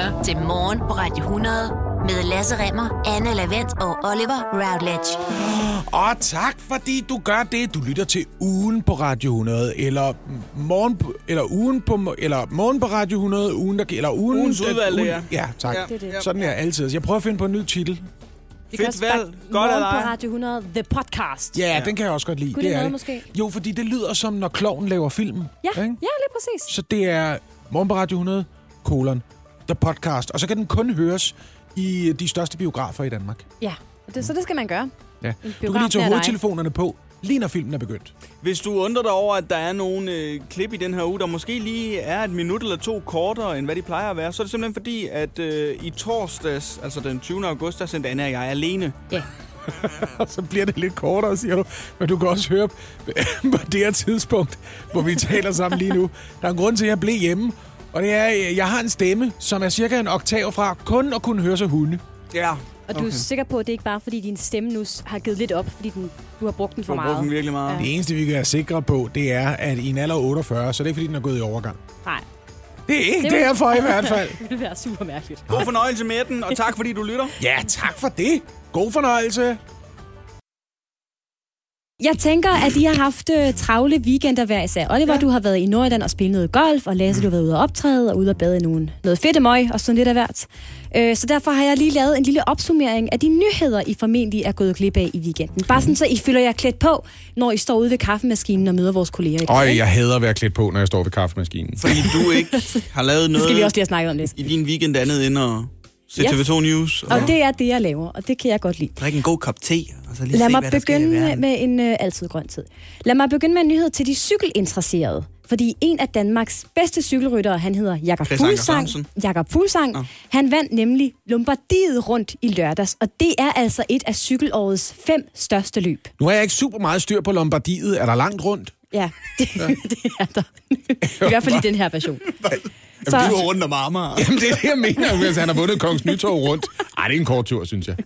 lytter til Morgen på Radio 100 med Lasse Remmer, Anne Lavendt og Oliver Routledge. Og tak, fordi du gør det. Du lytter til ugen på Radio 100, eller morgen på, eller ugen på, eller morgen på Radio 100, ugen der, eller ugen... Ugens udvalgte, ugen- ja. Ja, tak. Ja. Det er det. Sådan er jeg altid. Jeg prøver at finde på en ny titel. Vi Fedt valg. Godt dig. på Radio 100, The Podcast. Ja, ja. den kan jeg også godt lide. Kunne det er noget måske? Jo, fordi det lyder som, når kloven laver film. Ja, ja, ikke? lige præcis. Så det er morgen på Radio 100, kolon, The Podcast. Og så kan den kun høres i de største biografer i Danmark. Ja, det, så det skal man gøre. Ja. Du kan lige tage hovedtelefonerne på, lige når filmen er begyndt. Hvis du undrer dig over, at der er nogle øh, klip i den her uge, der måske lige er et minut eller to kortere, end hvad de plejer at være, så er det simpelthen fordi, at øh, i torsdags, altså den 20. august, der sendte Anna og jeg alene. Ja. Og så bliver det lidt kortere, siger du. Men du kan også høre på det her tidspunkt, hvor vi taler sammen lige nu. Der er en grund til, at jeg blev hjemme. Og det er, at jeg har en stemme, som er cirka en oktav fra kun at kunne høre sig hunde. Ja. Og du er sikker på, at det ikke bare er, fordi din stemme nu har givet lidt op, fordi den, du har brugt den Du for har brugt den virkelig meget. Ja. Det eneste, vi kan være sikre på, det er, at i en alder af 48, så er det ikke, fordi den er gået i overgang. Nej, Det er ikke Det det vil- derfor i hvert fald. det ville være super mærkeligt. God fornøjelse med den, og tak fordi du lytter. Ja, tak for det. God fornøjelse. Jeg tænker, at I har haft øh, travle weekender hver især. Oliver, ja. du har været i Nordjylland og spillet noget golf, og Lasse, du har været ude og optræde og ude og bade i nogle, noget fedtemøg og sådan lidt af hvert. Øh, så derfor har jeg lige lavet en lille opsummering af de nyheder, I formentlig er gået glip af i weekenden. Bare sådan, så I føler jer klædt på, når I står ude ved kaffemaskinen og møder vores kolleger. Øj, jeg hader at være klædt på, når jeg står ved kaffemaskinen. Fordi du ikke har lavet Det noget skal vi også lige have snakket om lidt. i din weekend andet end at se Yes. TV2 News. Og det er det, jeg laver, og det kan jeg godt lide. drikke en god kop te, og så lige Lad se, mig hvad der begynde verden. med en øh, altid grøn tid. Lad mig begynde med en nyhed til de cykelinteresserede. Fordi en af Danmarks bedste cykelryttere, han hedder Jakob Fuglsang. Jakob Fuglsang. Nå. Han vandt nemlig Lombardiet rundt i lørdags, og det er altså et af cykelårets fem største løb. Nu har jeg ikke super meget styr på Lombardiet. Er der langt rundt? Ja, det, det er der. I hvert fald i den her version. Så... Du er rundt om Amager. Jamen, det er det, jeg mener, hvis han har vundet Kongens Nytorv rundt. Ej, det er en kort tur, synes jeg.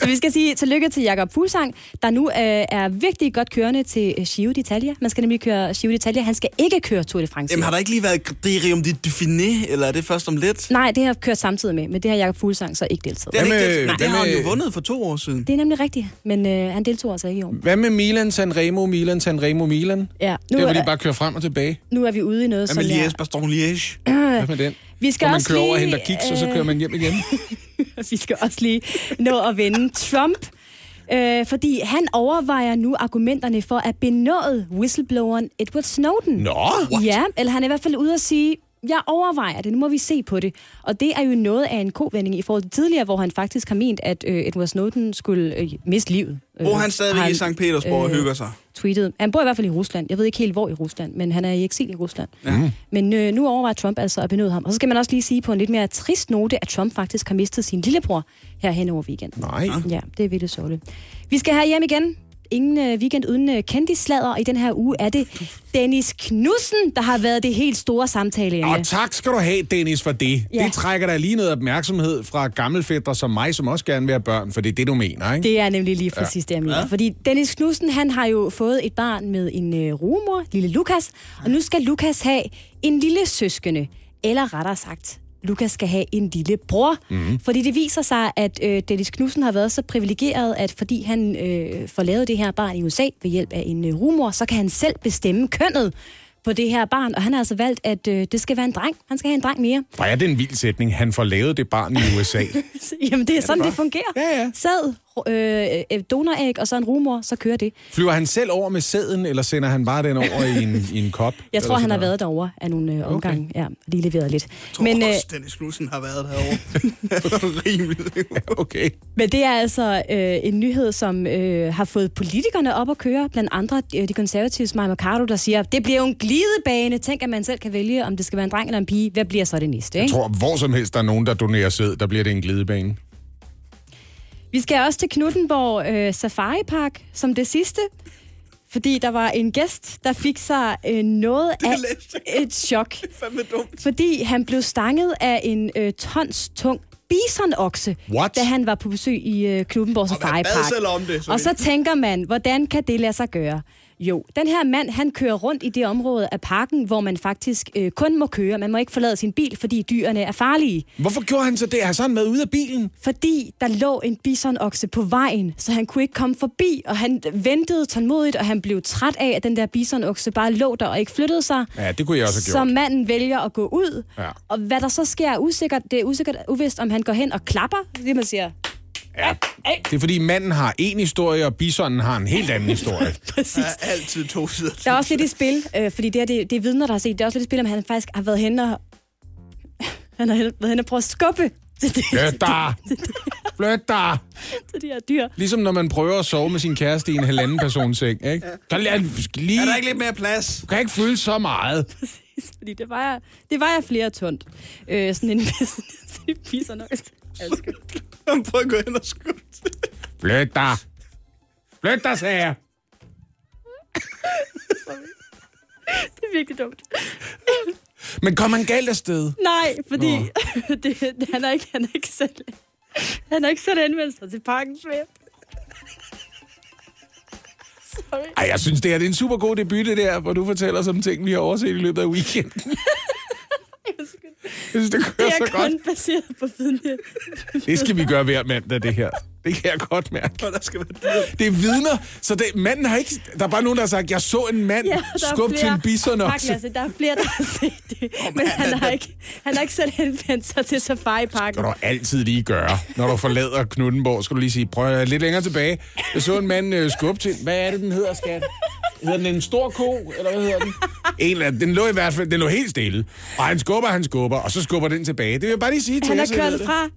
Så vi skal sige tillykke til Jakob Fuglsang, der nu øh, er virkelig godt kørende til øh, Giro d'Italia. Man skal nemlig køre Giro d'Italia. Han skal ikke køre Tour de France. Jamen, har der ikke lige været Griderium de Dauphiné, eller er det først om lidt? Nej, det har jeg kørt samtidig med, men det har Jakob Fuglsang så ikke deltaget. Det, er det, Hvad ikke med- det, hvad det har han jo vundet for to år siden. Det er nemlig rigtigt, men øh, han deltog altså ikke i år. Hvad med Milan, Sanremo, Milan, Sanremo, Milan? Ja, nu, Det er, hvor de bare kører frem og tilbage. nu er vi ude i noget, Hvad som med jeg... Liège, Bastogne Liège? Hvad med den? Vi skal Hvor man også kører over og lige, henter kiks, og så kører man hjem igen. vi skal også lige nå at vende Trump. Øh, fordi han overvejer nu argumenterne for at benåde whistlebloweren Edward Snowden. Nå, Ja, eller han er i hvert fald ude at sige, jeg overvejer det, nu må vi se på det. Og det er jo noget af en kovending i forhold til tidligere, hvor han faktisk har ment, at øh, Edward Snowden skulle øh, miste livet. Hvor Øh, han stadigvæk har i St. Petersborg og øh, hygger sig. tweetet. Han bor i hvert fald i Rusland. Jeg ved ikke helt, hvor i Rusland, men han er i eksil i Rusland. Ja. Men øh, nu overvejer Trump altså at benåde ham. Og så skal man også lige sige på en lidt mere trist note, at Trump faktisk har mistet sin lillebror her hen over weekenden. nej. Ja, det er virkelig sørgeligt. Vi skal her hjem igen. Ingen øh, weekend uden øh, kendisslader. Og i den her uge er det Dennis Knudsen, der har været det helt store samtaleemne. Og tak skal du have, Dennis, for det. Ja. Det trækker der lige noget opmærksomhed fra gammelfædre som mig, som også gerne vil have børn, for det er det, du mener, ikke? Det er nemlig lige præcis ja. det, jeg mener. Ja. Fordi Dennis Knudsen, han har jo fået et barn med en øh, rumor, lille Lukas, og nu skal Lukas have en lille søskende, eller rettere sagt, Lukas skal have en lille bror. Mm-hmm. Fordi det viser sig, at øh, Dennis Knudsen har været så privilegeret, at fordi han øh, får lavet det her barn i USA ved hjælp af en øh, rumor, så kan han selv bestemme kønnet på det her barn, og han har altså valgt, at øh, det skal være en dreng. Han skal have en dreng mere. Hvor er det en vild sætning. Han får lavet det barn i USA. Jamen, det er sådan, det fungerer. Ja, ja. Sæd, øh, øh, donoræg og så en rumor, så kører det. Flyver han selv over med sæden, eller sender han bare den over i en, i en kop? Jeg tror, han har været derovre af nogle øh, omgange. Ja, lige leveret lidt. Men, øh, også, Dennis Knudsen har været derovre. Rimeligt. noget? Okay. men det er altså øh, en nyhed, som øh, har fået politikerne op at køre. Blandt andre øh, de konservatives Maja Mercado, der siger, det bliver jo en glidebane. Tænk, at man selv kan vælge, om det skal være en dreng eller en pige. Hvad bliver så det næste? Jeg Ikke? tror, hvor som helst der er nogen, der donerer sæd, der bliver det en glidebane. Vi skal også til Knuttenborg øh, Safari Park som det sidste. Fordi der var en gæst, der fik sig øh, noget af et chok. Fandme dumt. Fordi han blev stanget af en øh, tons tung bisonokse, What? da han var på besøg i øh, Knuttenborg Safari Park. om det. Og så tænker man, hvordan kan det lade sig gøre? Jo, den her mand, han kører rundt i det område af parken, hvor man faktisk øh, kun må køre. Man må ikke forlade sin bil, fordi dyrene er farlige. Hvorfor gjorde han så det? Har så han med ud af bilen? Fordi der lå en bisonokse på vejen, så han kunne ikke komme forbi, og han ventede tålmodigt, og han blev træt af, at den der bisonokse bare lå der og ikke flyttede sig. Ja, det kunne jeg også have Så gjort. manden vælger at gå ud, Ja. og hvad der så sker er usikkert. Det er usikkert uvist, om han går hen og klapper, det man siger. Ja. Det er fordi manden har en historie, og bisonen har en helt anden historie. Præcis. Der er altid to sider. Der er også lidt i spil, øh, fordi det er, det, det er vidner, der har set. Det er også lidt i spil, om han faktisk har været hen og... Han har været hen og prøvet at skubbe til, det, Flyt dig! Flyt dig! til de her dyr. Ligesom når man prøver at sove med sin kæreste i en halvanden persons seng, ikke? Kan lige, lige, Er der ikke lidt mere plads? du kan ikke fylde så meget. Fordi det vejer, det vejer flere tund. Øh, sådan en piser nok. Han prøver at gå hen og skubbe til. Flyt dig! Flyt dig, sagde jeg. Det er virkelig dumt. Men kom han galt afsted? Nej, fordi det, det, han, er ikke, han er ikke selv... Han har ikke selv sig til parkens væb. Sorry. Ej, jeg synes, det er, det er en super god debut, det der, hvor du fortæller som ting, vi har overset i løbet af weekenden. Jeg synes, det Det kører er så godt. kun baseret på vidne. Det skal vi gøre hver mandag, det her. Det kan jeg godt mærke. Og der skal være dyr. Det er vidner, så det, manden har ikke... Der er bare nogen, der har sagt, jeg så en mand Ja, skubbe til en bison Tak, også. Lasse. Der er flere, der har set det. Men han har, ikke, han har ikke selv henvendt sig til Safari-parken. skal du altid lige gøre. Når du forlader Knuttenborg, skal du lige sige, prøv lidt længere tilbage. Jeg så en mand øh, skubbe til... Hvad er det, den hedder, skat? Hedder den en stor ko, eller hvad hedder den? En eller anden. Den lå i hvert fald den lå helt stille. Og han skubber, han skubber, og så skubber den tilbage. Det vil jeg bare lige sige til Han har kørt fra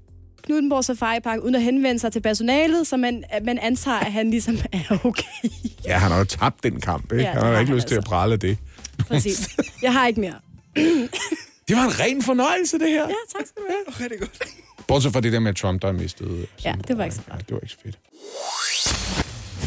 Knuttenborg Safari Park uden at henvende sig til personalet, så man, man antager, at han ligesom er okay. Ja, han har jo tabt den kamp, ikke? Ja, han har ikke lyst til at altså. prale af det. Præcis. Jeg har ikke mere. Det var en ren fornøjelse, det her. Ja, tak skal du have. Rigtig godt. Bortset fra det der med Trump, der har mistet. Ja, det var ikke så Ja, det var ikke så fedt.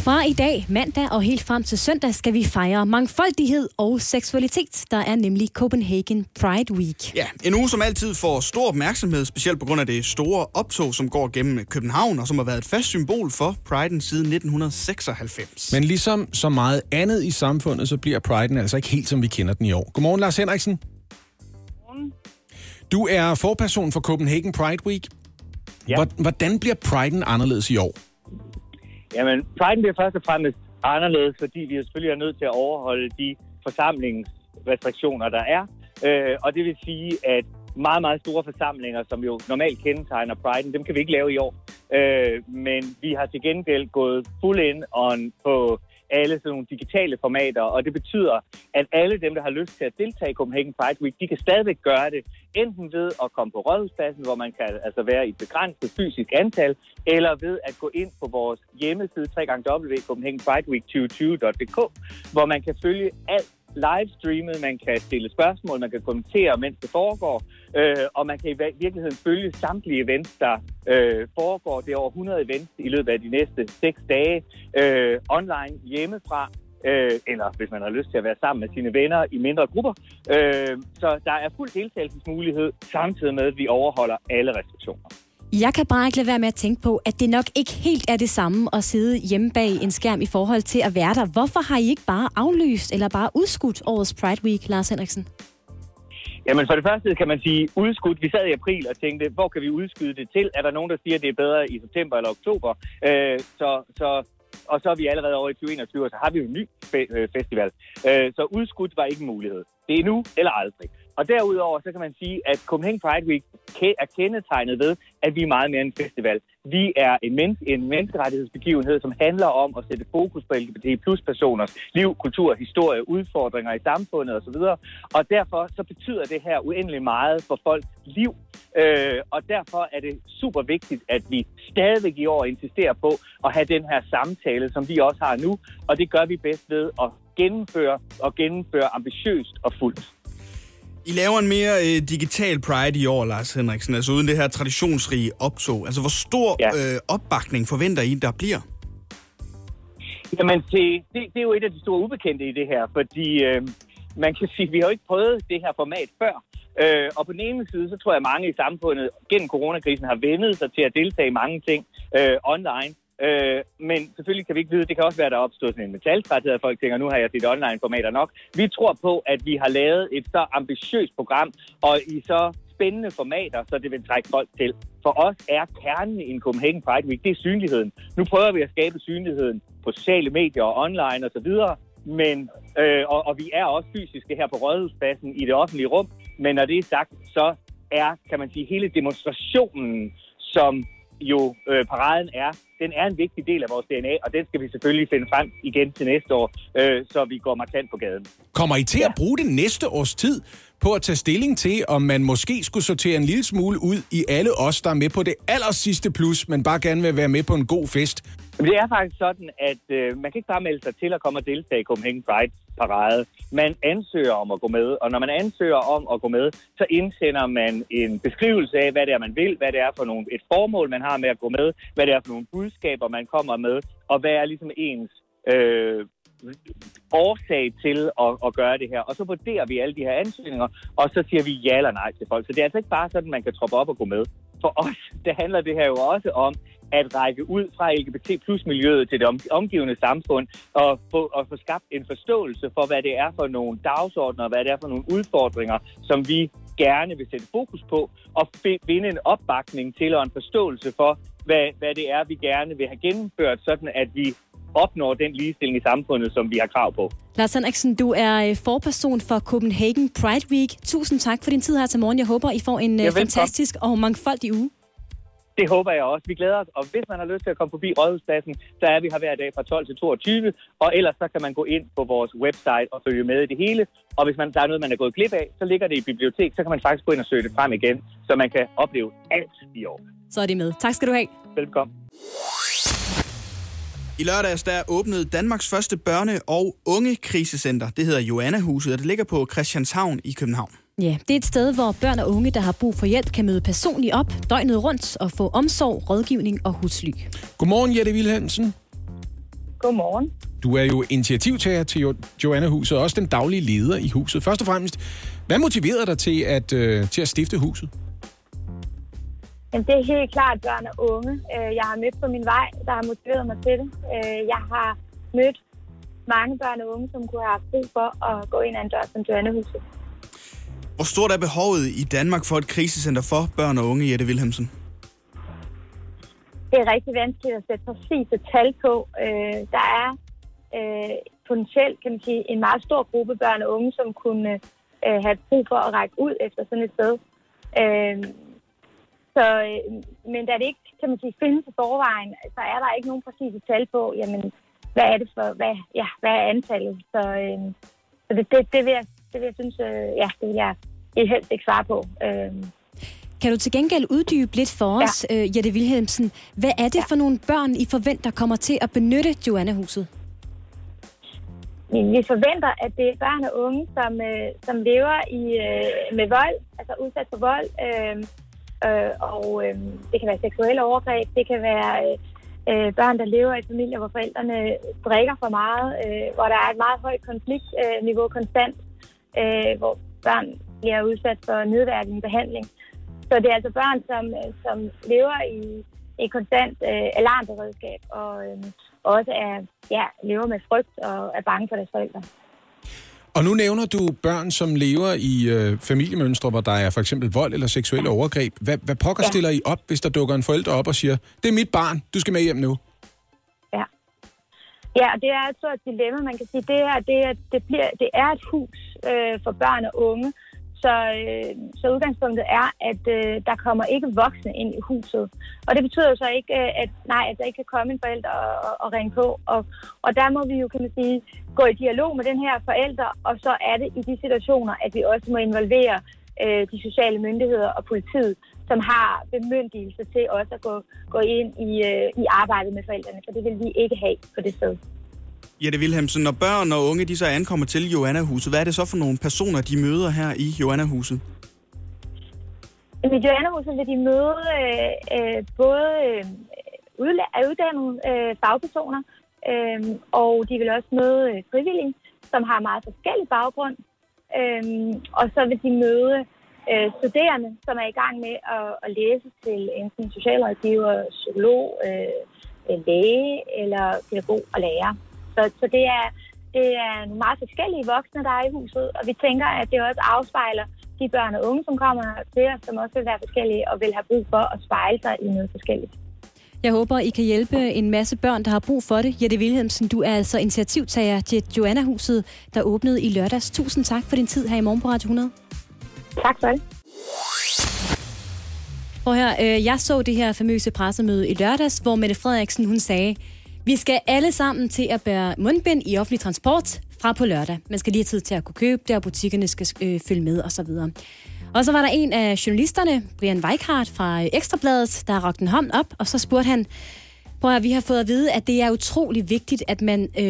Fra i dag, mandag og helt frem til søndag, skal vi fejre mangfoldighed og seksualitet. Der er nemlig Copenhagen Pride Week. Ja, en uge, som altid får stor opmærksomhed, specielt på grund af det store optog, som går gennem København, og som har været et fast symbol for Pride'en siden 1996. Men ligesom så meget andet i samfundet, så bliver Pride'en altså ikke helt, som vi kender den i år. Godmorgen, Lars Henriksen. Du er forperson for Copenhagen Pride Week. Ja. Hvor- Hvordan bliver Pride'en anderledes i år? Jamen, Pride bliver først og fremmest anderledes, fordi vi selvfølgelig er nødt til at overholde de forsamlingsrestriktioner, der er. Øh, og det vil sige, at meget, meget store forsamlinger, som jo normalt kendetegner Pride'en, dem kan vi ikke lave i år. Øh, men vi har til gengæld gået full in on på alle sådan nogle digitale formater, og det betyder, at alle dem, der har lyst til at deltage i Copenhagen Pride Week, de kan stadigvæk gøre det, enten ved at komme på Rådhuspladsen, hvor man kan altså være i et begrænset fysisk antal, eller ved at gå ind på vores hjemmeside www.copenhagenprideweek2020.dk, hvor man kan følge alt livestreamet, man kan stille spørgsmål, man kan kommentere, mens det foregår, øh, og man kan i virkeligheden følge samtlige events, der øh, foregår. Det er over 100 events i løbet af de næste 6 dage, øh, online hjemmefra, øh, eller hvis man har lyst til at være sammen med sine venner i mindre grupper. Øh, så der er fuld deltagelsesmulighed, samtidig med, at vi overholder alle restriktioner. Jeg kan bare ikke lade være med at tænke på, at det nok ikke helt er det samme at sidde hjemme bag en skærm i forhold til at være der. Hvorfor har I ikke bare aflyst eller bare udskudt årets Pride Week, Lars Henriksen? Jamen for det første kan man sige udskudt. Vi sad i april og tænkte, hvor kan vi udskyde det til? Er der nogen, der siger, at det er bedre i september eller oktober? Øh, så, så, og så er vi allerede over i 2021, og så har vi jo en ny fe- øh, festival. Øh, så udskudt var ikke en mulighed. Det er nu eller aldrig. Og derudover så kan man sige, at Copenhagen Pride Week er kendetegnet ved, at vi er meget mere end en festival. Vi er en, men- en menneskerettighedsbegivenhed, som handler om at sætte fokus på LGBT plus personers liv, kultur, historie, udfordringer i samfundet osv. Og derfor så betyder det her uendelig meget for folks liv. Øh, og derfor er det super vigtigt, at vi stadigvæk i år insisterer på at have den her samtale, som vi også har nu. Og det gør vi bedst ved at gennemføre og gennemføre ambitiøst og fuldt. I laver en mere øh, digital Pride i år, Lars Henriksen, altså uden det her traditionsrige optog. Altså, hvor stor Ja. øh, opbakning forventer I, der bliver? Jamen, det, det, det er jo et af de store ubekendte i det her, fordi øh, man kan sige, at vi har jo ikke prøvet det her format før. Øh, og på den ene side, så tror jeg, at mange i samfundet gennem coronakrisen har vendet sig til at deltage i mange ting øh, online. Øh, men selvfølgelig kan vi ikke vide, det kan også være, der er opstået sådan en metaltræthed, at folk tænker, nu har jeg set online-formater nok. Vi tror på, at vi har lavet et så ambitiøst program, og i så spændende formater, så det vil trække folk til. For os er kernen i en Copenhagen Pride Week, det er synligheden. Nu prøver vi at skabe synligheden på sociale medier og online osv., men, øh, og, og vi er også fysiske her på Rådhuspladsen i det offentlige rum, men når det er sagt, så er, kan man sige, hele demonstrationen, som jo øh, paraden er, den er en vigtig del af vores DNA, og den skal vi selvfølgelig finde frem igen til næste år, øh, så vi går markant på gaden. Kommer I til ja. at bruge det næste års tid på at tage stilling til, om man måske skulle sortere en lille smule ud i alle os, der er med på det aller sidste plus, men bare gerne vil være med på en god fest? Det er faktisk sådan, at øh, man kan ikke bare melde sig til at komme og deltage i Copenhagen Pride parade. Man ansøger om at gå med, og når man ansøger om at gå med, så indsender man en beskrivelse af, hvad det er, man vil, hvad det er for nogle, et formål, man har med at gå med, hvad det er for nogle budskaber, man kommer med, og hvad er ligesom ens øh, årsag til at, at gøre det her. Og så vurderer vi alle de her ansøgninger, og så siger vi ja eller nej til folk. Så det er altså ikke bare sådan, man kan troppe op og gå med. For os, det handler det her jo også om, at række ud fra LGBT plus miljøet til det omgivende samfund og få, og få skabt en forståelse for, hvad det er for nogle dagsordner, hvad det er for nogle udfordringer, som vi gerne vil sætte fokus på og finde en opbakning til og en forståelse for, hvad, hvad det er, vi gerne vil have gennemført, sådan at vi opnår den ligestilling i samfundet, som vi har krav på. Lars Henriksen, du er øh, forperson for Copenhagen Pride Week. Tusind tak for din tid her til morgen. Jeg håber, I får en øh, fantastisk og mangfoldig uge. Det håber jeg også. Vi glæder os, og hvis man har lyst til at komme forbi Rådhuspladsen, så er vi her hver dag fra 12 til 22, og ellers så kan man gå ind på vores website og følge med i det hele. Og hvis man, der er noget, man er gået glip af, så ligger det i bibliotek, så kan man faktisk gå ind og søge det frem igen, så man kan opleve alt i år. Så er det med. Tak skal du have. Velkommen. I lørdags der åbnede Danmarks første børne- og unge krisecenter. Det hedder Joanna-huset, og det ligger på Christianshavn i København. Ja, det er et sted, hvor børn og unge, der har brug for hjælp, kan møde personligt op døgnet rundt og få omsorg, rådgivning og husly. Godmorgen, Jette Wilhelmsen. Godmorgen. Du er jo initiativtager til jo- Joanna-huset, og også den daglige leder i huset. Først og fremmest, hvad motiverede dig til at, øh, til at stifte huset? Jamen, det er helt klart børn og unge, øh, jeg har mødt på min vej, der har motiveret mig til det. Øh, jeg har mødt mange børn og unge, som kunne have haft brug for at gå ind ad en dør som Joannehuset. Hvor stort er behovet i Danmark for et krisecenter for børn og unge, Jette Wilhelmsen? Det er rigtig vanskeligt at sætte præcis et tal på. Øh, der er øh, potentielt, kan man sige, en meget stor gruppe børn og unge, som kunne øh, have brug for at række ud efter sådan et sted. Øh, så, øh, men da det ikke, kan man sige, findes i forvejen, så er der ikke nogen præcise tal på, jamen, hvad er det for, hvad, ja, hvad er antallet? Så, øh, så det, det, det, vil jeg, det vil jeg synes, øh, ja, det vil jeg helst ikke svare på. Øh, Kan du til gengæld uddybe lidt for os, ja. øh, Jette Wilhelmsen, hvad er det ja. for nogle børn, I forventer kommer til at benytte Joanna-huset? Vi forventer, at det er børn og unge, som, øh, som lever i, øh, med vold, altså udsat for vold, øh, øh, og øh, det kan være seksuelle overgreb, det kan være øh, øh børn, der lever i familier, hvor forældrene drikker for meget, øh, hvor der er et meget højt konfliktniveau konstant, øh, hvor børn bliver udsat for nedværdigende behandling. Så det er altså børn, som, øh, som lever i et konstant øh, alarmberedskab, og øh, også er, ja, lever med frygt og er bange for deres forældre. Og nu nævner du børn, som lever i øh, familiemønstre, hvor der er for eksempel vold eller seksuelle overgreb. Hvad, hvad pokker ja. stiller I op, hvis der dukker en forælder op og siger, det er mit barn, du skal med hjem nu? Ja, ja og det er et stort dilemma. Man kan sige, det her, det er, det bliver, det er et hus øh, for børn og unge, så, øh, så udgangspunktet er, at øh, der kommer ikke voksne ind i huset. Og det betyder jo så ikke, øh, at, nej, at der ikke kan komme en forælder og, og, og ringe på. Og, og der må vi jo, kan man sige, gå i dialog med den her forælder, og så er det i de situationer, at vi også må involvere øh, de sociale myndigheder og politiet, som har bemyndigelse til også at gå, gå ind i, øh, i arbejdet med forældrene, for det vil vi ikke have på det sted. Jette Wilhelmsen, når børn og unge de så ankommer til Joanna-huset, hvad er det så for nogle personer, de møder her i Joanna-huset? I Joanna-huset vil de møde øh, øh, både øh, uddannede øh, fagpersoner, øh, og de vil også møde øh, frivillige, som har meget forskellig baggrund. Øh, og så vil de møde øh, studerende, som er i gang med at, at læse til enten socialrådgiver, psykolog, øh, øh, læge eller pædagog og lærer. Så, så det, er, det er nogle meget forskellige voksne, der er i huset, og vi tænker, at det også afspejler de børn og unge, som kommer til os, som også vil være forskellige og vil have brug for at spejle sig i noget forskelligt. Jeg håber, I kan hjælpe en masse børn, der har brug for det. Jette Wilhelmsen, du er altså initiativtager til Joanna-huset, der åbnede i lørdags. Tusind tak for din tid her i morgen på Radio 100. Tak for det. Prøv her, øh, jeg så det her famøse pressemøde i lørdags, hvor Mette Frederiksen hun sagde, vi skal alle sammen til at bære mundbind i offentlig transport fra på lørdag. Man skal lige have tid til at kunne købe det, og butikkerne skal øh, følge med osv. Og så var der en af journalisterne, Brian Weikhardt fra Ekstrabladet, der rakte en hånd op, og så spurgte han, Prøv at vi har fået at vide, at det er utrolig vigtigt, at man øh,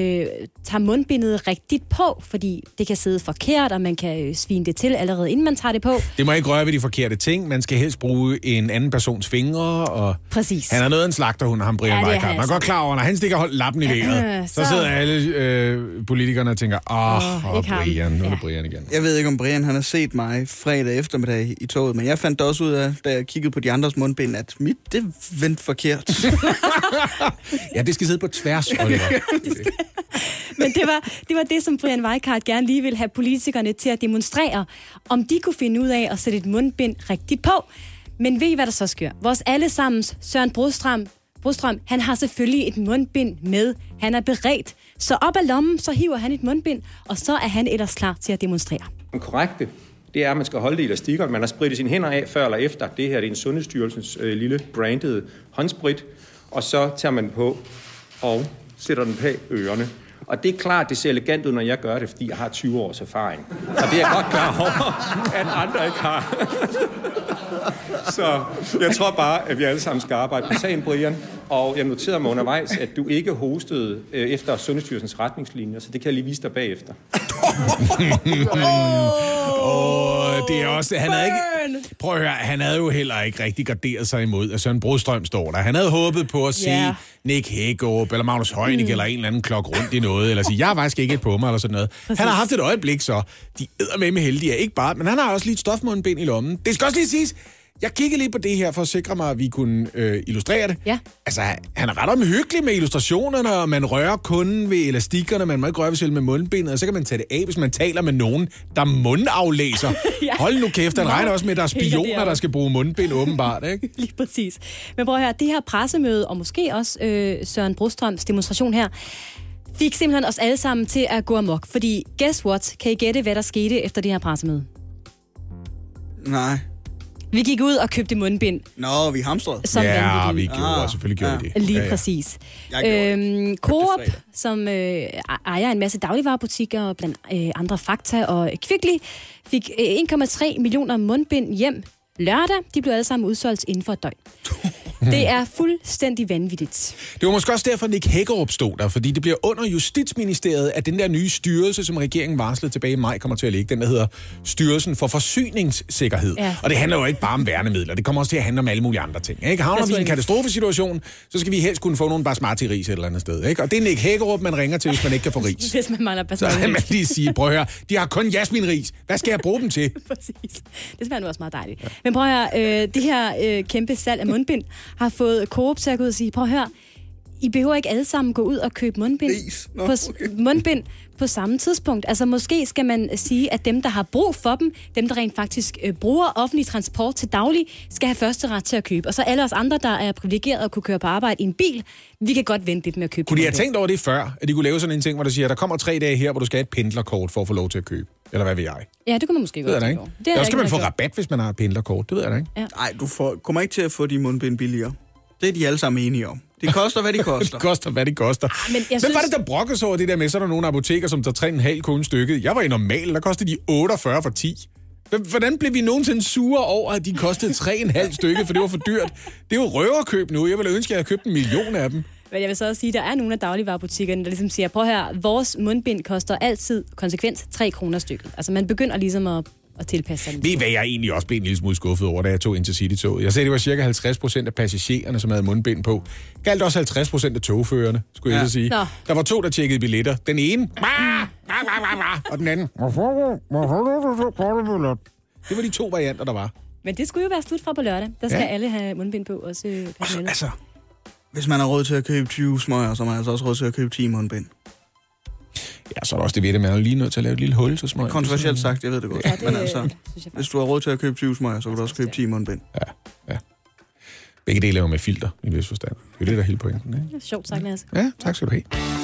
tager mundbindet rigtigt på, fordi det kan sidde forkert, og man kan øh, svine det til allerede inden man tager det på. Det må ikke røre ved de forkerte ting. Man skal helst bruge en anden persons fingre. Og Præcis. Han er noget af en slagterhund, ham Brian Ja, Weikart. han Man er godt altså. klar over, når han stikker hold- lappen i vejret, Øh, så, så- sidder alle øh, politikerne og tænker, åh, oh, ikke ham." Brian, nu er det Ja. Brian igen. Jeg ved ikke, om Brian han har set mig fredag eftermiddag i toget, men jeg fandt også ud af, da jeg kiggede på de andres mundbind, at mit, det vendte forkert. Ja, det skal sidde på tværs, Oliver. Men det var, det var det, som Brian Weikart gerne lige ville have politikerne til at demonstrere, om de kunne finde ud af at sætte et mundbind rigtigt på. Men ved I, hvad der så sker? Vores allesammens Søren Brostrøm, Brostrøm, han har selvfølgelig et mundbind med. Han er beredt. Så op ad lommen, så hiver han et mundbind, og så er han ellers klar til at demonstrere. Den korrekte, det er, at man skal holde det i elastikkeren. Man har spritet sine hænder af før eller efter. Det her det er en Sundhedsstyrelsens øh, lille brandede håndsprit. Og så tager man på og sætter den bag ørerne. Og det er klart, det ser elegant ud, når jeg gør det, fordi jeg har 20 års erfaring. Og det er jeg godt klar over, at andre ikke har. Så jeg tror bare, at vi alle sammen skal arbejde på sagen, Brian. Og jeg noterede mig undervejs, at du ikke hostede øh, efter Sundhedsstyrelsens retningslinjer, så det kan jeg lige vise dig bagefter. Og det er også, han havde ikke, prøv at høre, han havde jo heller ikke rigtig garderet sig imod, at Søren Brostrøm står der. Han havde håbet på at Ja. yeah. Nick Hækkerup eller Magnus Heunicke mm. eller en eller anden klok rundt i noget, eller sige, jeg har faktisk ikke et på mig, eller sådan noget. Præcis. Han har haft et øjeblik så. De æder med med heldige, ikke bare, men han har også lige et stofmundbind i lommen. Det skal også lige siges, jeg kiggede lige på det her for at sikre mig, at vi kunne øh, illustrere det. Ja. Altså, han er ret omhyggelig med illustrationerne, og man rører kun ved elastikkerne, man må ikke røre ved selv med mundbindet, og så kan man tage det af, hvis man taler med nogen, der mundaflæser. Ja. Hold nu kæft, han regner også med, at der er spioner, der skal bruge mundbind åbenbart, ikke? Lige præcis. Men prøv at høre, det her pressemøde, og måske også øh, Søren Brostrøms demonstration her, fik simpelthen os alle sammen til at gå amok. Fordi, guess what? Kan I gætte, hvad der skete efter det her pressemøde? Nej. Vi gik ud og købte mundbind, Nå, vi hamstrede. som ja, vanvittigt. vi gjorde, Ah, selvfølgelig gjorde ja. vi det. Lige ja, ja, præcis. Øhm, Coop, som øh, ejer en masse dagligvarerbutikker, og blandt øh, andre Fakta og Kvickly, fik øh, 1,3 millioner mundbind hjem lørdag. De blev alle sammen udsolgt inden for et døgn. Det er fuldstændig vanvittigt. Det var måske også derfor, Nick Hækkerup stod der, fordi det bliver under Justitsministeriet, at den der nye styrelse, som regeringen varslede tilbage i maj, kommer til at ligge. Den, der hedder Styrelsen for Forsyningssikkerhed. Ja. Og det handler jo ikke bare om værnemidler, det kommer også til at handle om alle mulige andre ting. Ikke? Havner vi i en katastrofesituation, så skal vi helst kunne få nogle basmati ris et eller andet sted. Ikke? Og det er Nick Hækkerup, man ringer til, hvis man ikke kan få ris. Hvis man mangler Så kan man lige sige, prøv at høre, de har kun jasminris. Hvad skal jeg bruge dem til? Præcis. Det smager nu også meget dejligt. Ja. Men prøv at høre, øh, det her øh, kæmpe salg af mundbind har fået Coop til at gå ud og sige, prøv at høre, I behøver ikke alle sammen gå ud og købe mundbind. Nå, på, okay. mundbind på samme tidspunkt. Altså måske skal man sige, at dem, der har brug for dem, dem, der rent faktisk øh, bruger offentlig transport til daglig, skal have første ret til at købe. Og så alle os andre, der er privilegeret at kunne køre på arbejde i en bil, vi kan godt vente lidt med at købe Kunne de have tænkt over det før, at de kunne lave sådan en ting, hvor der siger, at der kommer tre dage her, hvor du skal have et pendlerkort for at få lov til at købe? Eller hvad ved jeg? Ja, det kunne man måske Det godt da tænke over. Det Eller jeg skal man få gjort. rabat, hvis man har pendlerkort? Det ved jeg da ikke. Nej, du får, kommer ikke til at få de mundbind billigere. Det er de alle sammen enige om. Det koster, hvad de koster. Det koster, hvad det koster. Ah, men jeg Hvem synes- var det, der brokkede sig over det der med, så er der nogle apoteker, som tager 3,5 kun stykket? Jeg var i normal, der kostede de 48 for 10. H- Hvordan blev vi nogensinde sure over, at de kostede 3,5 stykket, for det var for dyrt? Det er jo røverkøb nu. Jeg ville ønske, at jeg havde købt en million af dem. Men jeg vil så også sige, at der er nogle af dagligvarerbutikkerne, der ligesom siger, prøv her, vores mundbind koster altid konsekvent 3 kroner stykket. Altså man begynder ligesom at, at tilpasse sig. Ved I, hvad jeg egentlig også blev en lille smule skuffet over, da jeg tog Intercity-toget? Jeg sagde, det var cirka 50 procent af passagererne, som havde mundbind på. Galt også 50 procent af togførerne, skulle ja. jeg så sige. Nå. Der var to, der tjekkede billetter. Den ene, og den anden. Det var de to varianter, der var. Men det skulle jo være slut fra på lørdag. Der skal Ja. alle have mundbind på, også personalet. Altså, Hvis man har råd til at købe 20 smøger, så har man altså også råd til at købe 10 mundbind. Ja, så er der også det ved det, man er lige nødt til at lave et lille hul til smøg. Kontroversielt sagt, jeg ved det godt. Ja, det Men altså, hvis du har råd til at købe 20 smøger, så kan du også købe 10 mundbind. Begge dele er jo med filter, i vis forstand. Det er det, der er hele pointen, ikke? Det er Sjovt sagt, Lasse. Ja, tak skal du have.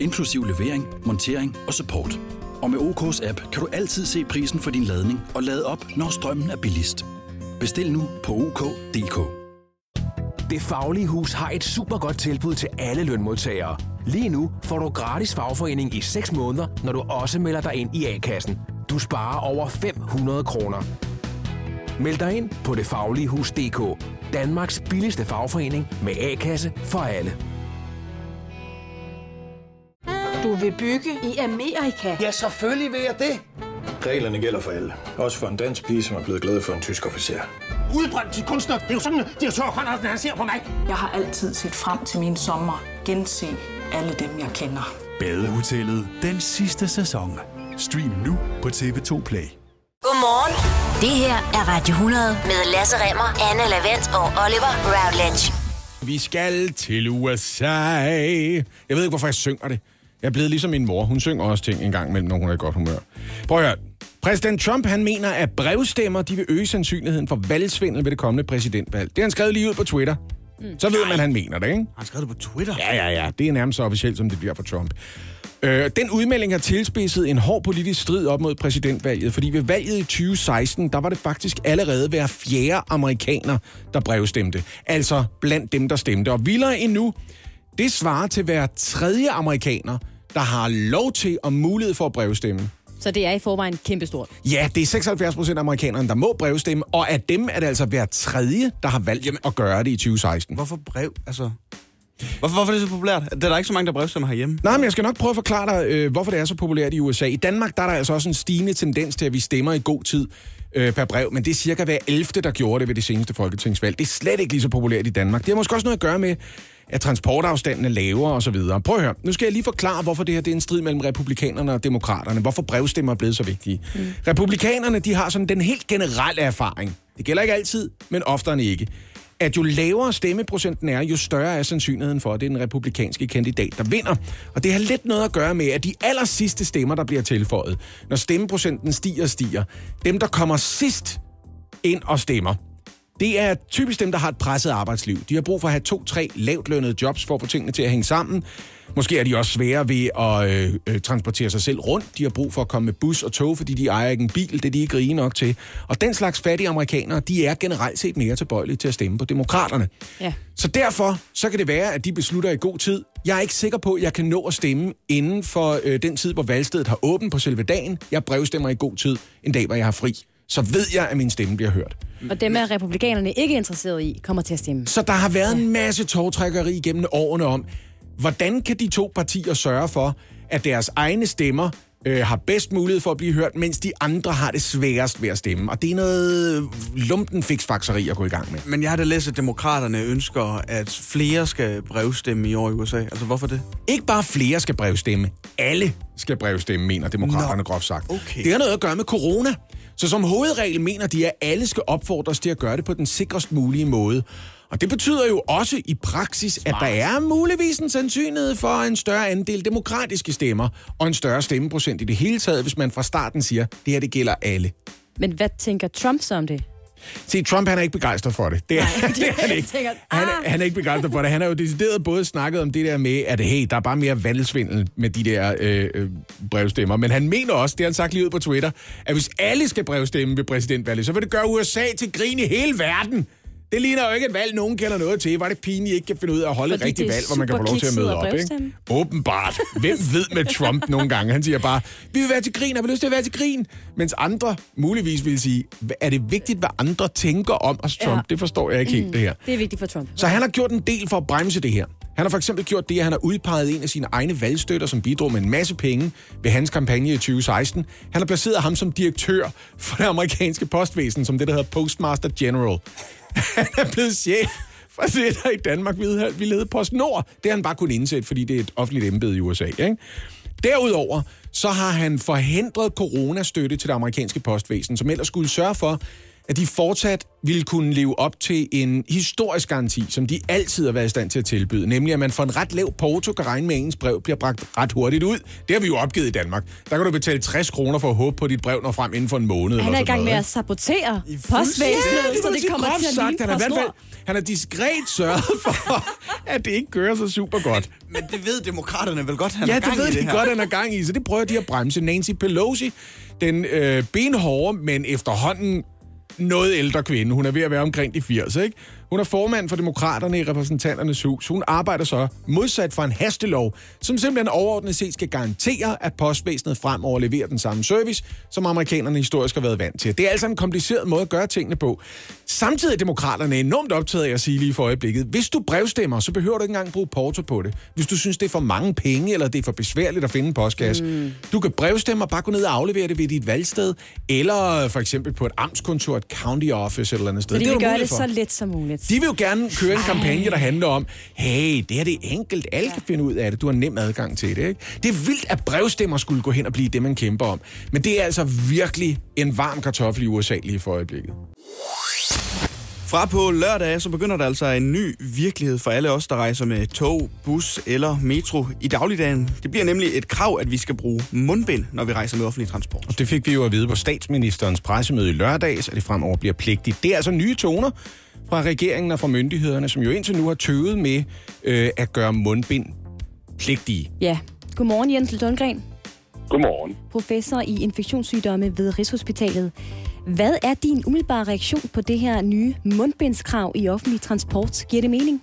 inklusiv levering, montering og support. Og med OK's app kan du altid se prisen for din ladning og lade op, når strømmen er billigst. Bestil nu på OK.dk. Det Faglige Hus har et super godt tilbud til alle lønmodtagere. Lige nu får du gratis fagforening i 6 måneder, når du også melder dig ind i A-kassen. Du sparer over 500 kroner. Meld dig ind på detfagligehus.dk. Danmarks billigste fagforening med A-kasse for alle. Du vil bygge i Amerika? Ja, selvfølgelig vil jeg det. Reglerne gælder for alle. Også for en dansk pige, som er blevet glad for en tysk officer. Udbrændt til kunstner. Det er jo sådan, at de har tørt, han ser på mig. Jeg har altid set frem til min sommer. Gense alle dem, jeg kender. Badehotellet den sidste sæson. Stream nu på TV2 Play. Godmorgen. Det her er Radio 100 med Lasse Remmer, Anne Lavendt og Oliver Routledge. Vi skal til USA. Jeg ved ikke, hvorfor jeg synger det. Jeg er blevet ligesom min mor. Hun synger også ting en gang imellem, når hun er i godt humør. Prøv at høre. Præsident Trump han mener, at brevstemmer de vil øge sandsynligheden for valgsvindel ved det kommende præsidentvalg. Det har han skrevet lige ud på Twitter. Mm. Så ved man, at han mener det, ikke? Han skrevet det på Twitter? Ja, ja, ja. Det er nærmest så officielt, som det bliver for Trump. Øh, den udmelding har tilspidset en hård politisk strid op mod præsidentvalget, fordi ved valget i 2016, der var det faktisk allerede hver fjerde amerikaner, der brevstemte. Altså blandt dem, der stemte. Og vildere endnu, det svarer til hver tredje amerikaner, der har lov til og mulighed for at brevstemme. Så det er i forvejen kæmpestort. Ja, det er 76 procent af amerikanerne, der må brevstemme, og af dem er det altså hver tredje, der har valgt Jamen, at gøre det i 2016. Hvorfor brev? Altså, hvorfor, hvorfor er det så populært? Det er der ikke så mange, der brevstemmer herhjemme. Nej, men jeg skal nok prøve at forklare dig, øh, hvorfor det er så populært i USA. I Danmark der er der altså også en stigende tendens til, at vi stemmer i god tid øh, per brev, men det er cirka hver 11. der gjorde det ved det seneste folketingsvalg. Det er slet ikke lige så populært i Danmark. Det har måske også noget at gøre med, at transportafstanden er lavere osv. Prøv at høre. Nu skal jeg lige forklare, hvorfor det her det er en strid mellem republikanerne og demokraterne. Hvorfor brevstemmer er blevet så vigtige. Mm. Republikanerne de har sådan den helt generelle erfaring. Det gælder ikke altid, men oftere end ikke at jo lavere stemmeprocenten er, jo større er sandsynligheden for, at det er den republikanske kandidat, der vinder. Og det har lidt noget at gøre med, at de aller sidste stemmer, der bliver tilføjet, når stemmeprocenten stiger og stiger, dem, der kommer sidst ind og stemmer, det er typisk dem, der har et presset arbejdsliv. De har brug for at have to-tre lavt lønnede jobs for at få tingene til at hænge sammen. Måske er de også svære ved at øh, øh, transportere sig selv rundt. De har brug for at komme med bus og tog, fordi de ejer ikke en bil. Det er de ikke rige nok til. Og den slags fattige amerikanere, de er generelt set mere tilbøjelige til at stemme på demokraterne. Ja. Så derfor så kan det være, at de beslutter i god tid. Jeg er ikke sikker på, at jeg kan nå at stemme inden for øh, den tid, hvor valgstedet har åbent på selve dagen. Jeg brevstemmer i god tid en dag, hvor jeg har fri. Så ved jeg, at min stemme bliver hørt. Og dem er republikanerne ikke interesseret i, kommer til at stemme. Så der har været en masse togtrækkeri gennem årene om, hvordan kan de to partier sørge for, at deres egne stemmer øh, har bedst mulighed for at blive hørt, mens de andre har det sværest ved at stemme. Og det er noget lumpen fiksfakseri at gå i gang med. Men jeg har da læst, at demokraterne ønsker, at flere skal brevstemme i år i USA. Altså, hvorfor det? Ikke bare flere skal brevstemme. Alle skal brevstemme, mener demokraterne groft sagt. Okay. Det har noget at gøre med corona. Så som hovedregel mener de, at alle skal opfordres til at gøre det på den sikrest mulige måde. Og det betyder jo også i praksis, Smart. at der er muligvis en sandsynlighed for en større andel demokratiske stemmer, og en større stemmeprocent i det hele taget, hvis man fra starten siger, at det her det gælder alle. Men hvad tænker Trump så om det? Se, Trump han er ikke begejstret for det. Det er, Nej, det er han ikke. tænker, Han, ah. han er ikke begejstret for det. Han har jo decideret både snakket om det der med, at hey, der er bare mere valgsvindel med de der øh, øh, brevstemmer. Men han mener også, det har han sagt lige ud på Twitter, at hvis alle skal brevstemme ved præsidentvalget, så vil det gøre USA til grin i hele verden. Det ligner jo ikke et valg, nogen kender noget til. Var det pinligt, ikke kan finde ud af at holde Fordi et rigtigt valg, hvor man kan få lov til at møde op. Ikke? Åbenbart. Hvem ved med Trump nogle gange? Han siger bare, vi vil være til grin, har vi lyst til at være til grin? Mens andre muligvis vil sige, er det vigtigt, hvad andre tænker om os, Trump? Ja. Det forstår jeg ikke helt, det her. Det er vigtigt for Trump. Så han har gjort en del for at bremse det her. Han har for eksempel gjort det, at han har udpeget en af sine egne valgstøtter, som bidrog med en masse penge ved hans kampagne i 2016. Han har placeret ham som direktør for det amerikanske postvæsen, som det, der hedder Postmaster General. Han er blevet chef for det, der i Danmark Vi hedde PostNord. Det har han bare kun indsætte, fordi det er et offentligt embede i USA. Ikke? Derudover så har han forhindret coronastøtte til det amerikanske postvæsen, som ellers skulle sørge for, at de fortsat ville kunne leve op til en historisk garanti, som de altid har været i stand til at tilbyde, nemlig at man for en ret lav porto kan regne med, at ens brev bliver bragt ret hurtigt ud. Det har vi jo opgivet i Danmark. Der kan du betale 60 kroner for at håbe på, at dit brev når frem inden for en måned. Han er i gang med at sabotere postvæsenet, Ja, så det kommer til at sagt. Han har, fald, PostNord. han har diskret sørget for, at det ikke kører så super godt. Men det ved demokraterne vel godt, han ja, har gang det ved i de det her. godt, han er gang i, så det prøver de at bremse. Nancy Pelosi, den øh, benhårde, men efterhånden noget ældre kvinde. Hun er ved at være omkring de 80, ikke? Hun er formand for Demokraterne i repræsentanternes hus. Hun arbejder så modsat for en hastelov, som simpelthen overordnet set skal garantere, at postvæsenet fremover leverer den samme service, som amerikanerne historisk har været vant til. Det er altså en kompliceret måde at gøre tingene på. Samtidig er demokraterne enormt optaget af at sige lige for øjeblikket, hvis du brevstemmer, så behøver du ikke engang bruge porto på det. Hvis du synes, det er for mange penge, eller det er for besværligt at finde en postkasse. Mm. Du kan brevstemme og bare gå ned og aflevere det ved dit valgsted, eller for eksempel på et amtskontor, et county office eller et andet sted. Så de er gøre mulighed det for. så let som muligt. De vil jo gerne køre en kampagne, der handler om, hey, det her det er enkelt, alle kan finde ud af det, du har nem adgang til det. Ikke? Det er vildt, at brevstemmer skulle gå hen og blive det, man kæmper om. Men det er altså virkelig en varm kartoffel i USA lige for øjeblikket. Fra på lørdag, så begynder der altså en ny virkelighed for alle os, der rejser med tog, bus eller metro i dagligdagen. Det bliver nemlig et krav, at vi skal bruge mundbind, når vi rejser med offentlig transport. Og det fik vi jo at vide på statsministerens pressemøde i lørdags, at det fremover bliver pligtigt. Det er altså nye toner fra regeringen og fra myndighederne, som jo indtil nu har tøvet med øh, at gøre mundbind pligtige. Ja. Godmorgen, Jens Lundgren, Godmorgen. professor i infektionssygdomme ved Rigshospitalet. Hvad er din umiddelbare reaktion på det her nye mundbindskrav i offentlig transport? Giver det mening?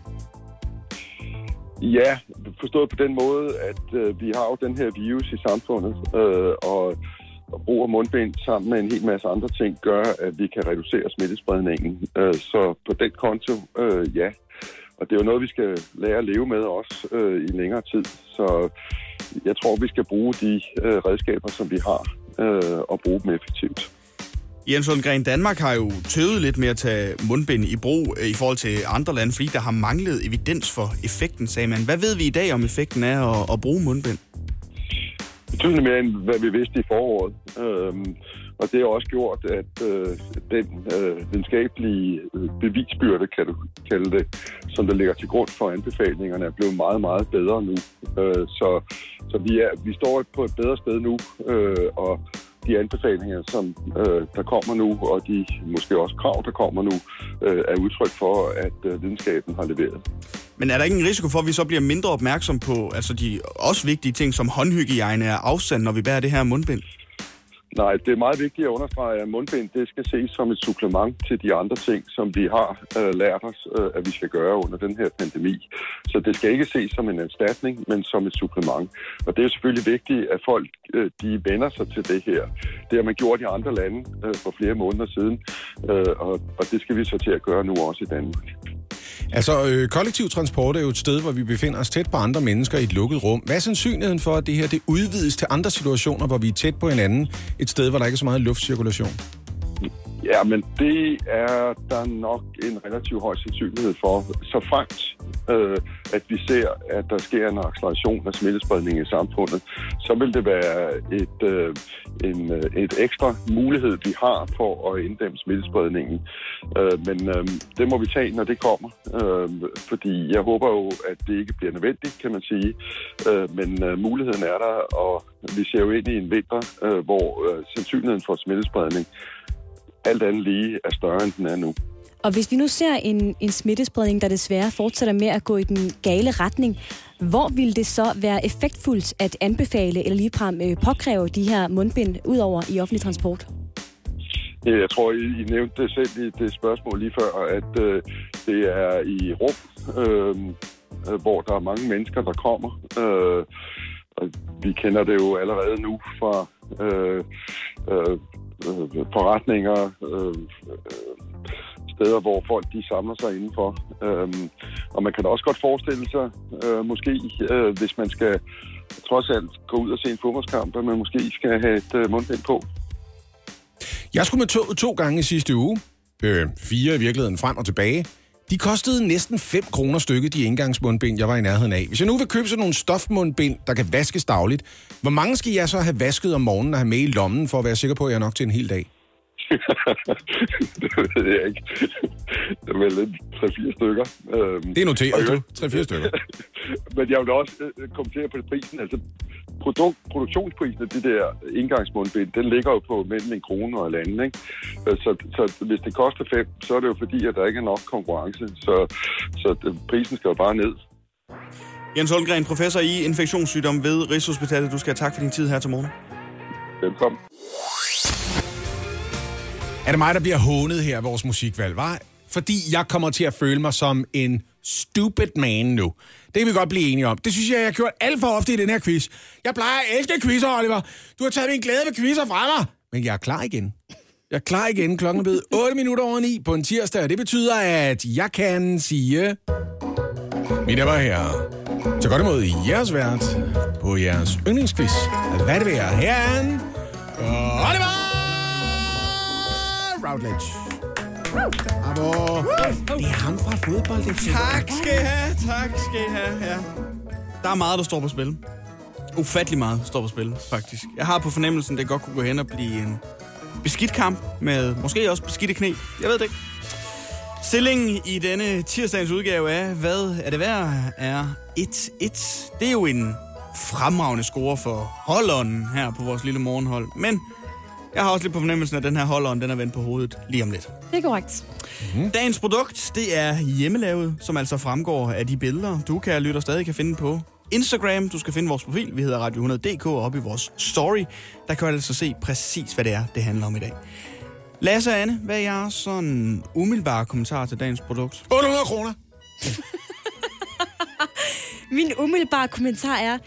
Ja, forstået på den måde, at øh, vi har jo den her virus i samfundet, øh, og, og brug af mundbind sammen med en hel masse andre ting gør, at vi kan reducere smittespredningen. Øh, så på den konto, øh, ja. Og det er jo noget, vi skal lære at leve med også øh, i længere tid. Så jeg tror, vi skal bruge de øh, redskaber, som vi har, øh, og bruge dem effektivt. Jens Lundgren, Danmark har jo tøvet lidt med at tage mundbind i brug øh, i forhold til andre lande, fordi der har manglet evidens for effekten, sagde man. Hvad ved vi i dag om effekten af at, at bruge mundbind? Betydeligt mere, end hvad vi vidste i foråret. Øhm, og det har også gjort, at øh, den øh, videnskabelige øh, bevisbyrde, kan du kalde det, som der ligger til grund for anbefalingerne, er blevet meget, meget bedre nu. Øh, så så vi, er, vi står på et bedre sted nu, øh, og de anbefalinger, som øh, der kommer nu, og de måske også krav, der kommer nu, øh, er udtryk for, at øh, videnskaben har leveret. Men er der ikke en risiko for, at vi så bliver mindre opmærksom på altså de også vigtige ting som håndhygiejne og afstand, når vi bærer det her mundbind? Nej, det er meget vigtigt at understrege, at mundbind det skal ses som et supplement til de andre ting, som vi har øh, lært os, øh, at vi skal gøre under den her pandemi. Så det skal ikke ses som en erstatning, men som et supplement. Og det er selvfølgelig vigtigt, at folk øh, de vender sig til det her. Det har man gjort i andre lande øh, for flere måneder siden, øh, og, og det skal vi så til at gøre nu også i Danmark. Altså, øh, kollektiv transport er jo et sted, hvor vi befinder os tæt på andre mennesker i et lukket rum. Hvad er sandsynligheden for, at det her det udvides til andre situationer, hvor vi er tæt på hinanden? Et sted, hvor der ikke er så meget luftcirkulation? Ja, men det er der nok en relativt høj sandsynlighed for. Så fremt, øh, at vi ser, at der sker en acceleration af smittespredning i samfundet, så vil det være et, øh, en, øh, et ekstra mulighed, vi har for at inddæmme smittespredningen. Øh, men øh, det må vi tage, når det kommer. Øh, fordi jeg håber jo, at det ikke bliver nødvendigt, kan man sige. Øh, men øh, muligheden er der, og vi ser jo ind i en vinter, øh, hvor øh, sandsynligheden for smittespredning alt andet lige er større, end den er nu. Og hvis vi nu ser en, en smittespredning, der desværre fortsætter med at gå i den gale retning, hvor vil det så være effektfuldt at anbefale eller ligefrem øh, påkræve de her mundbind ud over i offentlig transport? Jeg tror, I, I nævnte det selv i det spørgsmål lige før, at øh, det er i rum, øh, øh, hvor der er mange mennesker, der kommer. Øh, og vi kender det jo allerede nu fra øh, øh, øh, forretninger, øh, øh, steder, hvor folk de samler sig indenfor. Øh, Og man kan da også godt forestille sig, øh, måske, øh, hvis man skal trods alt gå ud og se en fodboldskamp, at man måske skal have et øh, mundbind på. Jeg skulle med toget to gange i sidste uge. Øh, fire i virkeligheden frem og tilbage. De kostede næsten 5 kroner stykket, de indgangsmundbind, jeg var i nærheden af. Hvis jeg nu vil købe sådan nogle stofmundbind, der kan vaskes dagligt, hvor mange skal jeg så have vasket om morgenen og have med i lommen, for at være sikker på, at jeg er nok til en hel dag? det ved jeg ikke. Det er lidt 3-4 stykker. Øhm, Det er noteret, og du. jeg- 3-4 stykker. Men jeg vil også øh, kommentere på prisen. Altså, produkt, produktionsprisen af det der indgangsmundbind, den ligger jo på mellem en krone og en anden. Ikke? Øh, Så, så hvis det koster fem, så er det jo fordi, at der ikke er nok konkurrence. Så, så prisen skal jo bare ned. Jens Holmgren, professor i infektionssygdom ved Rigshospitalet. Du skal have tak for din tid her til morgen. Velkommen. Er det mig, der bliver hånet her vores musikvalg, var? Fordi jeg kommer til at føle mig som en stupid man nu. Det kan vi godt blive enige om. Det synes jeg, jeg har gjort alt for ofte i den her quiz. Jeg plejer at elske quizzer, Oliver. Du har taget min glæde ved quizzer fra mig. Men jeg er klar igen. Jeg er klar igen. Klokken er blevet 8 minutter over 9 på en tirsdag, og det betyder, at jeg kan sige... Mit var her. Så godt imod jeres vært på jeres yndlingsquiz. Hvad det være? Her er Oliver Routledge. Bravo. Det er ham fra fodbold. Det Tak skal I have, tak skal I have. Ja. Der er meget, der står på spil. Ufattelig meget står på spil, faktisk. Jeg har på fornemmelsen, det godt kunne gå hen og blive en beskidt kamp med måske også beskidte knæ. Jeg ved det ikke. Stillingen i denne tirsdagens udgave af Hvad er det værd? er 1-1. Det er jo en fremragende score for holdånden her på vores lille morgenhold. Men jeg har også lidt på fornemmelsen, at den her holdånd, den er vendt på hovedet lige om lidt. Det er korrekt. Mm. Dagens produkt, det er hjemmelavet, som altså fremgår af de billeder, du kan lytte stadig kan finde på Instagram. Du skal finde vores profil, vi hedder Radio 100.dk, og oppe i vores story, der kan du altså se præcis, hvad det er, det handler om i dag. Lasse og Anne, hvad er jeres sådan umiddelbare kommentar til dagens produkt? 800 kroner. Min umiddelbare kommentar er,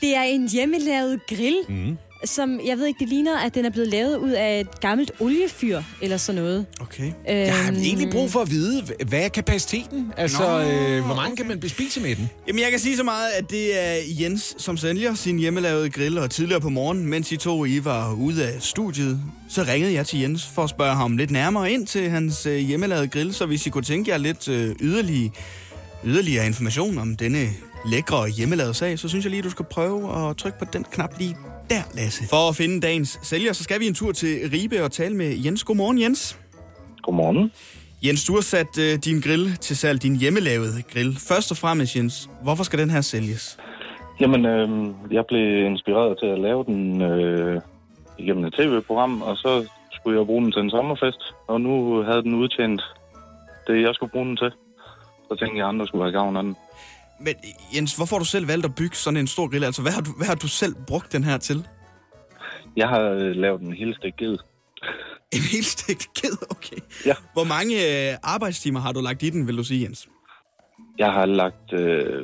det er en hjemmelavet grill, mm. Som jeg ved ikke, det ligner, at den er blevet lavet ud af et gammelt oliefyr eller sådan noget. Okay. Jeg har Øhm, egentlig brug for at vide, hvad er kapaciteten? Altså, Nå, øh, hvor mange kan man bespise med den? Jamen, jeg kan sige så meget, at det er Jens, som sælger sin hjemmelavede grill, og tidligere på morgen, mens I to I var ude af studiet, så ringede jeg til Jens for at spørge ham lidt nærmere ind til hans øh, hjemmelavede grill, så hvis I kunne tænke jer lidt øh, yderligere, yderligere information om denne lækre hjemmelavede sag, så synes jeg lige, du skal prøve at trykke på den knap lige der, Lasse. For at finde dagens sælger, så skal vi en tur til Ribe og tale med Jens. Godmorgen, Jens. Godmorgen. Jens, du har sat øh, din grill til salg, din hjemmelavede grill. Først og fremmest, Jens, hvorfor skal den her sælges? Jamen, øh, jeg blev inspireret til at lave den øh, igennem et tv-program, og så skulle jeg bruge den til en sommerfest, og nu havde den udtjent det, jeg skulle bruge den til. Så tænkte jeg, at andre skulle have gavn af den. Men Jens, hvorfor har du selv valgt at bygge sådan en stor grill? Altså, hvad har du, hvad har du selv brugt den her til? Jeg har øh, lavet en helt stik ged. En helt stegt ged, okay. Ja. Hvor mange øh, arbejdstimer har du lagt i den, vil du sige, Jens? Jeg har lagt øh,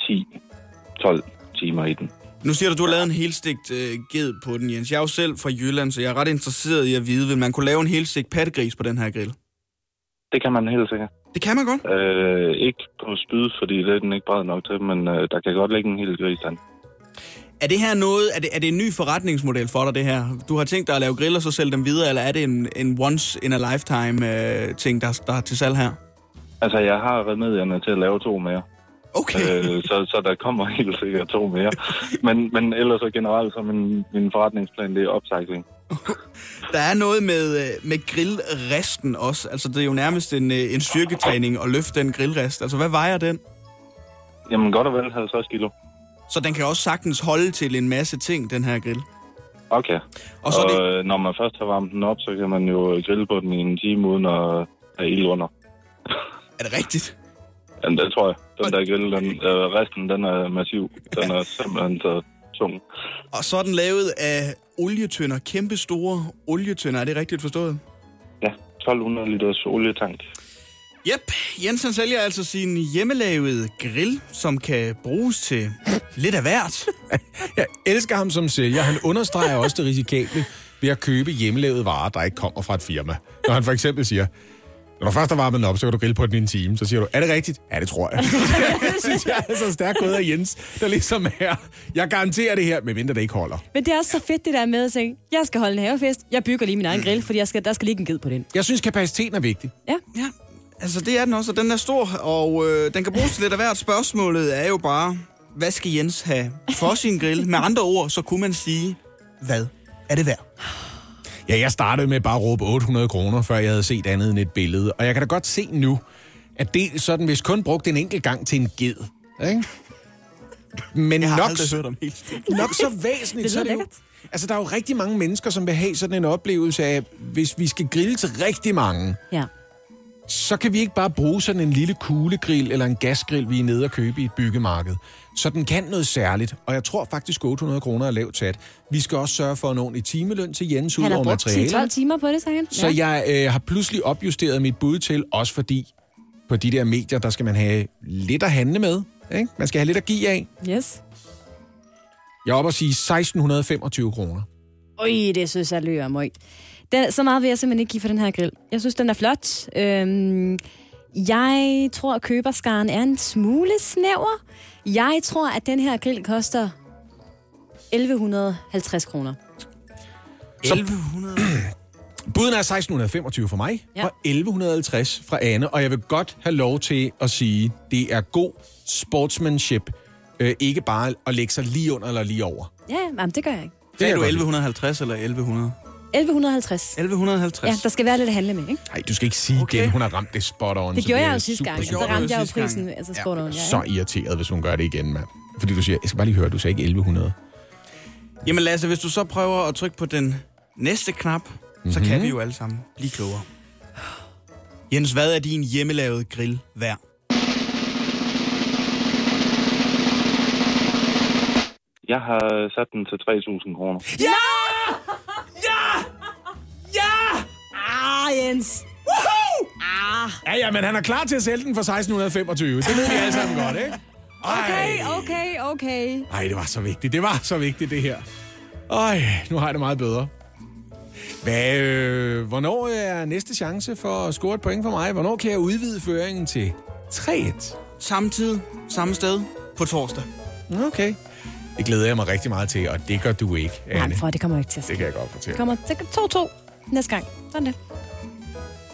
10-12 timer i den. Nu siger du, du har lavet en helstegt øh, ged på den, Jens. Jeg er jo selv fra Jylland, så jeg er ret interesseret i at vide, vil man kunne lave en helstegt pattegris på den her grill? Det kan man helt sikkert. Det kan man godt? Øh, ikke på spyd, fordi det er den ikke bred nok til, men øh, der kan godt ligge en hel gris an. Er det her noget, er det, er det en ny forretningsmodel for dig, det her? Du har tænkt dig at lave griller, så sælge dem videre, eller er det en, en once in a lifetime øh, ting, der, der er til salg her? Altså, jeg har remedierne til at lave to mere. Okay. Øh, så, så der kommer helt sikkert to mere. Men, men ellers så generelt, så min, min forretningsplan, det er upcycling. Der er noget med, øh, med grillresten også. Altså, det er jo nærmest en, øh, en styrketræning at løfte den grillrest. Altså, hvad vejer den? Jamen, godt og vel 50 kilo. Så den kan også sagtens holde til en masse ting, den her grill. Okay. Og så og det... når man først har varmet den op, så kan man jo grille på den i en time uden at have ild under. Er det rigtigt? Jamen, det tror jeg. Den der grill, den, øh, resten, den er massiv. Den er simpelthen så tung. Og så er den lavet af olietønder. Kæmpe store olietønder. Er det rigtigt forstået? Ja, 1200 liters olietank. Yep, Jensen sælger altså sin hjemmelavede grill, som kan bruges til lidt af hvert. Jeg elsker ham som sælger. Han understreger også det risikable ved at købe hjemmelavede varer, der ikke kommer fra et firma. Når han for eksempel siger, Når du først har varmet den op, så kan du grille på den i en time. Så siger du, er det rigtigt? Ja, det tror jeg. det synes jeg er så stærkt gået af Jens, der ligesom er, jeg garanterer det her, medmindre det ikke holder. Men det er også så fedt det der med at sige, jeg skal holde en havefest, jeg bygger lige min egen grill, fordi jeg skal, der skal ligge en ged på den. Jeg synes, kapaciteten er vigtig. Ja. Ja, altså det er den også, og den er stor, og øh, den kan bruges til lidt af hvert. Spørgsmålet er jo bare, hvad skal Jens have for sin grill? Med andre ord, så kunne man sige, hvad er det værd? Ja, jeg startede med bare at råbe 800 kroner, før jeg havde set andet end et billede. Og jeg kan da godt se nu, at det er sådan, hvis kun brugt en enkelt gang til en ged. Ikke? Men Jeg har nok, aldrig hørt om helt nok så væsentligt, Det så er det jo, Altså, der er jo rigtig mange mennesker, som vil have sådan en oplevelse af, hvis vi skal grille til rigtig mange, Ja. så kan vi ikke bare bruge sådan en lille kuglegrill eller en gasgrill, vi er nede og købe i et byggemarked. Så den kan noget særligt, og jeg tror faktisk 800 kroner er lavt sat. Vi skal også sørge for en timeløn til Jens ud Han har over brugt materialer. 10-12 timer på det, sagde han. Så jeg øh, har pludselig opjusteret mit bud til, også fordi på de der medier, der skal man have lidt at handle med. Ikke? Man skal have lidt at give af. Yes. Jeg er oppe at sige 1625 kroner. Øj, det synes jeg lyder møg. Den, så meget vil jeg simpelthen ikke give for den her grill. Jeg synes, den er flot. Øhm, jeg tror, at køberskaren er en smule snæver. Jeg tror, at den her grill koster 1150 kroner. 1100? Buden er 1625 for mig, Ja. og 1150 fra Anne. Og jeg vil godt have lov til at sige, det er god sportsmanship. Øh, ikke bare at lægge sig lige under eller lige over. Ja, jamen, det gør jeg ikke. Det kan du jeg godt 1150 eller 1100? 1150. 1150? Ja, der skal være lidt at handle med, ikke? Nej, du skal ikke sige Okay. igen, hun har ramt det spot on. Det gjorde jeg bliver jo sidste gang. Så ramte jeg jo prisen, altså Ja. spot on. Ja, Så irriteret, hvis hun gør det igen, mand. Fordi du siger, jeg skal bare lige høre, du sagde ikke 1100. Jamen Lasse, hvis du så prøver at trykke på den næste knap, mm-hmm. så kan vi jo alle sammen blive klogere. Jens, hvad er din hjemmelavede grill værd? Jeg har sat den til 3.000 kroner. Ja! Ja! Ja! Ah, Jens. Woohoo! Ah. Ja, ja, men han er klar til at sælge den for 1625. Det ved vi alle sammen godt, ikke? Okay, okay, okay. Ej, det var så vigtigt. Det var så vigtigt, det her. Ej, nu har jeg det meget bedre. Hvad, øh, hvornår er næste chance for at score et point for mig? Hvornår kan jeg udvide føringen til 3-1? Samme tid, samme sted, på torsdag. Okay. Det glæder jeg mig rigtig meget til, og det gør du ikke, Anne. Nej, for det kommer ikke til at ske. Det kan jeg godt fortælle. Det kommer til 2-2 næste gang. Sådan det.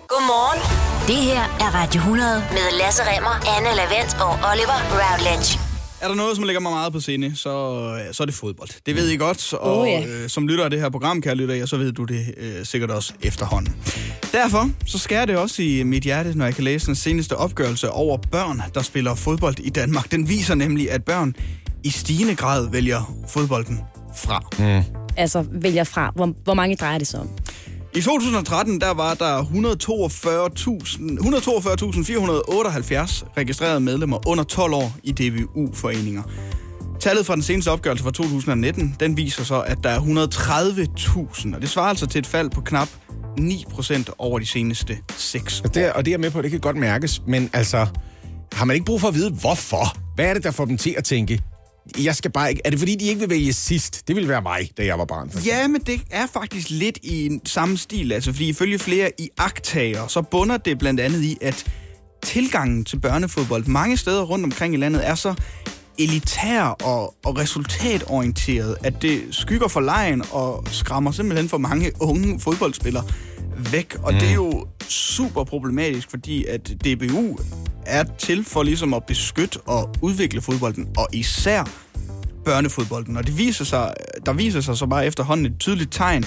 Godmorgen. Det her er Radio 100 med Lasse Remmer, Anne Lavendt og Oliver Routledge. Er der noget, som ligger mig meget på sinde, så, så er det fodbold. Det ved I godt, og Oh, ja. øh, som lytter af det her program, kære lytter, ja, så ved du det øh, sikkert også efterhånden. Derfor så skærer det også i mit hjerte, når jeg kan læse den seneste opgørelse over børn, der spiller fodbold i Danmark. Den viser nemlig, at børn i stigende grad vælger fodbolden fra. Mm. Altså, vælger fra. Hvor, hvor mange drejer det sig om? I 2013 der var der 142.478 registrerede medlemmer under 12 år i DBU-foreninger. Tallet fra den seneste opgørelse fra 2019, den viser så, at der er 130.000, og det svarer altså til et fald på knap 9% over de seneste 6 år. Og det, er- og det er med på, det kan godt mærkes, men altså, har man ikke brug for at vide, hvorfor? Hvad er det, der får dem til at tænke, jeg skal bare ikke... Er det fordi, de ikke vil vælge sidst? Det ville være mig, da jeg var barn. For. Ja, men det er faktisk lidt i en samme stil, altså fordi ifølge flere i agtager, så bunder det blandt andet i, at tilgangen til børnefodbold mange steder rundt omkring i landet er så elitær og, og resultatorienteret, at det skygger for lejen og skræmmer simpelthen for mange unge fodboldspillere væk. Og mm. det er jo super problematisk, fordi at DBU er til for ligesom at beskytte og udvikle fodbolden, og især børnefodbolden. Og det viser sig, der viser sig så bare efterhånden et tydeligt tegn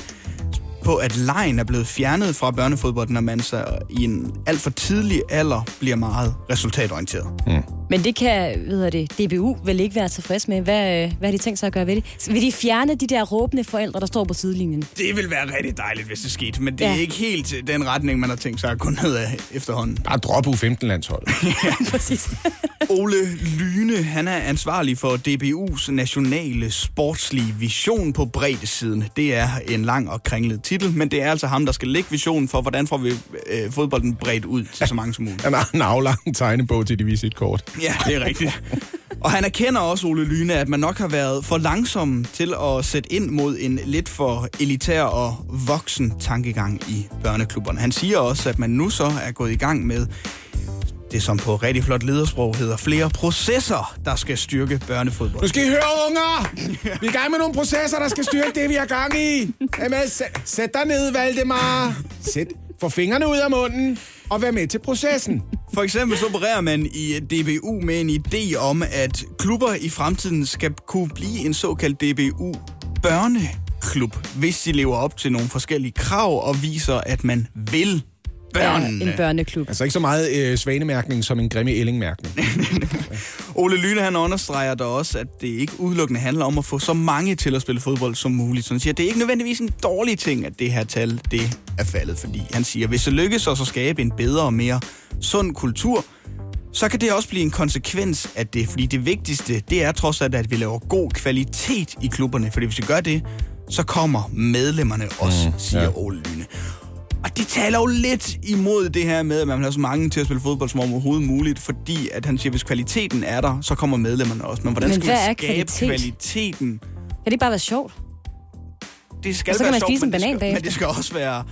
på, at lejen er blevet fjernet fra børnefodbolden, når man så i en alt for tidlig alder bliver meget resultatorienteret. Mm. Men det kan, ved jeg det, DBU vel ikke være tilfreds med. Hvad, hvad har de tænkt sig at gøre ved det? Vil de fjerne de der råbende forældre, der står på sidelinjen? Det vil være rigtig dejligt, hvis det skete, men det er Ja. ikke helt den retning, man har tænkt sig at gå ned af efterhånden. Bare drop U15-landsholdet. Præcis. Ole Lyne, han er ansvarlig for DBU's nationale sportslige vision på breddesiden. Det er en lang og kringlet titel, men det er altså ham, der skal lægge visionen for, hvordan får vi øh, fodbolden bredt ud til så mange som muligt. Han har en aflang tegnebog til de visitkort. Ja, det er rigtigt. Og han erkender også, Ole Lyne, at man nok har været for langsom til at sætte ind mod en lidt for elitær og voksen tankegang i børneklubberne. Han siger også, at man nu så er gået i gang med det, som på rigtig flot ledersprog hedder flere processer, der skal styrke børnefodbold. Nu skal I høre, unger! Vi er i gang med nogle processer, der skal styrke det, vi har gang i. Jamen, sæt, sæt dig ned, Valdemar. Sæt, få fingrene ud af munden og vær med til processen. For eksempel så opererer man i DBU med en idé om, at klubber i fremtiden skal kunne blive en såkaldt DBU børneklub, hvis de lever op til nogle forskellige krav og viser, at man vil børnene. Ja, en børneklub. Altså ikke så meget øh, svanemærkning som en grimme ellingmærkning. Ole Lyne han understreger da også, at det ikke udelukkende handler om at få så mange til at spille fodbold som muligt. Så han siger, at det er ikke nødvendigvis en dårlig ting, at det her tal det er faldet. Fordi han siger, at hvis det lykkes os at skabe en bedre og mere sund kultur, så kan det også blive en konsekvens af det. Fordi det vigtigste, det er trods alt, at vi laver god kvalitet i klubberne. Fordi hvis vi gør det, så kommer medlemmerne også, mm, siger ja. Ole Lyne. De taler jo lidt imod det her med, at man vil have så mange til at spille fodbold som overhovedet muligt, fordi at han siger, at hvis kvaliteten er der, så kommer medlemmerne også. Men hvordan Men skal man skabe kvalitet? kvaliteten? Kan det bare være sjovt? Det skal være sjovt, men det skal, bagefter. men det skal også være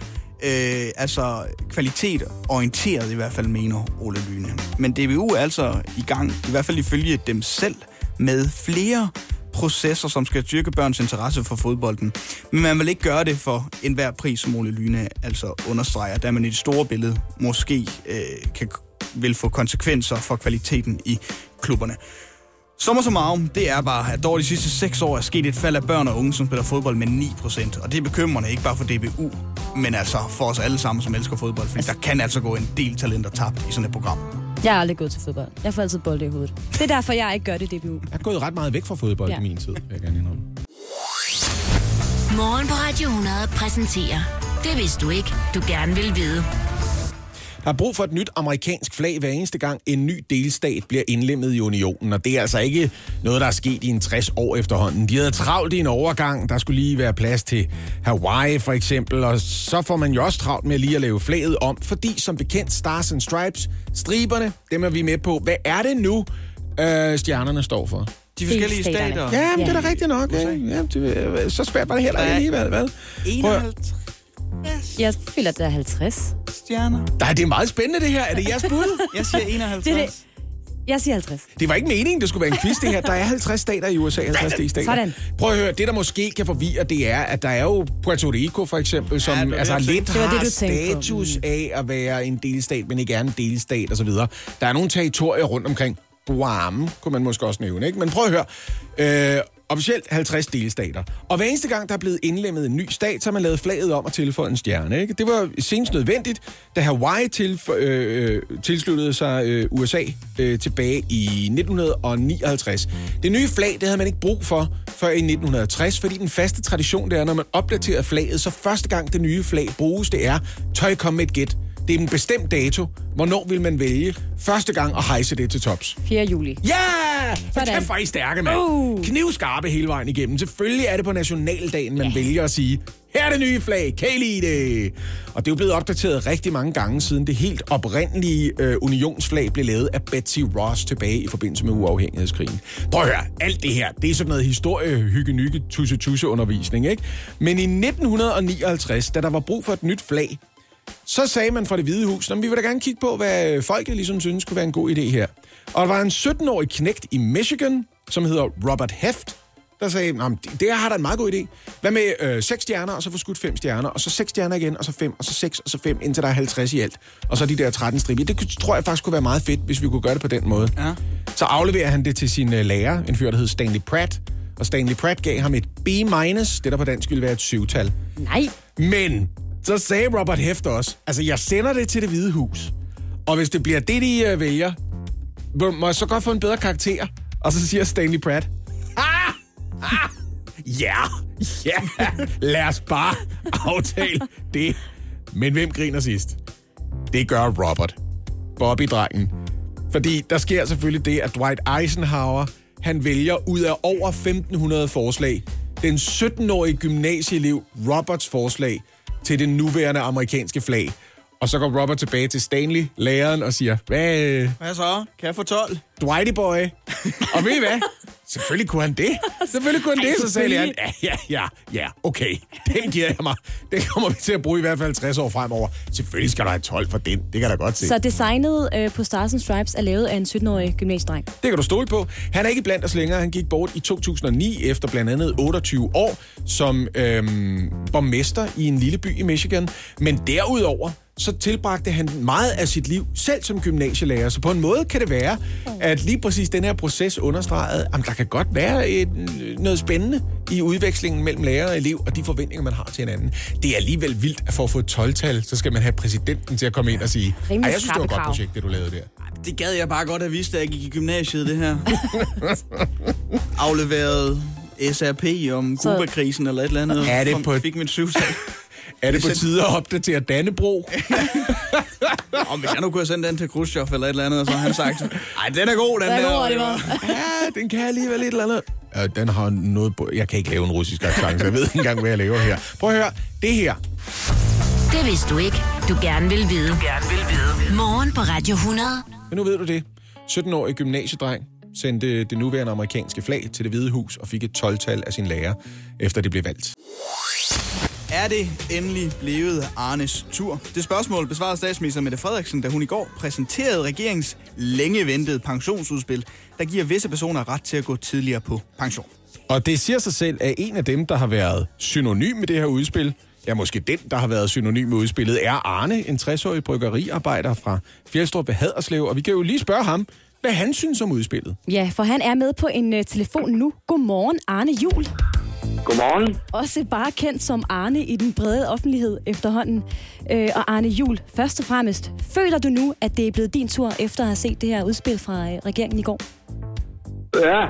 øh, altså kvalitet orienteret i hvert fald, mener Ole Lyne. Men DBU er altså i gang, i hvert fald ifølge dem selv, med flere processer, som skal styrke børns interesse for fodbolden. Men man vil ikke gøre det for enhver pris, som Ole Lyne altså understreger, da man i det store billede måske øh, kan, vil få konsekvenser for kvaliteten i klubberne. Sommer summarum, det er bare, at over de sidste 6 år er sket et fald af børn og unge, som spiller fodbold med 9%. Og det er bekymrende, ikke bare for DBU, men altså for os alle sammen, som elsker fodbold. Fordi der kan altså gå en del talenter tabt i sådan et program. Jeg har aldrig gået til fodbold. Jeg får altid bolde i hovedet. Det er derfor, jeg ikke gør det i DBU. Jeg er gået ret meget væk fra fodbold ja. i min tid, vil jeg gerne indrømme. Morgen på Radio 100 præsenterer Det vidste du ikke, du gerne vil vide. Der er brug for et nyt amerikansk flag hver eneste gang en ny delstat bliver indlemmet i unionen, og det er altså ikke noget, der er sket i en 60 år efterhånden. De havde travlt i en overgang, der skulle lige være plads til Hawaii for eksempel, og så får man jo også travlt med lige at lave flaget om, fordi som bekendt Stars and Stripes, striberne, dem er vi med på. Hvad er det nu, øh, stjernerne står for? De forskellige stater. Ja, men det er da rigtigt nok. Ja, ja, det, så svært var det heller ikke alligevel, hvad? Prøv at- 51 Jeg føler, at det er 50. stjerner. Nej, det er meget spændende det her. Er det jeres bud? Jeg siger 51. Det er det. Jeg siger 50. Det var ikke meningen, det skulle være en quiz, det her. Der er 50 stater i USA, 50 delstater. Sådan. Prøv at høre, det der måske kan forvirre, det er, at der er jo Puerto Rico for eksempel, som Ja, altså lidt. Det har det, tænkte på. status af at være en delstat, men ikke er en delstat osv. Der er nogle territorier rundt omkring. Guam kunne man måske også nævne, ikke? Men prøv at høre. Øh, officielt 50 delstater. Og hver eneste gang, der er blevet indlemmet en ny stat, så har man lavet flaget om at tilføje en stjerne. Ikke? Det var senest nødvendigt, da Hawaii til, øh, øh, tilsluttede sig øh, USA øh, tilbage i 1959. Det nye flag, det havde man ikke brug for før i 1960, fordi den faste tradition, det er, når man opdaterer flaget, så første gang det nye flag bruges, det er, tøj komme med et gæt. Det er en bestemt dato. Hvornår vil man vælge første gang at hejse det til tops? 4. juli. Ja! Sådan. Så kan faktisk stærke, mand. Uh. Knivskarpe hele vejen igennem. Selvfølgelig er det på nationaldagen, man vælger at sige, her er det nye flag, kan I lide det? Og det er jo blevet opdateret rigtig mange gange siden det helt oprindelige øh, unionsflag blev lavet af Betsy Ross tilbage i forbindelse med uafhængighedskrigen. Prøv at høre, alt det her, det er sådan noget historie, hygge, nykke, tusse, tusse undervisning, ikke? Men i 1959, da der var brug for et nyt flag, så sagde man fra det hvide hus, vi vil da gerne kigge på, hvad folket ligesom synes kunne være en god idé her. Og der var en 17-årig knægt i Michigan, som hedder Robert Heft, der sagde, "Nå, men det her har da en meget god idé. Hvad med øh, 6 stjerner, og så få skudt 5 stjerner, og så 6 stjerner igen, og så 5, og så 6, og så 5, indtil der er 50 i alt. Og så de der 13 striber. Det tror jeg faktisk kunne være meget fedt, hvis vi kunne gøre det på den måde. Ja. Så afleverer han det til sin øh, lærer, en fyr, der hed Stanley Pratt. Og Stanley Pratt gav ham et B-, det der på dansk ville være et syvtal. Nej. Men så sagde Robert Heft også, altså jeg sender det til det hvide hus, og hvis det bliver det, de uh, vælger, må må jeg så godt få en bedre karakter? Og så siger Stanley Pratt, ah, ah, ja, ja, lad os bare aftale det. Men hvem griner sidst? Det gør Robert. Bobby-drengen. Fordi der sker selvfølgelig det, at Dwight Eisenhower, han vælger ud af over 1500 forslag, den 17-årige gymnasieelev Roberts forslag til det nuværende amerikanske flag. Og så går Robert tilbage til Stanley, læreren, og siger, hvad, Hvad så? Kan jeg få 12? Dwighty boy. og ved I hvad? Selvfølgelig kunne han det. Selvfølgelig kunne han det. Så sagde læreren, ja, ja, ja, ja, okay. Den giver jeg mig. Den kommer vi til at bruge i hvert fald 60 år fremover. Selvfølgelig skal der have 12 for den. Det kan jeg da godt se. Så designet øh, på Stars and Stripes er lavet af en 17-årig gymnasiedreng. Det kan du stole på. Han er ikke blandt os længere. Han gik bort i 2009 efter blandt andet 28 år som øhm, borgmester i en lille by i Michigan. Men derudover så tilbragte han meget af sit liv selv som gymnasielærer. Så på en måde kan det være, at lige præcis den her proces understregede, at der kan godt være et, noget spændende i udvekslingen mellem lærer og elev, og de forventninger, man har til hinanden. Det er alligevel vildt, at for at få et 12-tal, så skal man have præsidenten til at komme ind og sige, "Ej, jeg synes, det var et godt krav." projekt, det du lavede der. Det gad jeg bare godt have vidst, da jeg gik i gymnasiet, det her. Afleveret SRP om Kuba-krisen eller et eller andet. Er det på- Fik mit syvtal. Er det på tide at opdatere Dannebro? Om hvis jeg nu kunne have sendt den til Khrushchev eller et eller andet, så har han sagt, ej, den er god, den, Den er der. god. Ja, den kan alligevel et eller andet. Ja, den har noget... på- Jeg kan ikke lave en russisk accent, så jeg ved ikke engang, hvad jeg laver her. Prøv at høre. Det her. Det vidste du ikke. Du gerne vil vide. Du gerne vil vide. Morgen på Radio 100. Men nu ved du det. 17-årig gymnasiedreng sendte det nuværende amerikanske flag til det hvide hus og fik et 12-tal af sin lærer, efter det blev valgt. Er det endelig blevet Arnes tur? Det spørgsmål besvarede statsminister Mette Frederiksen, da hun i går præsenterede regeringens længe ventede pensionsudspil, der giver visse personer ret til at gå tidligere på pension. Og det siger sig selv, at en af dem, der har været synonym med det her udspil, ja, måske den, der har været synonym med udspillet, er Arne, en 60-årig bryggeriarbejder fra Fjeldstrup ved Haderslev. Og vi kan jo lige spørge ham, hvad han synes om udspillet. Ja, for han er med på en uh, telefon nu. Godmorgen, Arne Jul. Godmorgen. Også bare kendt som Arne i den brede offentlighed efterhånden. Øh, og Arne Jul, først og fremmest, føler du nu, at det er blevet din tur, efter at have set det her udspil fra øh, regeringen i går? Ja,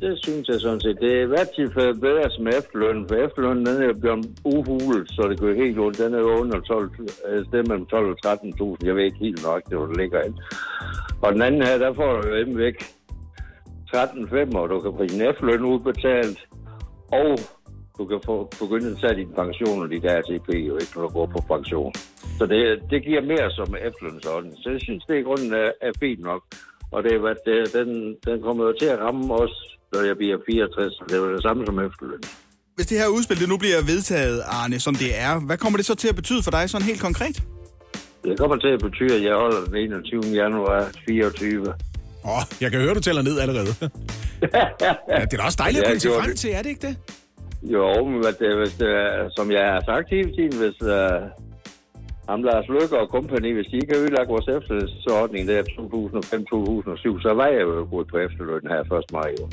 det synes jeg sådan set. Det er hver tilfælde bedre som efterløn, for efterlønnen den er blevet uhulet, så det går helt ondt. Den er jo under 12, øh, sted mellem 12 og 13.000. Jeg ved ikke helt nok, det hvor det ligger ind. Og den anden her, der får du jo væk 13,5, og du kan få din efterløn udbetalt, og du kan få, begynde at tage din pension og dit ATP, jo ikke, når du går på pension. Så det, det giver mere som efterlønsordning. Så jeg synes, det i grunden er, er fint nok. Og det, er, det, den, den kommer jo til at ramme os, når jeg bliver 64. Det er det samme som efterløn. Hvis det her udspil det nu bliver vedtaget, Arne, som det er, hvad kommer det så til at betyde for dig sådan helt konkret? Det kommer til at betyde, at jeg holder den 21. januar 24. Åh, oh, jeg kan høre, du tæller ned allerede. ja, det er da også dejligt at kunne se frem til, er det ikke det? Jo, men hvis er- som jeg har sagt hele tiden, hvis uh, ham Lars Løkke og kompagni, hvis de ikke har ødelagt vores efterlønsordning der 2005-2007, så var jeg jo gået på efterløn her 1. maj. Jo.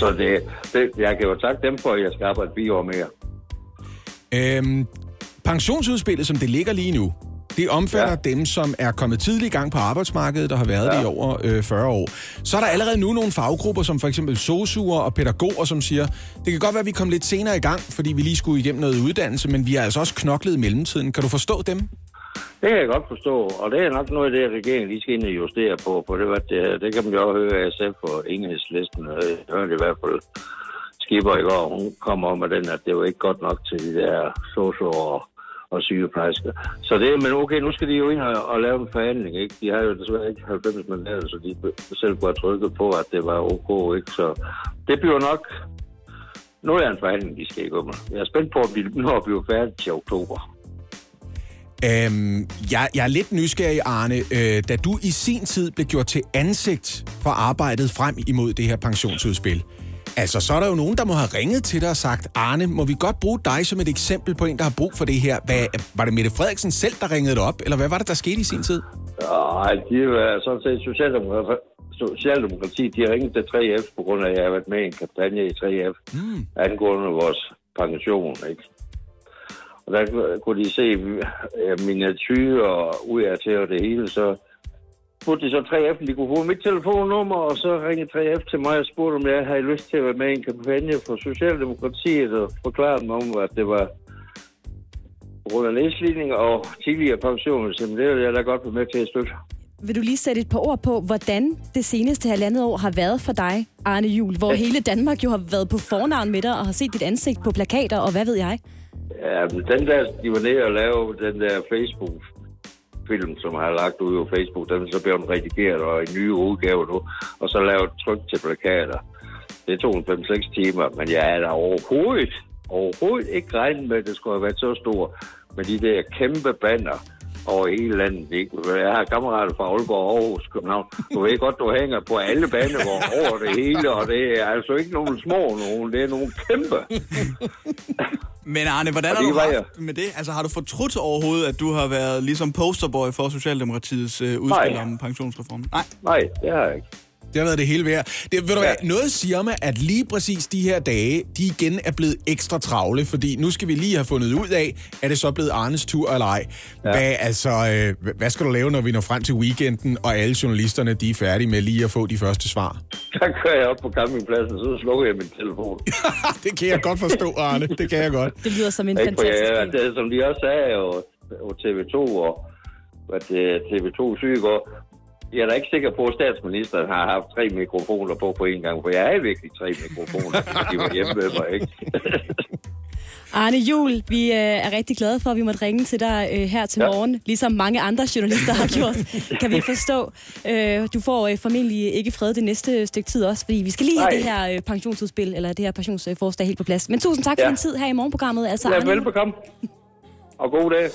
Så det, det, jeg kan jo takke dem for, at jeg skal arbejde fire år mere. Øhm, pensionsudspillet, som det ligger lige nu, det omfatter ja. dem, som er kommet tidligt i gang på arbejdsmarkedet og har været ja. det i over øh, 40 år. Så er der allerede nu nogle faggrupper, som for eksempel sosuer og pædagoger, som siger, det kan godt være, at vi kom lidt senere i gang, fordi vi lige skulle igennem noget uddannelse, men vi har altså også knoklet i mellemtiden. Kan du forstå dem? Det kan jeg godt forstå, og det er nok noget af det, regeringen lige skal ind og justere på, for det, var det, det kan man jo også høre af SF og enhedslisten, og jeg hørte i hvert fald Skipper i går, hun kom om med den, at det var ikke godt nok til de der sosuer og, og sygeplejersker. Så det, men okay, nu skal de jo ind og, og lave en forhandling, ikke? De har jo desværre ikke 90 mandater, så de selv kunne have trykket på, at det var ok, ikke? Så det bliver nok noget af en forhandling, de skal i gå med. Jeg er spændt på, at vi når at blive færdige til oktober. Øhm, jeg, jeg er lidt nysgerrig, Arne. Øh, da du i sin tid blev gjort til ansigt for arbejdet frem imod det her pensionsudspil, altså så er der jo nogen, der må have ringet til dig og sagt, Arne, må vi godt bruge dig som et eksempel på en, der har brug for det her? Hvad, var det Mette Frederiksen selv, der ringede dig op, eller hvad var det, der skete i sin tid? Nej, de er sådan set Socialdemokrati, Socialdemokrati, de har ringet til 3F, på grund af, at jeg har været med i en kampagne i 3F, mm. angående vores pension, ikke? Og der kunne de se miniatyrer og ud af til og det hele, så spurgte de så 3F, de kunne få mit telefonnummer, og så ringede 3F til mig og spurgte, om jeg havde lyst til at være med i en kampagne for Socialdemokratiet, og forklarede mig om, at det var på grund af nedslidning og tidligere pension, så det vil jeg da godt være med til at støtte. Vil du lige sætte et par ord på, hvordan det seneste halvandet år har været for dig, Arne Jul, hvor hele Danmark jo har været på fornavn med dig og har set dit ansigt på plakater og hvad ved jeg? Ja, men den der, de var nede og lave den der Facebook film, som jeg har lagt ud på Facebook. Den så blevet redigeret og en ny udgaver nu, og så lavet tryk til plakater. Det tog en 5-6 timer, men jeg er da overhovedet, overhovedet ikke regnet med, at det skulle have været så stor med de der kæmpe banner over hele landet. Ikke? Jeg har kammerater fra Aalborg og Aarhus, København. Du ved godt, du hænger på alle banegårde over det hele, og det er altså ikke nogen små nogen, det er nogle kæmpe. Men Arne, hvordan har du haft med det? Altså, har du fortrudt overhovedet, at du har været ligesom posterboy for Socialdemokratiets øh, udspil Nej. om pensionsreformen? Nej. Nej, det har jeg ikke. Det har været det hele værd. Det, ved du hvad, noget siger mig, at lige præcis de her dage, de igen er blevet ekstra travle, fordi nu skal vi lige have fundet ud af, er det så blevet Arnes tur eller ej. Ja. Hvad, altså, øh, hvad skal du lave, når vi når frem til weekenden, og alle journalisterne de er færdige med lige at få de første svar? Så kører jeg op på campingpladsen, så slukker jeg min telefon. det kan jeg godt forstå, Arne. Det kan jeg godt. Det lyder som en Ikke, fantastisk jeg, idé. det, som de også sagde jo, jo TV2 og hvad det, TV2 syge går, jeg er da ikke sikker på, at statsministeren har haft tre mikrofoner på på en gang, for jeg er virkelig tre mikrofoner, de var hjemme med mig, ikke? Arne Jul, vi øh, er rigtig glade for, at vi måtte ringe til dig øh, her til Ja. morgen, ligesom mange andre journalister har gjort, kan vi forstå. Øh, du får øh, formentlig ikke fred det næste stykke tid også, fordi vi skal lige have Nej. det her øh, pensionsudspil, eller det her pensionsforslag helt på plads. Men tusind tak for Ja. din tid her i morgenprogrammet. Altså, Ja, Arne velbekomme. Og god dag.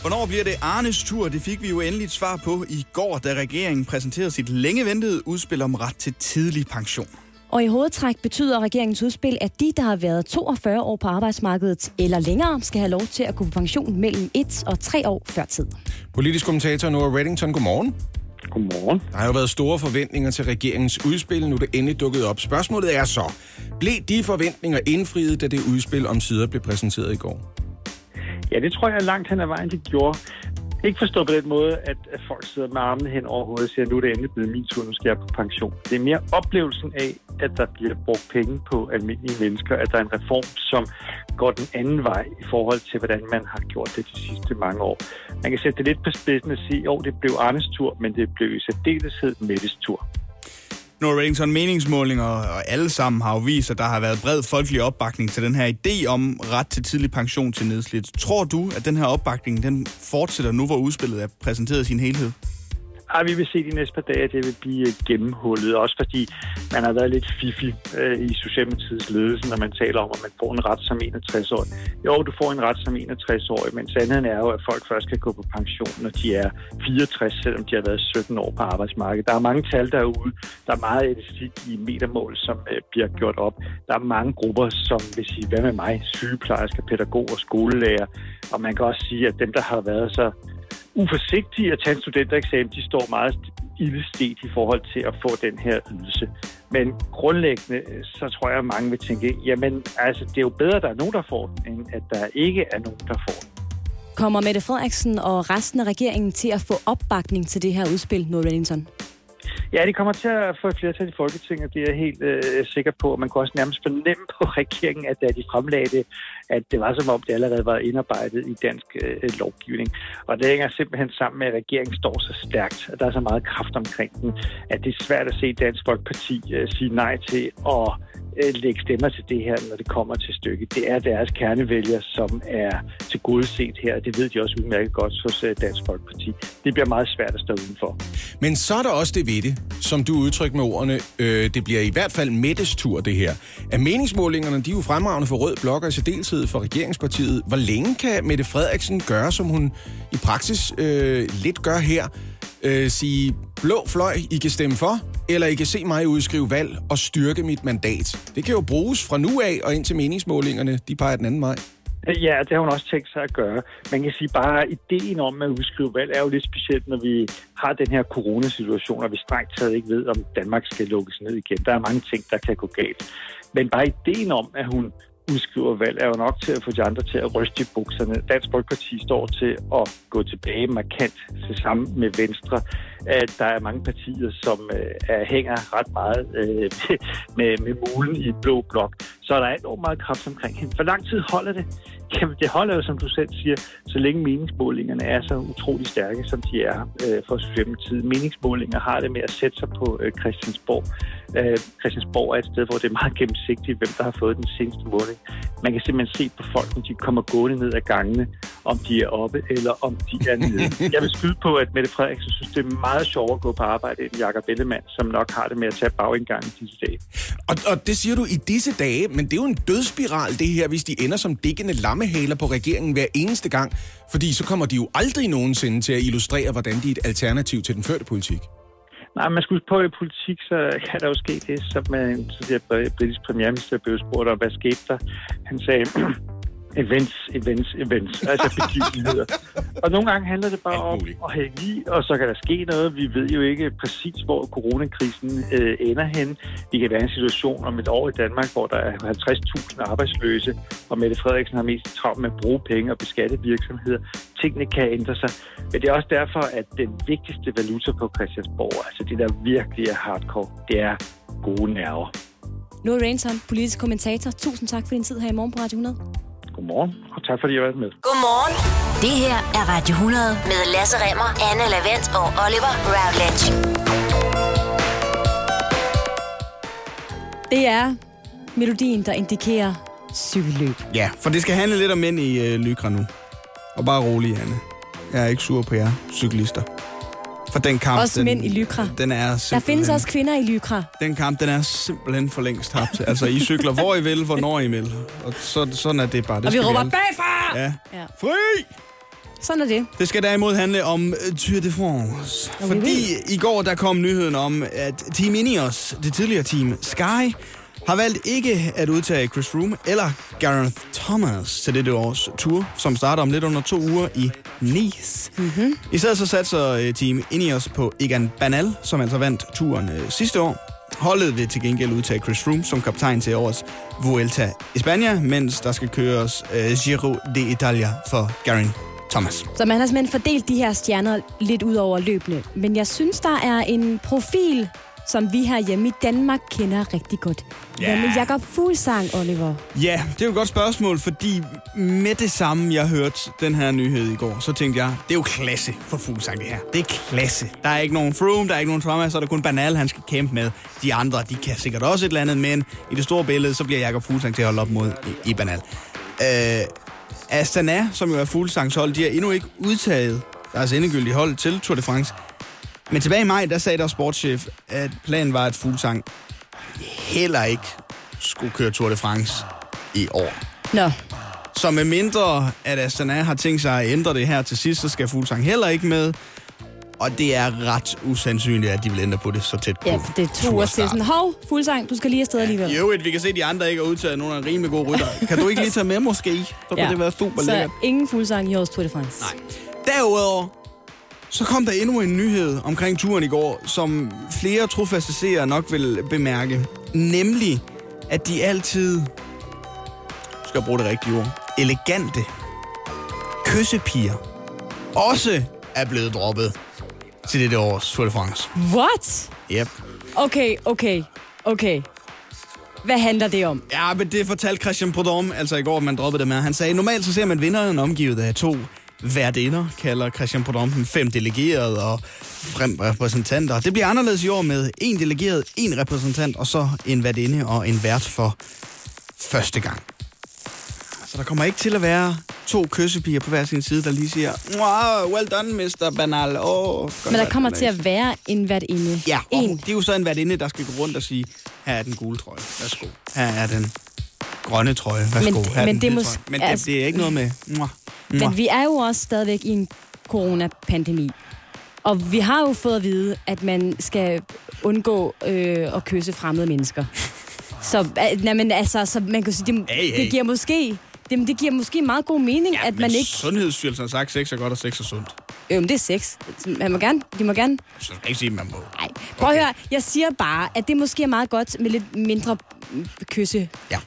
Hvornår bliver det Arnes tur? Det fik vi jo endelig et svar på i går, da regeringen præsenterede sit længe ventede udspil om ret til tidlig pension. Og i hovedtræk betyder regeringens udspil, at de, der har været 42 år på arbejdsmarkedet eller længere, skal have lov til at gå på pension mellem 1 og 3 år før tid. Politisk kommentator Noah Reddington, godmorgen. Godmorgen. Der har jo været store forventninger til regeringens udspil, nu det endelig dukket op. Spørgsmålet er så, blev de forventninger indfriet, da det udspil om sider blev præsenteret i går? Ja, det tror jeg langt hen ad vejen, de gjorde. Ikke forstå på den måde, at, at folk sidder med armene hen over hovedet og siger, nu er det endelig blevet min tur, nu skal jeg på pension. Det er mere oplevelsen af, at der bliver brugt penge på almindelige mennesker, at der er en reform, som går den anden vej i forhold til, hvordan man har gjort det de sidste mange år. Man kan sætte det lidt på spidsen og sige, jo, det blev Arnes tur, men det blev i særdeleshed Mettes tur. Nora Reddington meningsmålinger og alle sammen har jo vist, at der har været bred folkelig opbakning til den her idé om ret til tidlig pension til nedslidt. Tror du, at den her opbakning den fortsætter nu, hvor udspillet er præsenteret i sin helhed? Ej, vi vil se de næste par dage, at det vil blive øh, gennemhullet. Også fordi man har været lidt fifi øh, i Socialdemokratiets ledelse, når man taler om, at man får en ret som 61-årig. Jo, du får en ret som 61-årig, men sandheden er jo, at folk først kan gå på pension, når de er 64, selvom de har været 17 år på arbejdsmarkedet. Der er mange tal derude. Der er meget elastik i metermål, som øh, bliver gjort op. Der er mange grupper, som vil sige, hvad med mig? Sygeplejersker, pædagoger, skolelærer. Og man kan også sige, at dem, der har været så uforsigtige at tage en studentereksamen, de står meget ildestet i forhold til at få den her ydelse. Men grundlæggende, øh, så tror jeg, at mange vil tænke, jamen altså, det er jo bedre, at der er nogen, der får den, end at der ikke er nogen, der får den. Kommer Mette Frederiksen og resten af regeringen til at få opbakning til det her udspil, Reddington? Ja, de kommer til at få et flertal i Folketinget, det er jeg helt øh, sikker på. Man kunne også nærmest fornemme på regeringen, at da de fremlagde det, at det var som om, det allerede var indarbejdet i dansk øh, lovgivning. Og det hænger simpelthen sammen med, at regeringen står så stærkt, at der er så meget kraft omkring den, at det er svært at se Dansk Folkeparti øh, sige nej til at øh, lægge stemmer til det her, når det kommer til stykket. Det er deres kernevælger, som er til gode set her, det ved de også udmærket godt hos øh, Dansk Folkeparti. Det bliver meget svært at stå udenfor. Men så er der også det ved det, som du udtrykte med ordene. Øh, det bliver i hvert fald Mettes tur, det her. At meningsmålingerne, de er jo fremragende for Rød Blok og i særdeleshed for regeringspartiet. Hvor længe kan Mette Frederiksen gøre, som hun i praksis øh, lidt gør her? Øh, sige, blå fløj, I kan stemme for, eller I kan se mig udskrive valg og styrke mit mandat. Det kan jo bruges fra nu af og indtil meningsmålingerne, de peger den anden vej. Øh, ja, det har hun også tænkt sig at gøre. Man kan sige bare, at ideen om at udskrive valg er jo lidt specielt, når vi har den her coronasituation, og vi strengt taget ikke ved, om Danmark skal lukkes ned igen. Der er mange ting, der kan gå galt. Men bare ideen om, at hun udskriver valg, er jo nok til at få de andre til at ryste i bukserne. Dansk Folkeparti står til at gå tilbage markant til sammen med Venstre. At der er mange partier, som øh, er, hænger ret meget øh, med, med mulen i blå blok. Så der er enormt meget kraft omkring hende. Hvor lang tid holder det? Jamen, det holder jo, som du selv siger, så længe meningsmålingerne er så utrolig stærke, som de er øh, for Socialdemokratiet. Meningsmålinger har det med at sætte sig på øh, Christiansborg. Øh, Christiansborg er et sted, hvor det er meget gennemsigtigt, hvem der har fået den seneste måling. Man kan simpelthen se på folk, når de kommer gående ned ad gangene, om de er oppe eller om de er nede. Jeg vil skyde på, at Mette Frederiksen synes, det er meget sjovere at gå på arbejde end Jakob Ellemann, som nok har det med at tage bagindgangen disse dage. Og, og det siger du i disse dage, men det er jo en dødsspiral, det her, hvis de ender som dækkende lammehaler på regeringen hver eneste gang. Fordi så kommer de jo aldrig nogensinde til at illustrere, hvordan de er et alternativ til den førte politik. Nej, man skulle på i politik, så kan der jo ske det, som en tidligere britisk premierminister blev spurgt om, hvad skete der? Han sagde, events, events, events, altså begivenheder. og nogle gange handler det bare om at hænge i, og så kan der ske noget. Vi ved jo ikke præcis, hvor coronakrisen øh, ender hen. Vi kan være i en situation om et år i Danmark, hvor der er 50.000 arbejdsløse, og Mette Frederiksen har mest travlt med at bruge penge og beskatte virksomheder. Tingene kan ændre sig. Men det er også derfor, at den vigtigste valuta på Christiansborg, altså det der virkelig er hardcore, det er gode nerver. Louis Rainson, politisk kommentator. Tusind tak for din tid her i morgen på Radio 100. Godmorgen, og tak fordi jeg var med. Godmorgen. Det her er Radio 100 med Lasse Remmer, Anne Lavendt og Oliver Routledge. Det er melodien, der indikerer cykelløb. Ja, for det skal handle lidt om mænd i øh, Lykra nu. Og bare rolig, Anne. Jeg er ikke sur på jer, cyklister. For den kamp, Også den, mænd i Lykra. Den er Der findes også kvinder i Lykra. Den kamp, den er simpelthen for længst tabt. Altså, I cykler, hvor I vil, hvornår I vil. Og så, sådan er det bare. Det Og vi råber alle- bagfra! Ja. Ja. Fri! Sådan er det. Det skal derimod handle om øh, Tour de France. Vi Fordi i går der kom nyheden om, at Team Ineos, det tidligere team Sky, har valgt ikke at udtage Chris Froome eller Gareth Thomas til dette års tour, som starter om lidt under to uger i Nice. Mm-hmm. I stedet så satser øh, Team Ineos på Egan Bernal, som altså vandt turen øh, sidste år. Holdet vil til gengæld udtage Chris Froome som kaptajn til årets Vuelta i Spanien, mens der skal køres øh, Giro d'Italia for Garen Thomas. Så man har simpelthen fordelt de her stjerner lidt ud over løbende. Men jeg synes, der er en profil, som vi her hjemme i Danmark kender rigtig godt. Ja. Hvad med Jakob Fuglsang, Oliver? Ja, det er jo et godt spørgsmål, fordi med det samme, jeg hørte den her nyhed i går, så tænkte jeg, det er jo klasse for Fuglsang det her. Det er klasse. Der er ikke nogen Froome, der er ikke nogen Thomas, så er der kun Banal, han skal kæmpe med. De andre, de kan sikkert også et eller andet, men i det store billede, så bliver Jakob Fuglsang til at holde op mod i, i Banal. Øh, Astana, som jo er Fuglsangs hold, de har endnu ikke udtaget deres endegyldige hold til Tour de France. Men tilbage i maj, der sagde der sportschef, at planen var, at Fuglsang heller ikke skulle køre Tour de France i år. Nå. Så med mindre, at Astana har tænkt sig at ændre det her til sidst, så skal Fuglsang heller ikke med. Og det er ret usandsynligt, at de vil ændre på det så tæt på. Ja, det er to år til sådan, hov, Fuglsang, du skal lige afsted alligevel. I øvrigt, vi kan se, at de andre ikke har udtaget nogle af rimelig gode rytter. Kan du ikke lige tage med måske? Så kunne det være super så lækkert. ingen Fuglsang i årets Tour de France. Nej. Derudover, så kom der endnu en nyhed omkring turen i går, som flere trofaste seere nok vil bemærke. Nemlig, at de altid, skal bruge det rigtige ord, elegante kyssepiger også er blevet droppet til dette års Tour de France. What? Yep. Okay, okay, okay. Hvad handler det om? Ja, men det fortalte Christian Prudhomme, altså i går, at man droppede det med. Han sagde, normalt så ser man vinderen omgivet af to værtinder, kalder Christian Prudhomme fem delegerede og fem repræsentanter. Det bliver anderledes i år med en delegeret, en repræsentant, og så en værtinde og en vært for første gang. Så der kommer ikke til at være to kyssepiger på hver sin side, der lige siger, wow, well done, Mr. Banal. Oh, Men der kommer til at være en værtinde. Ja, og det er jo så en værtinde, der skal gå rundt og sige, her er den gule trøje, værsgo. Her er den grønne trøje, værsgo. Men- her er men den det mås- trøje. Men altså- det, det er ikke noget med... Mwah. Men vi er jo også stadigvæk i en coronapandemi. Og vi har jo fået at vide, at man skal undgå øh, at kysse fremmede mennesker. Så, øh, nej, men, altså, så man kan sige, det, Hey, hey. det giver måske... Det, det giver måske meget god mening, ja, at man ikke... Sundhedsstyrelsen har sagt, at sex er godt og sex er sundt. Øh, men det er sex. Man må gerne, de må gerne... Så skal ikke sige, man må. Nej. Prøv okay. at høre, jeg siger bare, at det måske er meget godt med lidt mindre kysse. Ja.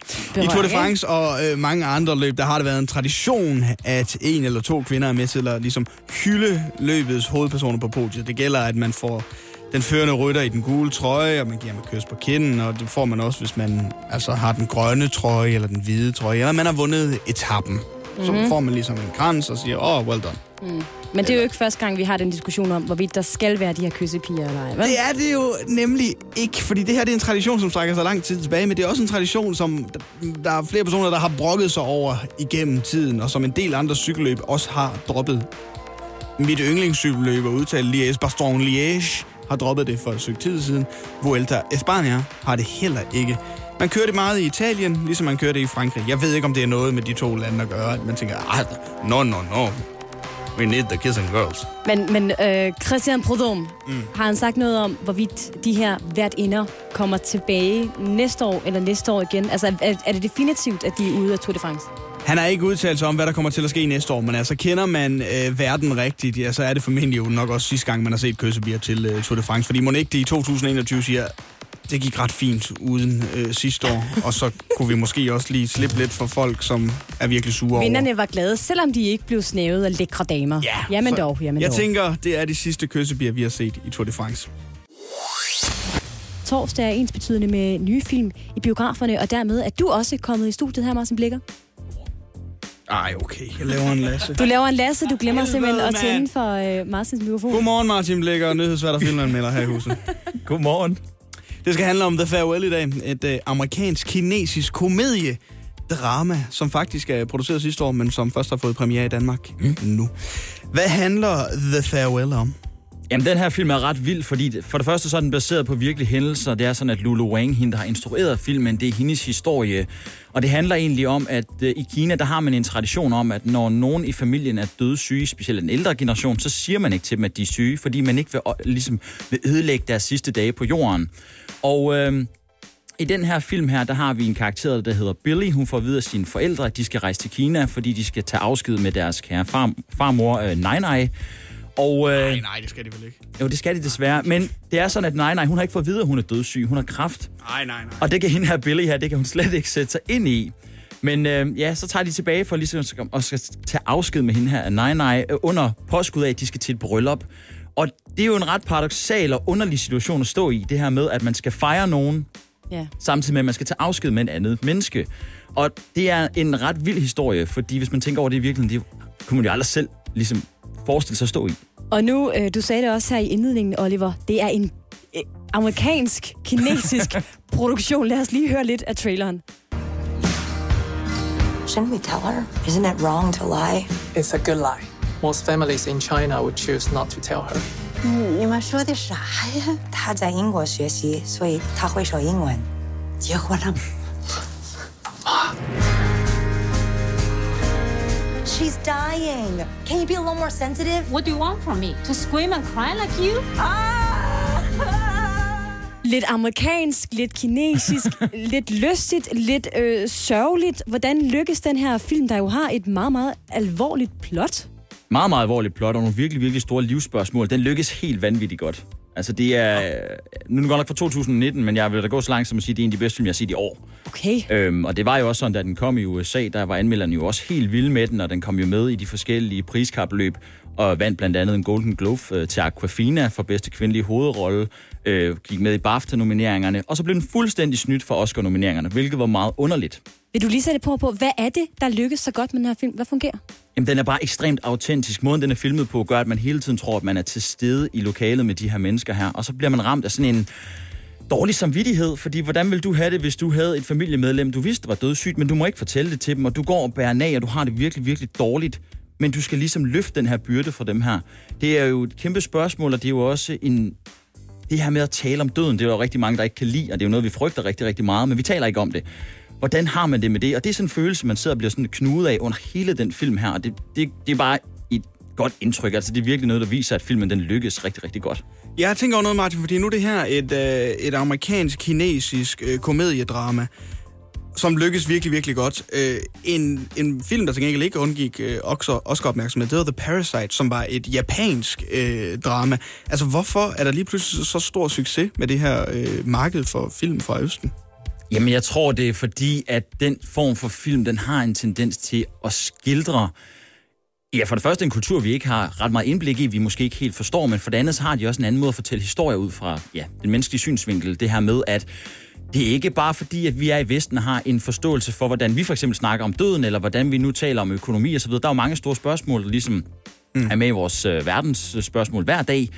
I Tour de France og øh, mange andre løb, der har det været en tradition, at en eller to kvinder er med til at ligesom, hylde løbets hovedpersoner på podiet. Det gælder, at man får den førende rytter i den gule trøje, og man giver ham et kys på kinden, og det får man også, hvis man altså, har den grønne trøje eller den hvide trøje, eller man har vundet etappen. Mm-hmm. Så Mhm. får man ligesom en krans og siger, åh, oh, well done. Mm. Men det er jo ikke første gang, vi har den diskussion om, hvorvidt der skal være de her kyssepiger eller ej. vel? Det er det jo nemlig ikke, fordi det her det er en tradition, som strækker sig lang tid tilbage, men det er også en tradition, som der er flere personer, der har brokket sig over igennem tiden, og som en del andre cykelløb også har droppet. Mit yndlingscykelløb er udtalt Liège, Baston Liège, har droppet det for et stykke tid siden. Vuelta España har det heller ikke. Man kører det meget i Italien, ligesom man kører det i Frankrig. Jeg ved ikke, om det er noget med de to lande at gøre. Man tænker, ah, no, no, no. We need the kissing girls. Men, men øh, Christian Prudhomme, mm. har han sagt noget om, hvorvidt de her hvert inder kommer tilbage næste år eller næste år igen? Altså, er, er det definitivt, at de er ude af Tour de France? Han har ikke udtalt sig om, hvad der kommer til at ske næste år, men altså kender man øh, verden rigtigt, ja, så er det formentlig jo nok også sidste gang, man har set kyssebier til øh, Tour de France. Fordi må ikke det i 2021 siger, det gik ret fint uden øh, sidste år, og så kunne vi måske også lige slippe lidt for folk, som er virkelig sure over. Vinderne var glade, selvom de ikke blev snævet af lækre damer. Ja, jamen dog, jamen Jeg dog. tænker, det er de sidste kyssebier, vi har set i Tour de France. Torsdag er ens betydende med nye film i biograferne, og dermed er du også kommet i studiet her, Martin Blikker. Ej, okay, jeg laver en Lasse. Du laver en Lasse, du glemmer Helvede, simpelthen at tænde for øh, Martins mikrofon. Godmorgen, Martin Blikker, nyhedsvært og filmanmelder her i huset. Godmorgen. Det skal handle om The Farewell i dag. Et øh, amerikansk-kinesisk komedie drama, som faktisk er produceret sidste år, men som først har fået premiere i Danmark mm. nu. Hvad handler The Farewell om? Jamen, den her film er ret vild, fordi for det første så er den baseret på virkelige hændelser. Det er sådan, at Lulu Wang, hende der har instrueret filmen, det er hendes historie. Og det handler egentlig om, at øh, i Kina, der har man en tradition om, at når nogen i familien er dødssyge, specielt den ældre generation, så siger man ikke til dem, at de er syge, fordi man ikke vil, øh, ligesom, vil ødelægge deres sidste dage på jorden. Og... Øh, i den her film her, der har vi en karakter, der hedder Billy. Hun får videre af sine forældre, at de skal rejse til Kina, fordi de skal tage afsked med deres kære far, farmor, øh, Nai Nai. Og, øh, Nej, nej, det skal de vel ikke. jo, det skal de desværre. Men det er sådan, at nej, nej, hun har ikke fået at vide, at hun er dødssyg. Hun har kræft. Nej, nej, nej. Og det kan hende her Billy her, det kan hun slet ikke sætte sig ind i. Men øh, ja, så tager de tilbage for ligesom at skal tage afsked med hende her, nej, nej, øh, under påskud af, at de skal til et bryllup. Og det er jo en ret paradoxal og underlig situation at stå i, det her med, at man skal fejre nogen, Ja. samtidig med, at man skal tage afsked med en andet menneske. Og det er en ret vild historie, fordi hvis man tænker over det i virkeligheden, det kunne man jo aldrig selv ligesom forestille sig at stå i. Og nu, øh, du sagde det også her i indledningen, Oliver, det er en øh, amerikansk-kinesisk produktion. Lad os lige høre lidt af traileren. Shouldn't we tell her? Isn't it wrong to lie? It's a good lie. Most families in China would choose not to tell her. 嗯，你们说的啥呀？他在英国学习，所以他会说英文。结婚了吗？ She's dying. Can you be a little more sensitive? What do you want from me? To scream and cry like you? Lidt amerikansk, lidt kinesisk, lidt lystigt, lidt øh, sørgeligt. Hvordan lykkes den her film, der jo har et meget, meget alvorligt plot? meget, meget alvorligt plot og nogle virkelig, virkelig store livsspørgsmål. Den lykkes helt vanvittigt godt. Altså det er, nu er den godt nok fra 2019, men jeg vil da gå så langt som at sige, at det er en af de bedste film, jeg har set i år. Okay. Øhm, og det var jo også sådan, da den kom i USA, der var anmelderne jo også helt vilde med den, og den kom jo med i de forskellige priskapløb, og vandt blandt andet en Golden Globe øh, til Aquafina for bedste kvindelige hovedrolle, øh, gik med i BAFTA-nomineringerne, og så blev den fuldstændig snydt for Oscar-nomineringerne, hvilket var meget underligt. Vil du lige sætte på på, hvad er det, der lykkes så godt med den her film? Hvad fungerer? Jamen, den er bare ekstremt autentisk. Måden, den er filmet på, gør, at man hele tiden tror, at man er til stede i lokalet med de her mennesker her. Og så bliver man ramt af sådan en dårlig samvittighed, fordi hvordan vil du have det, hvis du havde et familiemedlem, du vidste var dødssygt, men du må ikke fortælle det til dem, og du går og bærer nag, og du har det virkelig, virkelig dårligt. Men du skal ligesom løfte den her byrde for dem her. Det er jo et kæmpe spørgsmål, og det er jo også en... Det her med at tale om døden, det er jo rigtig mange, der ikke kan lide, og det er jo noget, vi frygter rigtig, rigtig meget, men vi taler ikke om det. Hvordan har man det med det? Og det er sådan en følelse, man sidder og bliver sådan knudet af under hele den film her, og det, det, det er bare et godt indtryk. Altså, det er virkelig noget, der viser, at filmen den lykkes rigtig, rigtig godt. Jeg tænker over noget, Martin, fordi nu er det her et, øh, et amerikansk-kinesisk øh, komediedrama, som lykkes virkelig, virkelig godt. Øh, en, en film, der til gengæld ikke undgik øh, Oscar-opmærksomhed, det var The Parasite, som var et japansk øh, drama. Altså, hvorfor er der lige pludselig så stor succes med det her øh, marked for film fra Østen? Jamen, jeg tror, det er fordi, at den form for film, den har en tendens til at skildre Ja, for det første en kultur, vi ikke har ret meget indblik i, vi måske ikke helt forstår, men for det andet så har de også en anden måde at fortælle historier ud fra ja, den menneskelige synsvinkel. Det her med, at det er ikke bare fordi, at vi er i Vesten og har en forståelse for, hvordan vi for eksempel snakker om døden, eller hvordan vi nu taler om økonomi osv. Der er jo mange store spørgsmål, der ligesom mm. er med i vores øh, verdensspørgsmål hver dag.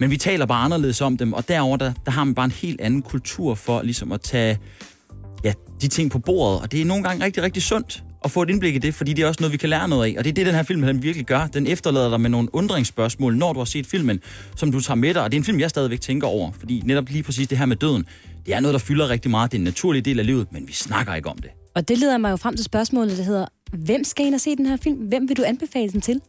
Men vi taler bare anderledes om dem, og derover der, der har man bare en helt anden kultur for ligesom at tage ja, de ting på bordet. Og det er nogle gange rigtig, rigtig sundt at få et indblik i det, fordi det er også noget, vi kan lære noget af. Og det er det, den her film den virkelig gør. Den efterlader dig med nogle undringsspørgsmål, når du har set filmen, som du tager med dig. Og det er en film, jeg stadigvæk tænker over, fordi netop lige præcis det her med døden, det er noget, der fylder rigtig meget. Det er en naturlig del af livet, men vi snakker ikke om det. Og det leder mig jo frem til spørgsmålet, der hedder, hvem skal ind og se den her film? Hvem vil du anbefale den til?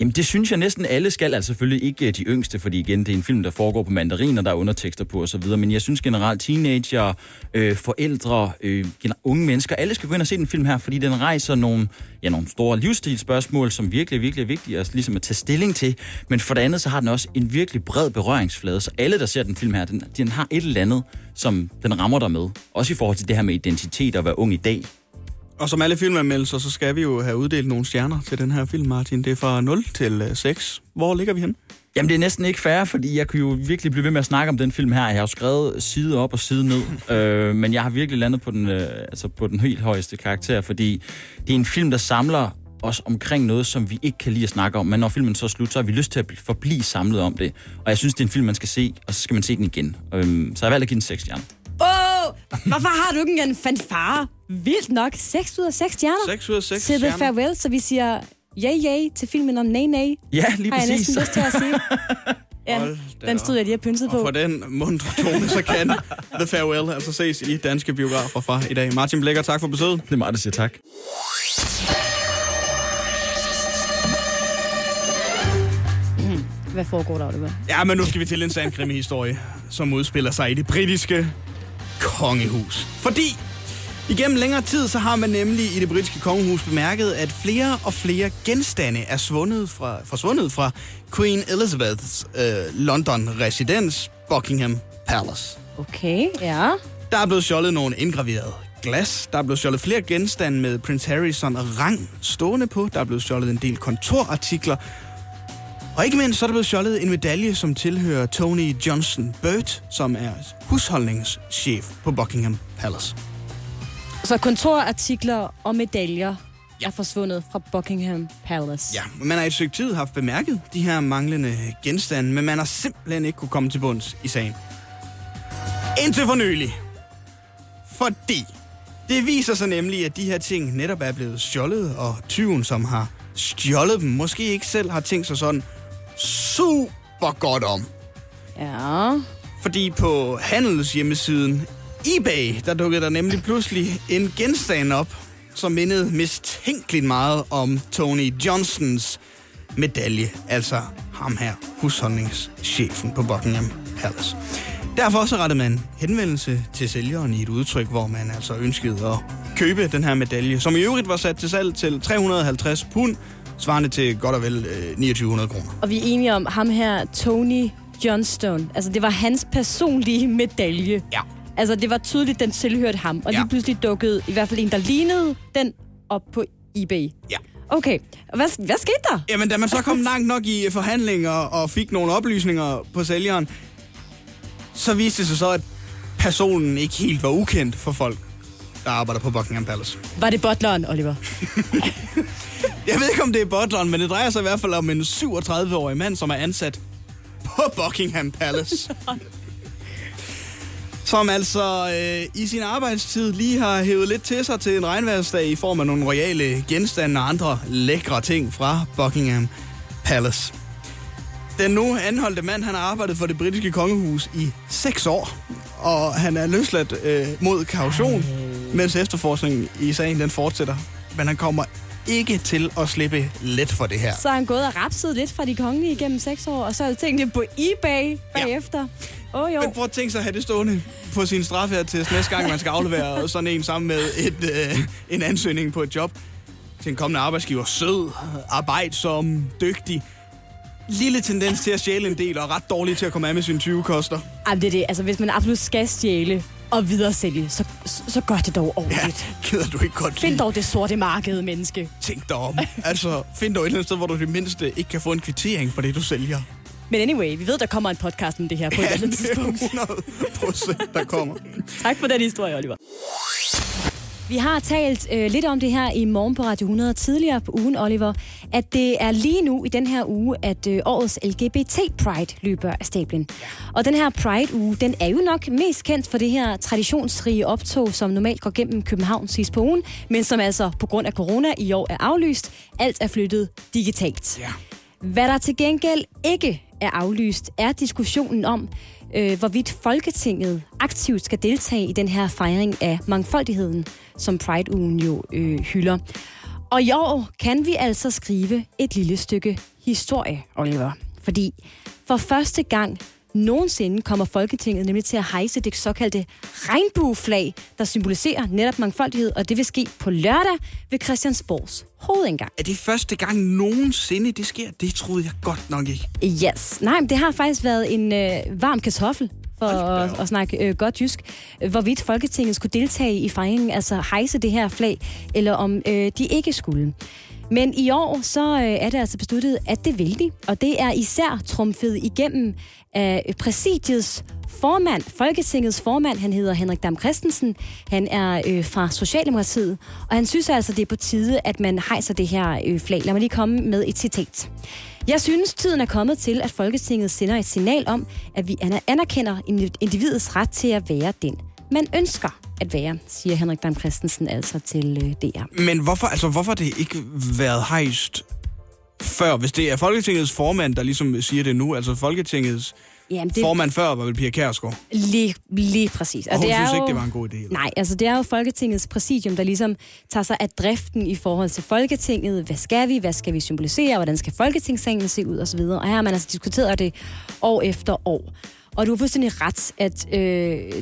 Jamen det synes jeg næsten alle skal, altså selvfølgelig ikke øh, de yngste, fordi igen, det er en film, der foregår på mandarin, og der er undertekster på osv., men jeg synes generelt teenager, øh, forældre, øh, unge mennesker, alle skal gå ind og se den film her, fordi den rejser nogle, ja, nogle store livsstilsspørgsmål, som virkelig, virkelig er vigtige at, ligesom at tage stilling til, men for det andet, så har den også en virkelig bred berøringsflade, så alle, der ser den film her, den, den har et eller andet, som den rammer dig med, også i forhold til det her med identitet og at være ung i dag. Og som alle filmanmeldelser, så skal vi jo have uddelt nogle stjerner til den her film, Martin. Det er fra 0 til 6. Hvor ligger vi hen? Jamen, det er næsten ikke fair, fordi jeg kunne jo virkelig blive ved med at snakke om den film her. Jeg har jo skrevet side op og side ned, øh, men jeg har virkelig landet på den, øh, altså på den helt højeste karakter, fordi det er en film, der samler os omkring noget, som vi ikke kan lide at snakke om. Men når filmen så er slut, så har vi lyst til at forblive samlet om det. Og jeg synes, det er en film, man skal se, og så skal man se den igen. Øh, så jeg har valgt at give den 6 stjerner. Hvorfor har du ikke en fanfare? Vildt nok. 6 ud af 6 stjerner. 6 ud af 6 Til The stjerner. Farewell, så vi siger yay, yay til filmen om nej, nej. Ja, lige Har jeg præcis. næsten lyst til at sige. Ja, Hold den stod jeg lige og pynset på. Og for den mundre tone, så kan The Farewell altså ses i danske biografer fra i dag. Martin Blækker, tak for besøget. Det er mig, der siger tak. Hvad foregår der, Oliver? Ja, men nu skal vi til en sand krimi-historie, som udspiller sig i det britiske kongehus. Fordi igennem længere tid, så har man nemlig i det britiske kongehus bemærket, at flere og flere genstande er svundet fra, forsvundet fra Queen Elizabeths øh, London-residens, Buckingham Palace. Okay, ja. Der er blevet stjålet nogle indgraverede glas. Der er blevet stjålet flere genstande med Prince Harry sådan rang stående på. Der er blevet stjålet en del kontorartikler. Og ikke mindst så er der blevet stjålet en medalje, som tilhører Tony Johnson Burt, som er husholdningschef på Buckingham Palace. Så kontorartikler og medaljer er forsvundet fra Buckingham Palace. Ja, man har i et stykke tid haft bemærket de her manglende genstande, men man har simpelthen ikke kunne komme til bunds i sagen. Indtil for nylig. Fordi det viser sig nemlig, at de her ting netop er blevet stjålet, og tyven, som har stjålet dem, måske ikke selv har tænkt sig sådan super godt om. Ja. Fordi på handelshjemmesiden eBay, der dukkede der nemlig pludselig en genstand op, som mindede mistænkeligt meget om Tony Johnsons medalje, altså ham her, husholdningschefen på Buckingham Palace. Derfor så rettede man henvendelse til sælgeren i et udtryk, hvor man altså ønskede at købe den her medalje, som i øvrigt var sat til salg til 350 pund, svarende til godt og vel øh, 2900 kroner. Og vi er enige om ham her, Tony Johnstone. Altså, det var hans personlige medalje. Ja. Altså, det var tydeligt, den tilhørte ham. Og lige Ja. pludselig dukkede i hvert fald en, der lignede den op på eBay. Ja. Okay, hvad, hvad skete der? Jamen, da man så kom langt nok i forhandlinger og fik nogle oplysninger på sælgeren, så viste det sig så, at personen ikke helt var ukendt for folk, der arbejder på Buckingham Palace. Var det butleren, Oliver? Jeg ved ikke, om det er butleren, men det drejer sig i hvert fald om en 37-årig mand, som er ansat på Buckingham Palace. som altså øh, i sin arbejdstid lige har hævet lidt til sig til en regnværsdag i form af nogle royale genstande og andre lækre ting fra Buckingham Palace. Den nu anholdte mand, han har arbejdet for det britiske kongehus i 6 år, og han er løsladt øh, mod kaution, mens efterforskningen i sagen den fortsætter. Men han kommer ikke til at slippe let for det her. Så han gået og rapset lidt fra de kongelige igennem seks år, og så har jeg tænkt det på eBay bagefter. Åh oh, jo. Men prøv at tænke sig at have det stående på sin straf her til næste gang, man skal aflevere sådan en sammen med et, øh, en ansøgning på et job til en kommende arbejdsgiver. Sød, arbejdsom, dygtig. Lille tendens til at stjæle en del, og ret dårlig til at komme af med sine 20 koster. Ej, det er det. Altså, hvis man absolut skal stjæle og videre sælge, så, så gør det dog ordentligt. Ja, gider du ikke godt Find lide? dog det sorte marked, menneske. Tænk dig om. Altså, find dog et eller andet sted, hvor du det mindste ikke kan få en kvittering på det, du sælger. Men anyway, vi ved, der kommer en podcast om det her på et Ja, andet det er tidspunkt. 100 procent, der kommer. Tak for den historie, Oliver. Vi har talt øh, lidt om det her i morgen på Radio 100 tidligere på ugen, Oliver, at det er lige nu i den her uge, at øh, årets LGBT Pride løber af stablen. Og den her Pride-uge, den er jo nok mest kendt for det her traditionsrige optog, som normalt går gennem København sidst på ugen, men som altså på grund af corona i år er aflyst. Alt er flyttet digitalt. Ja. Hvad der til gengæld ikke er aflyst, er diskussionen om, øh, hvorvidt Folketinget aktivt skal deltage i den her fejring af mangfoldigheden, som Pride-ugen jo øh, hylder. Og i år kan vi altså skrive et lille stykke historie, Oliver. Fordi for første gang nogensinde kommer Folketinget nemlig til at hejse det såkaldte regnbueflag, der symboliserer netop mangfoldighed, og det vil ske på lørdag ved Christiansborgs hovedindgang. Er det første gang nogensinde, det sker? Det troede jeg godt nok ikke. Yes. Nej, men det har faktisk været en øh, varm kartoffel for at, at snakke øh, godt jysk, hvorvidt Folketinget skulle deltage i fejringen, altså hejse det her flag, eller om øh, de ikke skulle. Men i år så øh, er det altså besluttet, at det vil de, og det er især trumfet igennem af præsidiets formand, Folketingets formand, han hedder Henrik Dam Christensen. Han er øh, fra Socialdemokratiet, og han synes altså, det er på tide, at man hejser det her øh, flag. Lad mig lige komme med et citat. Jeg synes, tiden er kommet til, at Folketinget sender et signal om, at vi anerkender individets ret til at være den, man ønsker at være, siger Henrik Dam Christensen altså til øh, DR. Men hvorfor, altså, hvorfor har det ikke været hejst før, hvis det er Folketingets formand, der ligesom siger det nu, altså Folketingets Jamen, det... formand før var vel Pia Kærsgaard? Lige, lige præcis. Og hun det er synes jo... ikke, det var en god idé? Eller? Nej, altså det er jo Folketingets præsidium, der ligesom tager sig af driften i forhold til Folketinget. Hvad skal vi? Hvad skal vi symbolisere? Hvordan skal Folketingssalen se ud? Og så videre. Og her har man altså diskuteret det år efter år. Og du har fuldstændig ret, at øh,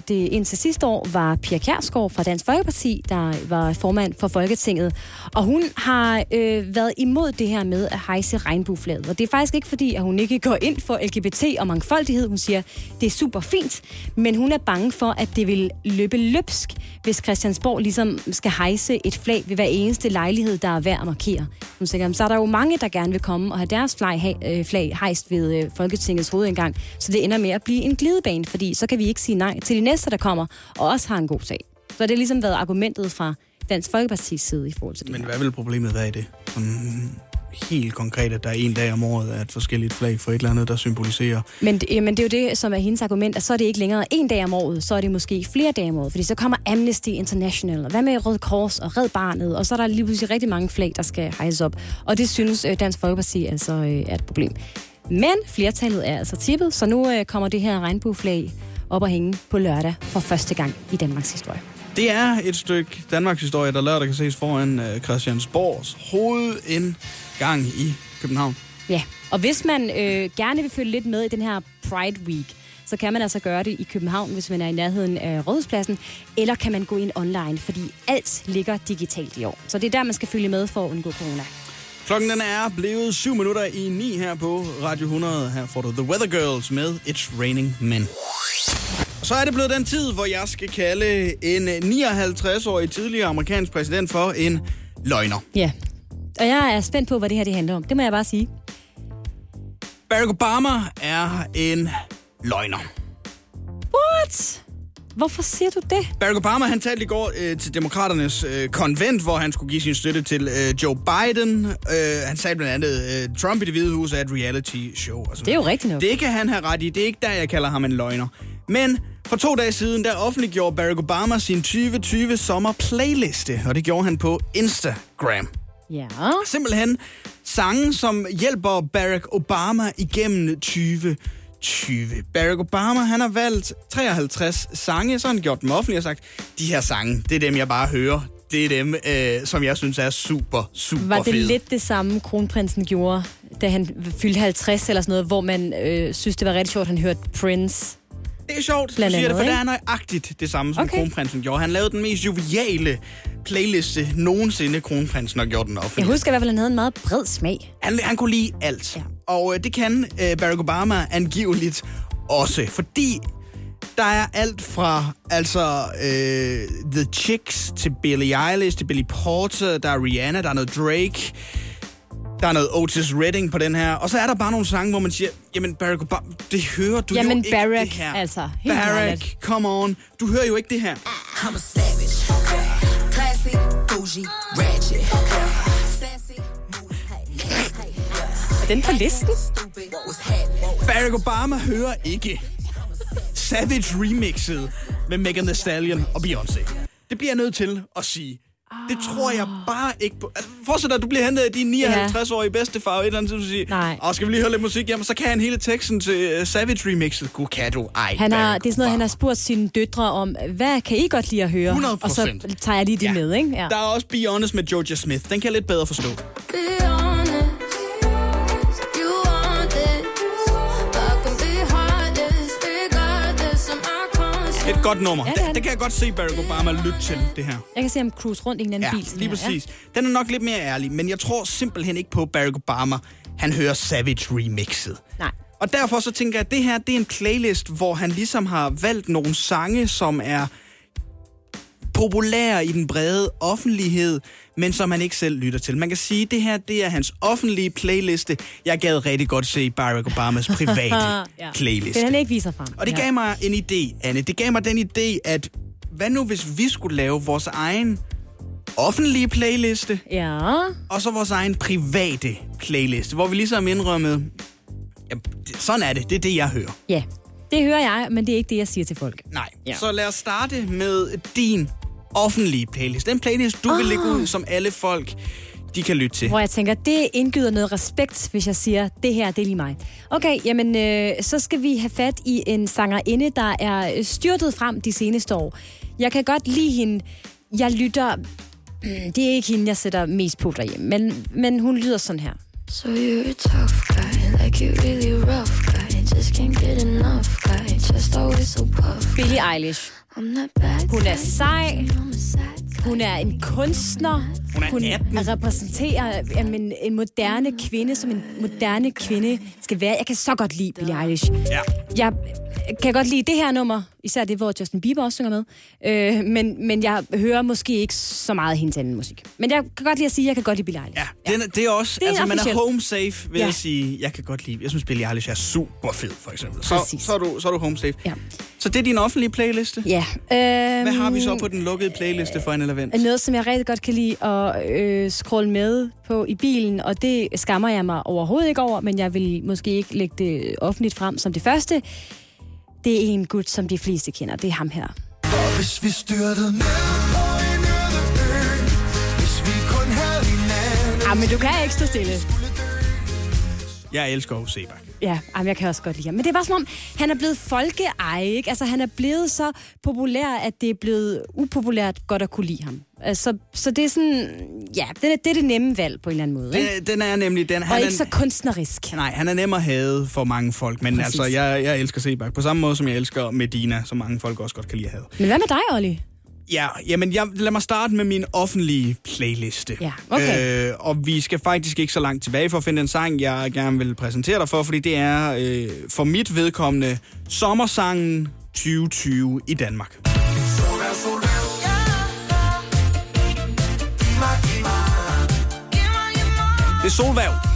det indtil sidste år var Pia Kjærsgaard fra Dansk Folkeparti, der var formand for Folketinget. Og hun har øh, været imod det her med at hejse regnbueflaget. Og det er faktisk ikke fordi, at hun ikke går ind for LGBT og mangfoldighed. Hun siger, det er super fint, men hun er bange for, at det vil løbe løbsk, hvis Christiansborg ligesom skal hejse et flag ved hver eneste lejlighed, der er værd at markere. Hun siger, så er der jo mange, der gerne vil komme og have deres flag, øh, flag hejst ved øh, Folketingets hovedindgang, så det ender med at blive en glidebane, fordi så kan vi ikke sige nej til de næste, der kommer, og også har en god sag. Så det har ligesom været argumentet fra Dansk Folkeparti's side i forhold til det Men her. hvad vil problemet være i det? Sådan helt konkret, at der er en dag om året at forskelligt flag for et eller andet, der symboliserer... Men, men det er jo det, som er hendes argument, at så er det ikke længere en dag om året, så er det måske flere dage om året, fordi så kommer Amnesty International, og hvad med Røde Kors og Red Barnet, og så er der lige pludselig rigtig mange flag, der skal hejses op. Og det synes øh, Dansk Folkeparti altså øh, er et problem. Men flertallet er altså tippet, så nu øh, kommer det her regnbueflag op og hænge på lørdag for første gang i Danmarks historie. Det er et stykke Danmarks historie, der lørdag kan ses foran uh, Christiansborgs hovedindgang i København. Ja, og hvis man øh, gerne vil følge lidt med i den her Pride Week, så kan man altså gøre det i København, hvis man er i nærheden af Rådhuspladsen, eller kan man gå ind online, fordi alt ligger digitalt i år. Så det er der, man skal følge med for at undgå corona. Klokken den er blevet 7 minutter i 9 her på Radio 100. Her får du The Weather Girls med It's Raining Men. Så er det blevet den tid, hvor jeg skal kalde en 59-årig tidligere amerikansk præsident for en løgner. Ja, og jeg er spændt på, hvad det her det handler om. Det må jeg bare sige. Barack Obama er en løgner. What? Hvorfor siger du det? Barack Obama han talte i går øh, til demokraternes øh, konvent, hvor han skulle give sin støtte til øh, Joe Biden. Øh, han sagde blandt andet, øh, Trump i det hvide hus er et reality show. Og sådan Det er jo rigtigt nok. Det kan han have ret i. Det er ikke der, jeg kalder ham en løgner. Men for to dage siden, der offentliggjorde Barack Obama sin 2020 sommer playliste, og det gjorde han på Instagram. Ja. Simpelthen sange, som hjælper Barack Obama igennem 2020. Barack Obama, han har valgt 53 sange, så han gjort dem offentligt og sagt, de her sange, det er dem, jeg bare hører. Det er dem, øh, som jeg synes er super, super Var det fede. lidt det samme, kronprinsen gjorde, da han fyldte 50 eller sådan noget, hvor man øh, synes, det var rigtig sjovt, at han hørte Prince? Det er sjovt, du Blandt siger det, for andet, det er ikke? nøjagtigt det samme, som Okay. kronprinsen gjorde. Han lavede den mest joviale playliste nogensinde, kronprinsen har gjort den Jeg offentlig. husker i hvert fald, at han havde en meget bred smag. Han, han kunne lide alt. Ja. Og øh, det kan øh, Barack Obama angiveligt også, fordi der er alt fra altså øh, The Chicks til Billie Eilish til Billy Porter, der er Rihanna, der er noget Drake, der er noget Otis Redding på den her, og så er der bare nogle sange, hvor man siger, jamen Barack Obama, det hører du Jamen, jo ikke Barack, det her. altså, helt Barack, come on, du hører jo ikke det her. I'm a savage. Class bougie, ratchet. Er den på listen? Barack Obama hører ikke Savage remixet med Megan Thee Stallion og Beyoncé. Det bliver jeg nødt til at sige. Det tror jeg bare ikke på. Altså, forestil dig, at du bliver hentet af din 59-årige bedstefar, og et eller andet, så du siger, Nej. Åh, skal vi lige høre lidt musik? Jamen, så kan han hele teksten til uh, Savage remixet. Gud, kan du? Ej, Han har, det er sådan noget, han har spurgt sine døtre om, hvad kan I godt lide at høre? 100%. Og så tager jeg lige det ja. med, ikke? Ja. Der er også Be Honest med Georgia Smith. Den kan jeg lidt bedre forstå. Be honest, Et godt nummer. Ja, Ja, det det, det. kan jeg godt se Barack Obama lytte til, det her. Jeg kan se ham cruise rundt i en anden Ja, bil. lige her, præcis. Den er nok lidt mere ærlig, men jeg tror simpelthen ikke på Barack Obama. Han hører Savage remixet. Nej. Og derfor så tænker jeg, at det her det er en playlist, hvor han ligesom har valgt nogle sange, som er populære i den brede offentlighed, men som han ikke selv lytter til. Man kan sige, at det her det er hans offentlige playliste. Jeg gad rigtig godt se Barack Obamas private ja. playliste. Den han ikke viser frem. Og det gav mig en idé, Anne. Det gav mig den idé, at hvad nu hvis vi skulle lave vores egen offentlige playliste, Ja. og så vores egen private playliste, hvor vi ligesom indrømmet, ja, sådan er det, det er det, jeg hører. Ja, det hører jeg, men det er ikke det, jeg siger til folk. Nej, Ja. ja. så lad os starte med din offentlige playlist. Den playlist, du oh. vil lægge ud, som alle folk, de kan lytte til. Hvor jeg tænker, det indgyder noget respekt, hvis jeg siger, det her, det er lige mig. Okay, jamen, øh, så skal vi have fat i en sangerinde, der er styrtet frem de seneste år. Jeg kan godt lide hende. Jeg lytter... Det er ikke hende, jeg sætter mest på derhjemme, men, men hun lyder sådan her. So you're a tough guy, like you really rough guy. Just can't get enough guy, just always so puff. Billie Eilish. Hun er sej. Hun er en kunstner. Hun er Hun 18. repræsenterer jamen, en moderne kvinde, som en moderne kvinde skal være. Jeg kan så godt lide Billie Eilish. Ja. Jeg kan godt lide det her nummer, især det, hvor Justin Bieber også synger med. Øh, men, men jeg hører måske ikke så meget hendes anden musik. Men jeg kan godt lide at sige, at jeg kan godt lide Billie Eilish. Ja, den, er- det er også, Det er altså man er home safe, vil Ja. ja. jeg sige. Jeg kan godt lide, jeg synes Billie Eilish er super fed, for eksempel. Så, Præcis. så, er, du, så er du home safe. Ja. Så det er din offentlige playliste? Ja. Øhm, Hvad har vi så på den lukkede playliste for en event? Noget, som jeg rigtig godt kan lide at øh, scrolle med på i bilen, og det skammer jeg mig overhovedet ikke over, men jeg vil måske ikke lægge det offentligt frem som det første. Det er en gut, som de fleste kender. Det er ham her. Hvis vi styrtede ned på en øde ø, hvis vi kun havde hinanden. Ah, men du kan ikke stå stille. Jeg elsker Sebak. Ja, jamen, jeg kan også godt lide ham. Men det er bare som om, han er blevet folkeeje, ikke? Altså, han er blevet så populær, at det er blevet upopulært godt at kunne lide ham. Altså, så det er sådan, ja, det er det, er det nemme valg på en eller anden måde, ikke? Den, den er nemlig... Den, Og er, ikke så kunstnerisk. Nej, han er nem at have for mange folk, men Præcis. altså, jeg, jeg elsker Sebak. På samme måde, som jeg elsker Medina, som mange folk også godt kan lide at have. Men hvad med dig, Olli? Ja, jamen jeg, lad mig starte med min offentlige playliste. Ja, okay. Øh, og vi skal faktisk ikke så langt tilbage for at finde en sang, jeg gerne vil præsentere dig for, fordi det er øh, for mit vedkommende sommersangen 2020 i Danmark. Det er Solværv.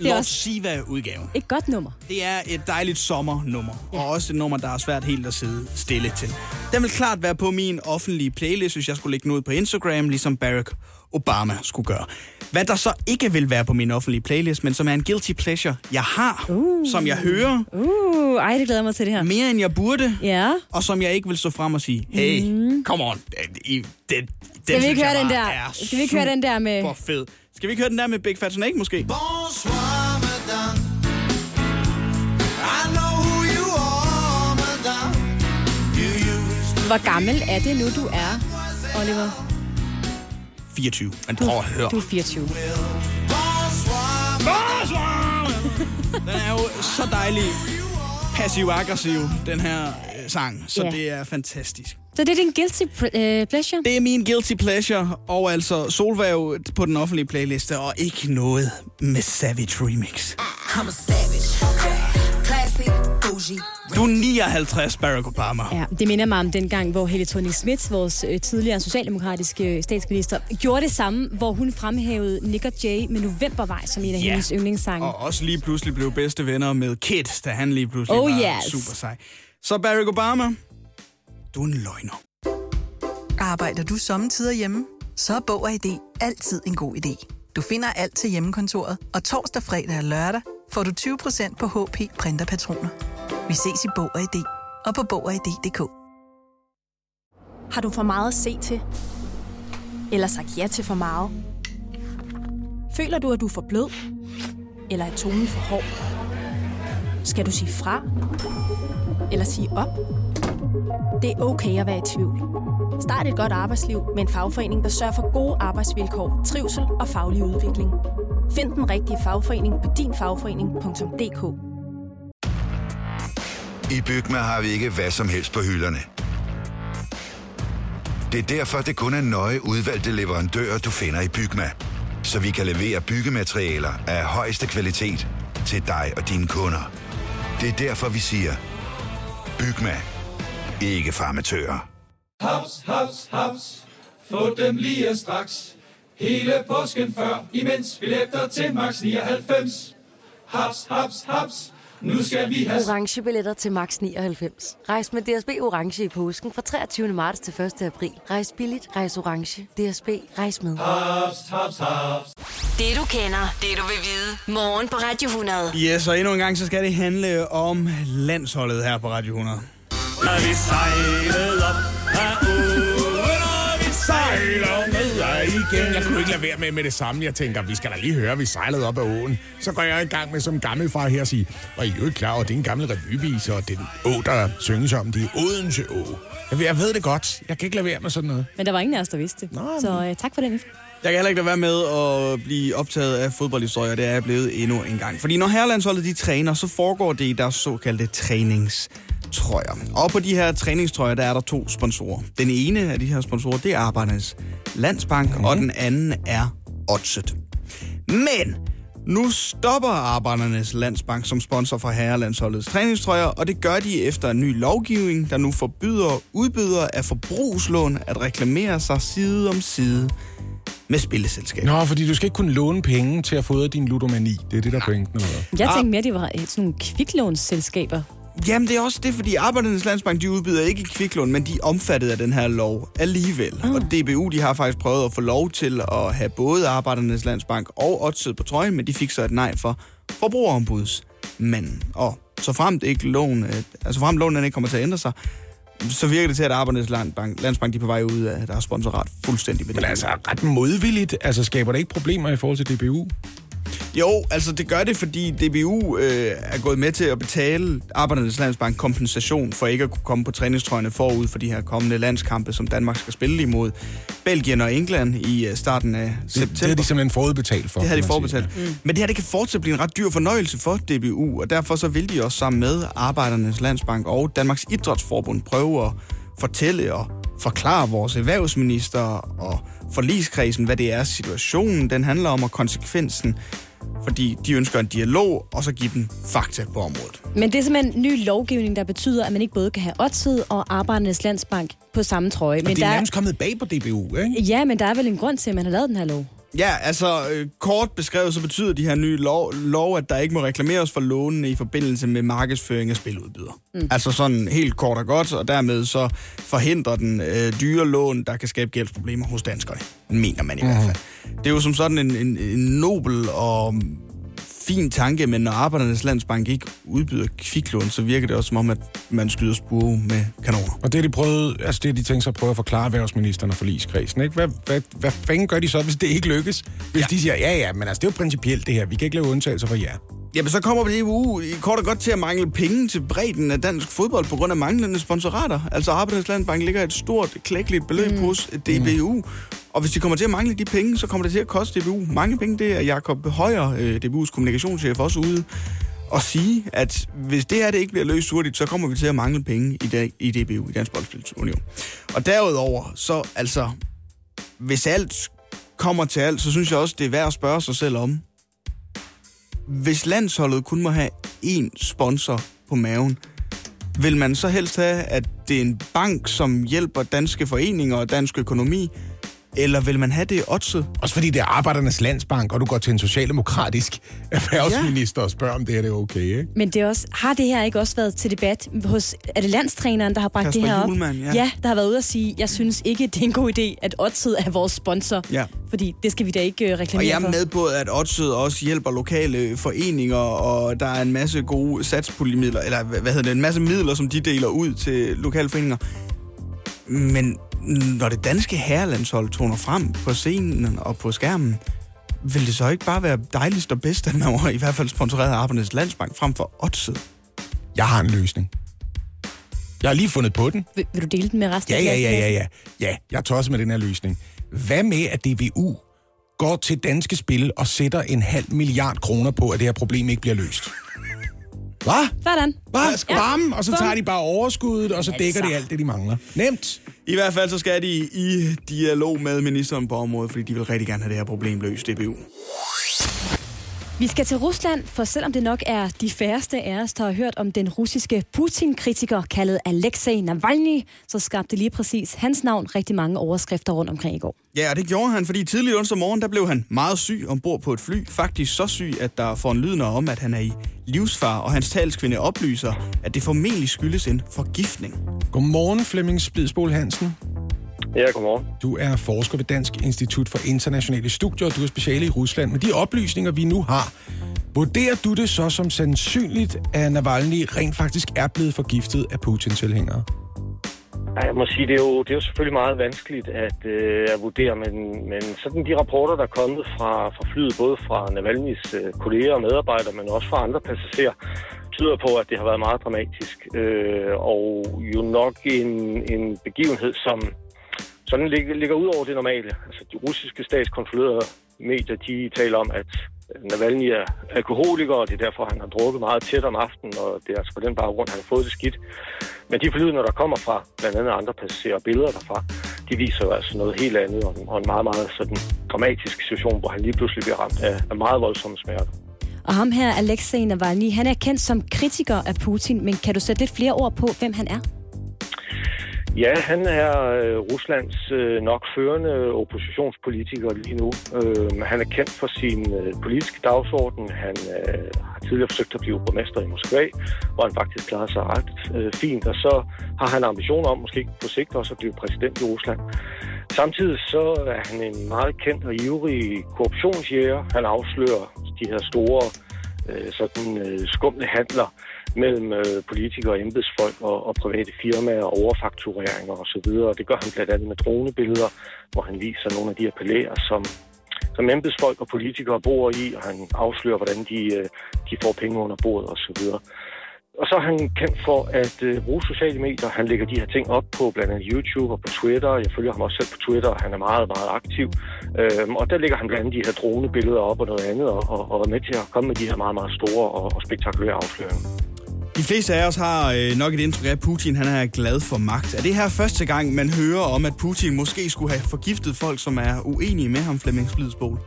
Det er Lord også Siva-udgaven. et godt nummer. Det er et dejligt sommernummer, ja. og også et nummer, der er svært helt at sidde stille til. Den vil klart være på min offentlige playlist, hvis jeg skulle lægge den ud på Instagram, ligesom Barack Obama skulle gøre. Hvad der så ikke vil være på min offentlige playlist, men som er en guilty pleasure, jeg har, uh. som jeg hører, Uh, ej, det glæder mig til det her. mere end jeg burde, Ja. og som jeg ikke vil stå frem og sige, hey, mm. come on, den, den, den Skal vi ikke høre den der? er Skal vi ikke høre den der med... Fed. Skal vi ikke høre den der med Big Fat Snake, måske? Bonsoir, madame. I know who you are, madame. You used to Hvor gammel er det nu, du er, Oliver? 24. Men prøv at høre. Du er 24. Den er jo så dejlig passiv-aggressiv, den her øh, sang. Så Ja. det er fantastisk. Så det er din guilty øh, pleasure? Det er min guilty pleasure, og altså Solværv på den offentlige playliste, og ikke noget med Savage Remix. I'm a savage. Classy, bougie. Du er 59, Barack Obama. Ja, det minder mig om den gang, hvor Helle thorning Schmidt, vores øh, tidligere socialdemokratiske øh, statsminister, gjorde det samme, hvor hun fremhævede Nick og Jay med Novembervej som en af Ja. hendes yndlingssange. Og også lige pludselig blev bedste venner med Kid, da han lige pludselig Oh, var yes. super sej. Så Barack Obama, du er en løgner. Arbejder du sommetider hjemme? så er Bog og ID altid en god idé. Du finder alt til hjemmekontoret, og torsdag, fredag og lørdag får du 20% på HP Printerpatroner. Vi ses i Bog og ID og på Bog og ID.dk. Har du for meget at se til? Eller sagt ja til for meget? Føler du, at du er for blød? Eller er tonen for hård? Skal du sige fra? Eller sige op? Det er okay at være i tvivl. Start et godt arbejdsliv med en fagforening, der sørger for gode arbejdsvilkår, trivsel og faglig udvikling. Find den rigtige fagforening på dinfagforening.dk I Bygma har vi ikke hvad som helst på hylderne. Det er derfor, det kun er nøje udvalgte leverandører, du finder i Bygma. Så vi kan levere byggematerialer af højeste kvalitet til dig og dine kunder. Det er derfor, vi siger, Bygma. Ikke farmatører. Haps, haps, haps. Få dem lige straks. Hele påsken før, imens billetter til max 99. Haps, haps, haps. Nu skal vi have... Orange billetter til max 99. Rejs med DSB Orange i påsken fra 23. marts til 1. april. Rejs billigt, rejs orange. DSB, rejs med. Haps, haps, haps. Det du kender, det du vil vide. Morgen på Radio 100. Yes, og endnu en gang, så skal det handle om landsholdet her på Radio 100. Når vi sejlede op ad åen, og vi sejler nedad igen. Jeg kunne ikke lade være med med det samme. Jeg tænker, vi skal da lige høre, vi sejlede op ad åen. Så går jeg i gang med som gammel far her at sige, og I er jo ikke klar over, det er en gammel revyvis, og det er en å, der synges om, det er Odense Å. Jeg ved, jeg ved det godt. Jeg kan ikke lade være med sådan noget. Men der var ingen af os, der vidste det. Så øh, tak for den. Jeg kan heller ikke lade være med at blive optaget af fodboldhistorier, det er jeg blevet endnu en gang. Fordi når herrelandsholdet de træner, så foregår det i deres såkaldte træningstrøjer. Og på de her træningstrøjer, der er der to sponsorer. Den ene af de her sponsorer, det er Arbejdernes Landsbank, mm. og den anden er Odset. Men nu stopper Arbejdernes Landsbank som sponsor for herrelandsholdets træningstrøjer, og det gør de efter en ny lovgivning, der nu forbyder udbydere af forbrugslån at reklamere sig side om side med spilleselskaber. Nå, fordi du skal ikke kunne låne penge til at fodre din ludomani. Det er det, der er pointen. Eller? Jeg tænkte mere, det var sådan nogle kviklånsselskaber. Jamen, det er også det, fordi Arbejdernes Landsbank, de udbyder ikke kviklån, men de er omfattet af den her lov alligevel. Mm. Og DBU, de har faktisk prøvet at få lov til at have både Arbejdernes Landsbank og Odset på trøjen, men de fik så et nej for forbrugerombudsmanden. Og så fremt ikke lån, øh, altså fremt lånen ikke kommer til at ændre sig, så virker det til, at Arbejdernes Landsbank, Landsbank de er på vej ud af deres sponsorat fuldstændig med Men det. altså, ret modvilligt. Altså, skaber det ikke problemer i forhold til DBU? Jo, altså det gør det, fordi DBU øh, er gået med til at betale Arbejdernes Landsbank kompensation for ikke at kunne komme på træningstrøjerne forud for de her kommende landskampe, som Danmark skal spille imod Belgien og England i øh, starten af september. Det har de simpelthen forudbetalt for. Det har de sige. forudbetalt. Mm. Men det her det kan fortsat blive en ret dyr fornøjelse for DBU, og derfor så vil de også sammen med Arbejdernes Landsbank og Danmarks Idrætsforbund prøve at fortælle og forklare vores erhvervsminister og forligskredsen, hvad det er, situationen den handler om, og konsekvensen, fordi de ønsker en dialog, og så give den fakta på området. Men det er simpelthen en ny lovgivning, der betyder, at man ikke både kan have Odset og Arbejdernes Landsbank på samme trøje. Men Men det er der nærmest kommet bag på DBU, ikke? Ja, men der er vel en grund til, at man har lavet den her lov. Ja, altså øh, kort beskrevet, så betyder de her nye lov, lov, at der ikke må reklameres for lånene i forbindelse med markedsføring af spiludbydere. Mm. Altså sådan helt kort og godt, og dermed så forhindrer den øh, dyre lån, der kan skabe gældsproblemer hos danskerne. Mener man i hvert fald. Det er jo som sådan en, en, en nobel og fin tanke, men når Arbejdernes Landsbank ikke udbyder kviklån, så virker det også som om, at man skyder spure med kanoner. Og det er de prøvet, altså det er de tænkt sig at prøve at forklare erhvervsministeren og forligskredsen, ikke? Hvad, hvad, hvad fanden gør de så, hvis det ikke lykkes? Hvis ja. de siger, ja ja, men altså det er jo principielt det her, vi kan ikke lave undtagelser for jer. Jamen, så kommer DBU i kort og godt til at mangle penge til bredden af dansk fodbold på grund af manglende sponsorater. Altså, Arbejdernes Landsbank ligger et stort, klækkeligt beløb mm. hos DBU. Og hvis de kommer til at mangle de penge, så kommer det til at koste DBU mange penge. Det er Jakob Højer, øh, DBU's kommunikationschef, også ude og sige, at hvis det her det ikke bliver løst hurtigt, så kommer vi til at mangle penge i, dag, i DBU, i Dansk Boldspilsunion. Og derudover, så altså, hvis alt kommer til alt, så synes jeg også, det er værd at spørge sig selv om, hvis landsholdet kun må have én sponsor på maven, vil man så helst have, at det er en bank, som hjælper danske foreninger og dansk økonomi, eller vil man have det oddset? Også fordi det er Arbejdernes Landsbank, og du går til en socialdemokratisk erhvervsminister og spørger, om det her det er okay, ikke? Men det er også, har det her ikke også været til debat hos... Er det landstræneren, der har bragt Kasper det her op? Hjulmand, ja. ja, der har været ude at sige, jeg synes ikke, det er en god idé, at Odset er vores sponsor. Ja. Fordi det skal vi da ikke øh, Og reklamere jeg er med på, at Odset også hjælper lokale foreninger, og der er en masse gode satspuljemidler, eller hvad hedder det, en masse midler, som de deler ud til lokale foreninger. Men når det danske herrelandshold toner frem på scenen og på skærmen, vil det så ikke bare være dejligst og bedst, at man var i hvert fald sponsoreret af Arbejdernes Landsbank frem for Odset? Jeg har en løsning. Jeg har lige fundet på den. Vil, vil du dele den med resten Ja, af ja, ja, ja, ja. Ja, jeg tager også med den her løsning. Hvad med, at DBU går til danske spil og sætter en halv milliard kroner på, at det her problem ikke bliver løst? Hvad? Sådan. Hvad? Bam! Og så tager de bare overskuddet, og så dækker de alt det, de mangler. Nemt. I hvert fald så skal de i dialog med ministeren på området, fordi de vil rigtig gerne have det her problem løst, DBU. Vi skal til Rusland, for selvom det nok er de færreste af os, der har hørt om den russiske Putin-kritiker kaldet Alexei Navalny, så skabte lige præcis hans navn rigtig mange overskrifter rundt omkring i går. Ja, og det gjorde han, fordi tidligere onsdag morgen, der blev han meget syg ombord på et fly. Faktisk så syg, at der får en lydende om, at han er i livsfar, og hans talskvinde oplyser, at det formentlig skyldes en forgiftning. Godmorgen, Flemming Spidsbol Hansen. Ja, godmorgen. Du er forsker ved Dansk Institut for Internationale Studier, og du er speciale i Rusland. Med de oplysninger, vi nu har, vurderer du det så som sandsynligt, at Navalny rent faktisk er blevet forgiftet af Putin-tilhængere? Ja, Jeg må sige, det er jo, det er jo selvfølgelig meget vanskeligt at, øh, at vurdere, men, men sådan de rapporter, der er kommet fra, fra flyet, både fra Navalny's øh, kolleger og medarbejdere, men også fra andre passagerer, tyder på, at det har været meget dramatisk. Øh, og jo nok en, en begivenhed, som sådan ligger, ligger ud over det normale. Altså, de russiske statskontrollerede medier, de taler om, at Navalny er alkoholiker, og det er derfor, han har drukket meget tæt om aftenen, og det er altså på den baggrund, han har fået det skidt. Men de forlydende, der kommer fra blandt andet andre passagerer og billeder derfra, de viser jo altså noget helt andet, og en, og en meget, meget sådan dramatisk situation, hvor han lige pludselig bliver ramt af, af meget voldsomme smerter. Og ham her, Alexei Navalny, han er kendt som kritiker af Putin, men kan du sætte lidt flere ord på, hvem han er? Ja, han er øh, Ruslands øh, nok førende oppositionspolitiker lige nu. Øh, han er kendt for sin øh, politiske dagsorden. Han øh, har tidligere forsøgt at blive borgmester i Moskva, hvor han faktisk klarer sig ret øh, fint. Og så har han ambitioner om måske på sigt også at blive præsident i Rusland. Samtidig så er han en meget kendt og ivrig korruptionsjæger. Han afslører de her store øh, sådan, øh, skumle handler mellem øh, politikere embedsfolk og, og private firmaer, overfaktureringer osv. Og det gør han blandt andet med dronebilleder, hvor han viser nogle af de her palæer, som, som embedsfolk og politikere bor i, og han afslører, hvordan de, øh, de får penge under bordet osv. Og så er han kendt for at øh, bruge sociale medier. Han lægger de her ting op på blandt andet YouTube og på Twitter. Jeg følger ham også selv på Twitter, og han er meget, meget aktiv. Øhm, og der lægger han blandt andet de her dronebilleder op og noget andet, og, og, og er med til at komme med de her meget, meget store og, og spektakulære afsløringer. De fleste af os har øh, nok et indtryk af, at Putin han er glad for magt. Er det her første gang, man hører om, at Putin måske skulle have forgiftet folk, som er uenige med ham, Flemming Splidsbol?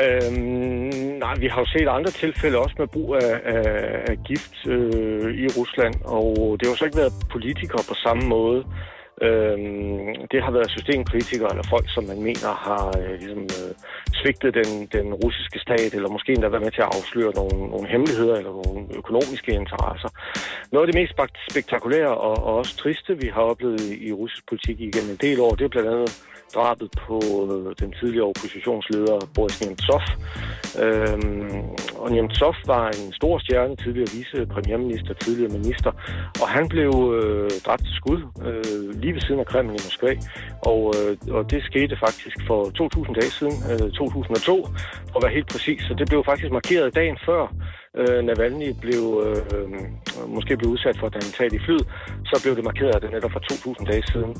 Øhm, nej, vi har jo set andre tilfælde også med brug af, af, af gift øh, i Rusland, og det har jo så ikke været politikere på samme måde. Øhm, det har været systemkritikere eller folk, som man mener har øh, ligesom, øh, svigtet den, den russiske stat, eller måske endda været med til at afsløre nogle, nogle hemmeligheder eller nogle økonomiske interesser. Noget af det mest spektakulære og, og også triste, vi har oplevet i, i russisk politik igennem en del år, det er blandt andet drabet på øh, den tidligere oppositionsleder Boris Nemtsov. Øhm, og Nemtsov var en stor stjerne, tidligere vicepremierminister, tidligere minister, og han blev øh, dræbt til skud øh, lige ved siden af Kreml i Moskva. Og, øh, og det skete faktisk for 2.000 dage siden, øh, 2002, for at være helt præcis. Så det blev faktisk markeret dagen før øh, Navalny blev, øh, måske blev udsat for et attentat i flyet, så blev det markeret, at det netop for 2.000 dage siden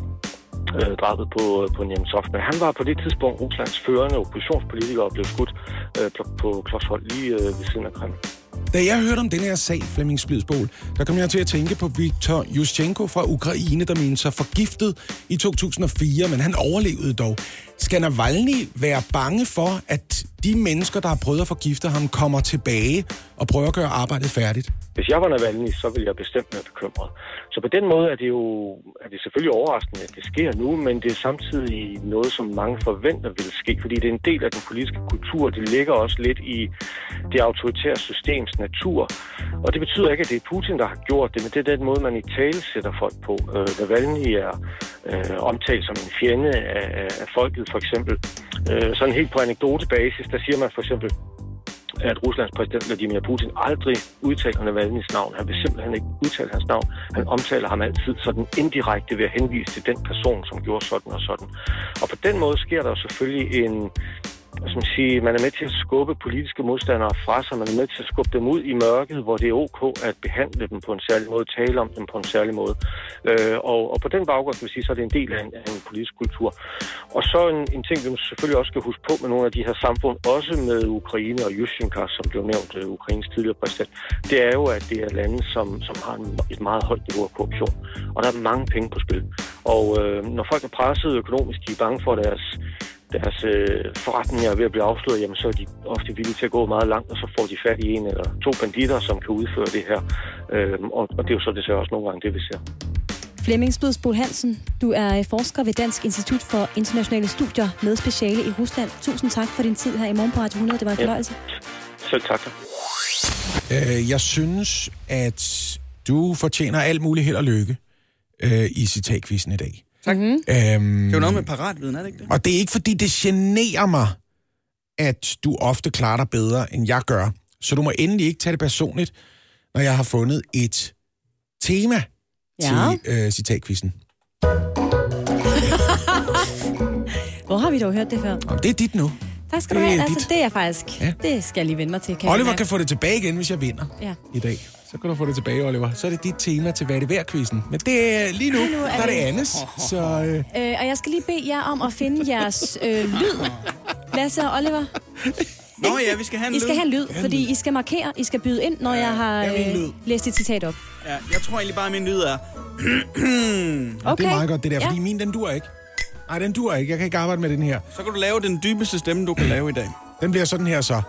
øh, drabet på, øh, på Nemtsov. Men han var på det tidspunkt Ruslands førende oppositionspolitiker og blev skudt øh, på, på klodshold lige øh, ved siden af Kreml. Da jeg hørte om den her sag, Flemming Splidsbol, der kom jeg til at tænke på Viktor Yushchenko fra Ukraine, der mente sig forgiftet i 2004, men han overlevede dog skal Navalny være bange for, at de mennesker, der har prøvet at forgifte ham, kommer tilbage og prøver at gøre arbejdet færdigt? Hvis jeg var Navalny, så ville jeg bestemt være bekymret. Så på den måde er det jo er det selvfølgelig overraskende, at det sker nu, men det er samtidig noget, som mange forventer vil ske, fordi det er en del af den politiske kultur. Det ligger også lidt i det autoritære systems natur. Og det betyder ikke, at det er Putin, der har gjort det, men det er den måde, man i tale sætter folk på. Øh, Navalny er øh, omtalt som en fjende af, af- folket, for eksempel. Øh, sådan helt på anekdotebasis, der siger man for eksempel, at Ruslands præsident Vladimir Putin aldrig udtaler Navalny's navn. Han vil simpelthen ikke udtale hans navn. Han omtaler ham altid sådan indirekte ved at henvise til den person, som gjorde sådan og sådan. Og på den måde sker der jo selvfølgelig en, som skal man sige, man er med til at skubbe politiske modstandere fra sig, man er med til at skubbe dem ud i mørket, hvor det er ok at behandle dem på en særlig måde, tale om dem på en særlig måde. Øh, og, og på den baggrund, kan man sige, så er det en del af en, af en politisk kultur. Og så en, en ting, vi selvfølgelig også skal huske på med nogle af de her samfund, også med Ukraine og Yushchenko, som blev nævnt, øh, Ukraines tidligere præsident, det er jo, at det er lande, som, som har en, et meget højt niveau af korruption. Og der er mange penge på spil. Og øh, når folk er presset økonomisk, de er bange for deres deres øh, forretninger er ved at blive afsløret, jamen så er de ofte villige til at gå meget langt, og så får de fat i en eller to banditter, som kan udføre det her. Øhm, og, og det er jo så desværre også nogle gange det, vi ser. Flemming Spidsbol Hansen, du er forsker ved Dansk Institut for Internationale Studier med speciale i Rusland. Tusind tak for din tid her i morgen på Radio 100. Det var en fornøjelse. Selv tak. Øh, jeg synes, at du fortjener alt muligt held og lykke øh, i citatkvisten i dag. Tak. Mm-hmm. Øhm, Det er jo noget med paratviden, er det ikke det? Og det er ikke, fordi det generer mig, at du ofte klarer dig bedre, end jeg gør. Så du må endelig ikke tage det personligt, når jeg har fundet et tema Ja. til øh, citatkvisten. Hvor har vi dog hørt det før? Om det er dit nu. Tak skal du Det er have. Altså, dit. det er faktisk... Ja. Det skal jeg lige vende mig til. Kan Oliver kan få det tilbage igen, hvis jeg vinder Ja. i dag. Så kan du få det tilbage, Oliver. Så er det dit tema til Hvad er det værd quizzen Men det er lige nu, Lige nu er der er det Annes. Så øh, Øh, og jeg skal lige bede jer om at finde jeres øh, lyd. Lasse og Oliver. Nå ja, vi skal have en I skal lyd. have en lyd, Ja, fordi I skal markere, I skal byde ind, når jeg har øh, læst et citat op. Ja, jeg tror egentlig bare, at min lyd er... okay. det er meget godt, det der. Ja. Fordi min, den dur ikke. Nej, den dur ikke. Jeg kan ikke arbejde med den her. Så kan du lave den dybeste stemme, du kan lave i dag. Den bliver sådan her så.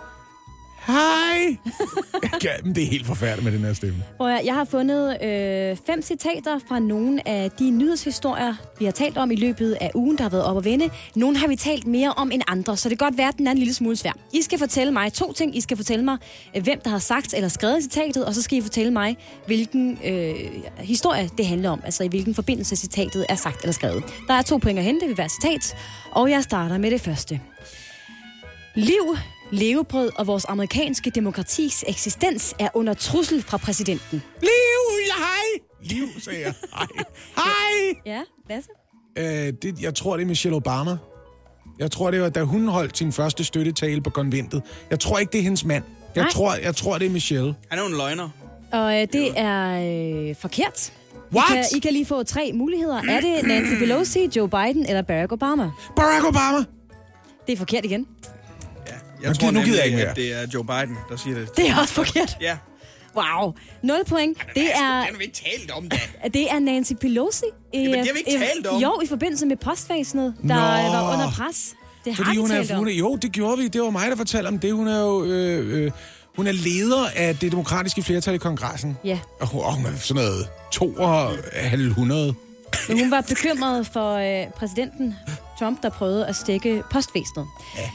Hej! ja, det er helt forfærdeligt med den her stemme. Hvor jeg, jeg har fundet øh, fem citater fra nogle af de nyhedshistorier, vi har talt om i løbet af ugen, der har været op at vende. Nogle har vi talt mere om end andre, så det kan godt være, at den er en lille smule svær. I skal fortælle mig to ting. I skal fortælle mig, øh, hvem der har sagt eller skrevet citatet, og så skal I fortælle mig, hvilken øh, historie det handler om. Altså i hvilken forbindelse citatet er sagt eller skrevet. Der er to point at hente ved hver citat, og jeg starter med det første. Liv, levebrød og vores amerikanske demokratis eksistens er under trussel fra præsidenten. Liv, ja, hej! Liv, sagde jeg. Hej. Hej! Ja, Lasse? Øh, det, jeg tror, det er Michelle Obama. Jeg tror, det var, da hun holdt sin første støttetale på konventet. Jeg tror ikke, det er hendes mand. Jeg, Nej. tror, jeg tror, det er Michelle. Han er jo en løgner. Og øh, det er øh, forkert. What? I kan, I kan lige få tre muligheder. Er det Nancy Pelosi, Joe Biden eller Barack Obama? Barack Obama! Det er forkert igen. Jeg Nu tror gider- nu gider jeg ikke at det er Joe Biden, der siger det. Det er også forkert. Ja. Wow. 0 point. Det er, Den har vi ikke talt om, da. det er Nancy Pelosi. I, Jamen, det har vi ikke i- talt om. Jo, i forbindelse med postvæsenet, der Nå. var under pres. Det har Fordi vi hun talt er, hun er, jo, det gjorde vi. Det var mig, der fortalte om det. Hun er jo øh, øh, hun er leder af det demokratiske flertal i kongressen. Ja. Og hun, er sådan noget 200. Men hun var bekymret for øh, præsidenten Trump, der prøvede at stikke postvæsenet.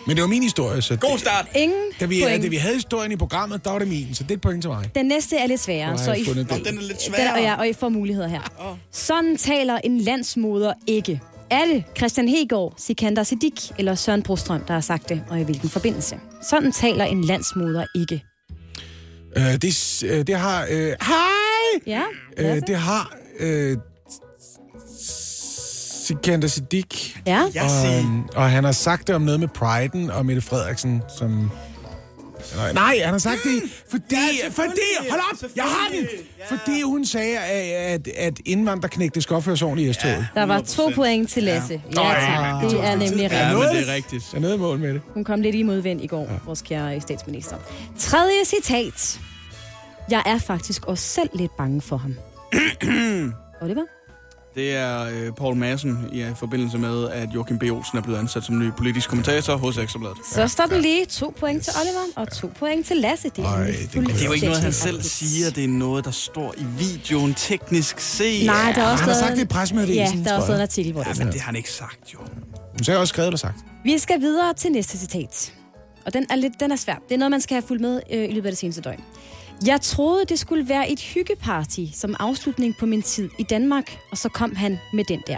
Men det var min historie, så... God start! Ingen Da vi, point. da vi havde historien i programmet, der var det min, så det er et point til mig. Den næste er lidt sværere. Så jeg I, den. Nå, den er lidt Den, sværere. og, ja, og I får muligheder her. Sådan taler en landsmoder ikke. Er det Christian Hegård, Sikander Siddiq eller Søren Brostrøm, der har sagt det, og i hvilken forbindelse? Sådan taler en landsmoder ikke. Øh, det, øh, det har... Øh, hej! Ja, Øh, det har... Øh, Sikander Siddiq. Ja. Og, øhm, og han har sagt det om noget med Priden og Mette Frederiksen, som... Nej, Nej, han har sagt det, fordi... fordi hold op! Jeg har den! Fordi hun sagde, at, at indvandrerknægte skal opføre sig ordentligt i S-toget. Der var to point til Lasse. Ja, tak. Det er nemlig Ja, men rigtigt. det er rigtigt. Jeg er noget i mål med det. Hun kom lidt i modvind i går, ja. vores kære statsminister. Tredje citat. Jeg er faktisk også selv lidt bange for ham. Oliver? Det er øh, Paul Madsen i forbindelse med, at Joachim B. Olsen er blevet ansat som ny politisk kommentator hos Ekstrabladet. Så står den lige to point til Oliver og to point til Lasse. Det er, Ej, det det, det er jo ikke noget, han selv siger. Det er noget, der står i videoen teknisk set. Nej, der er også Han har sagt det i pressemeddelelsen, Ja, der er også en artikel, hvor det Ja, men det har han ikke sagt, jo. Så har jeg også skrevet og sagt. Vi skal videre til næste citat. Og den er, lidt, den er svær. Det er noget, man skal have fulgt med øh, i løbet af det seneste døgn. Jeg troede, det skulle være et hyggeparty som afslutning på min tid i Danmark, og så kom han med den der.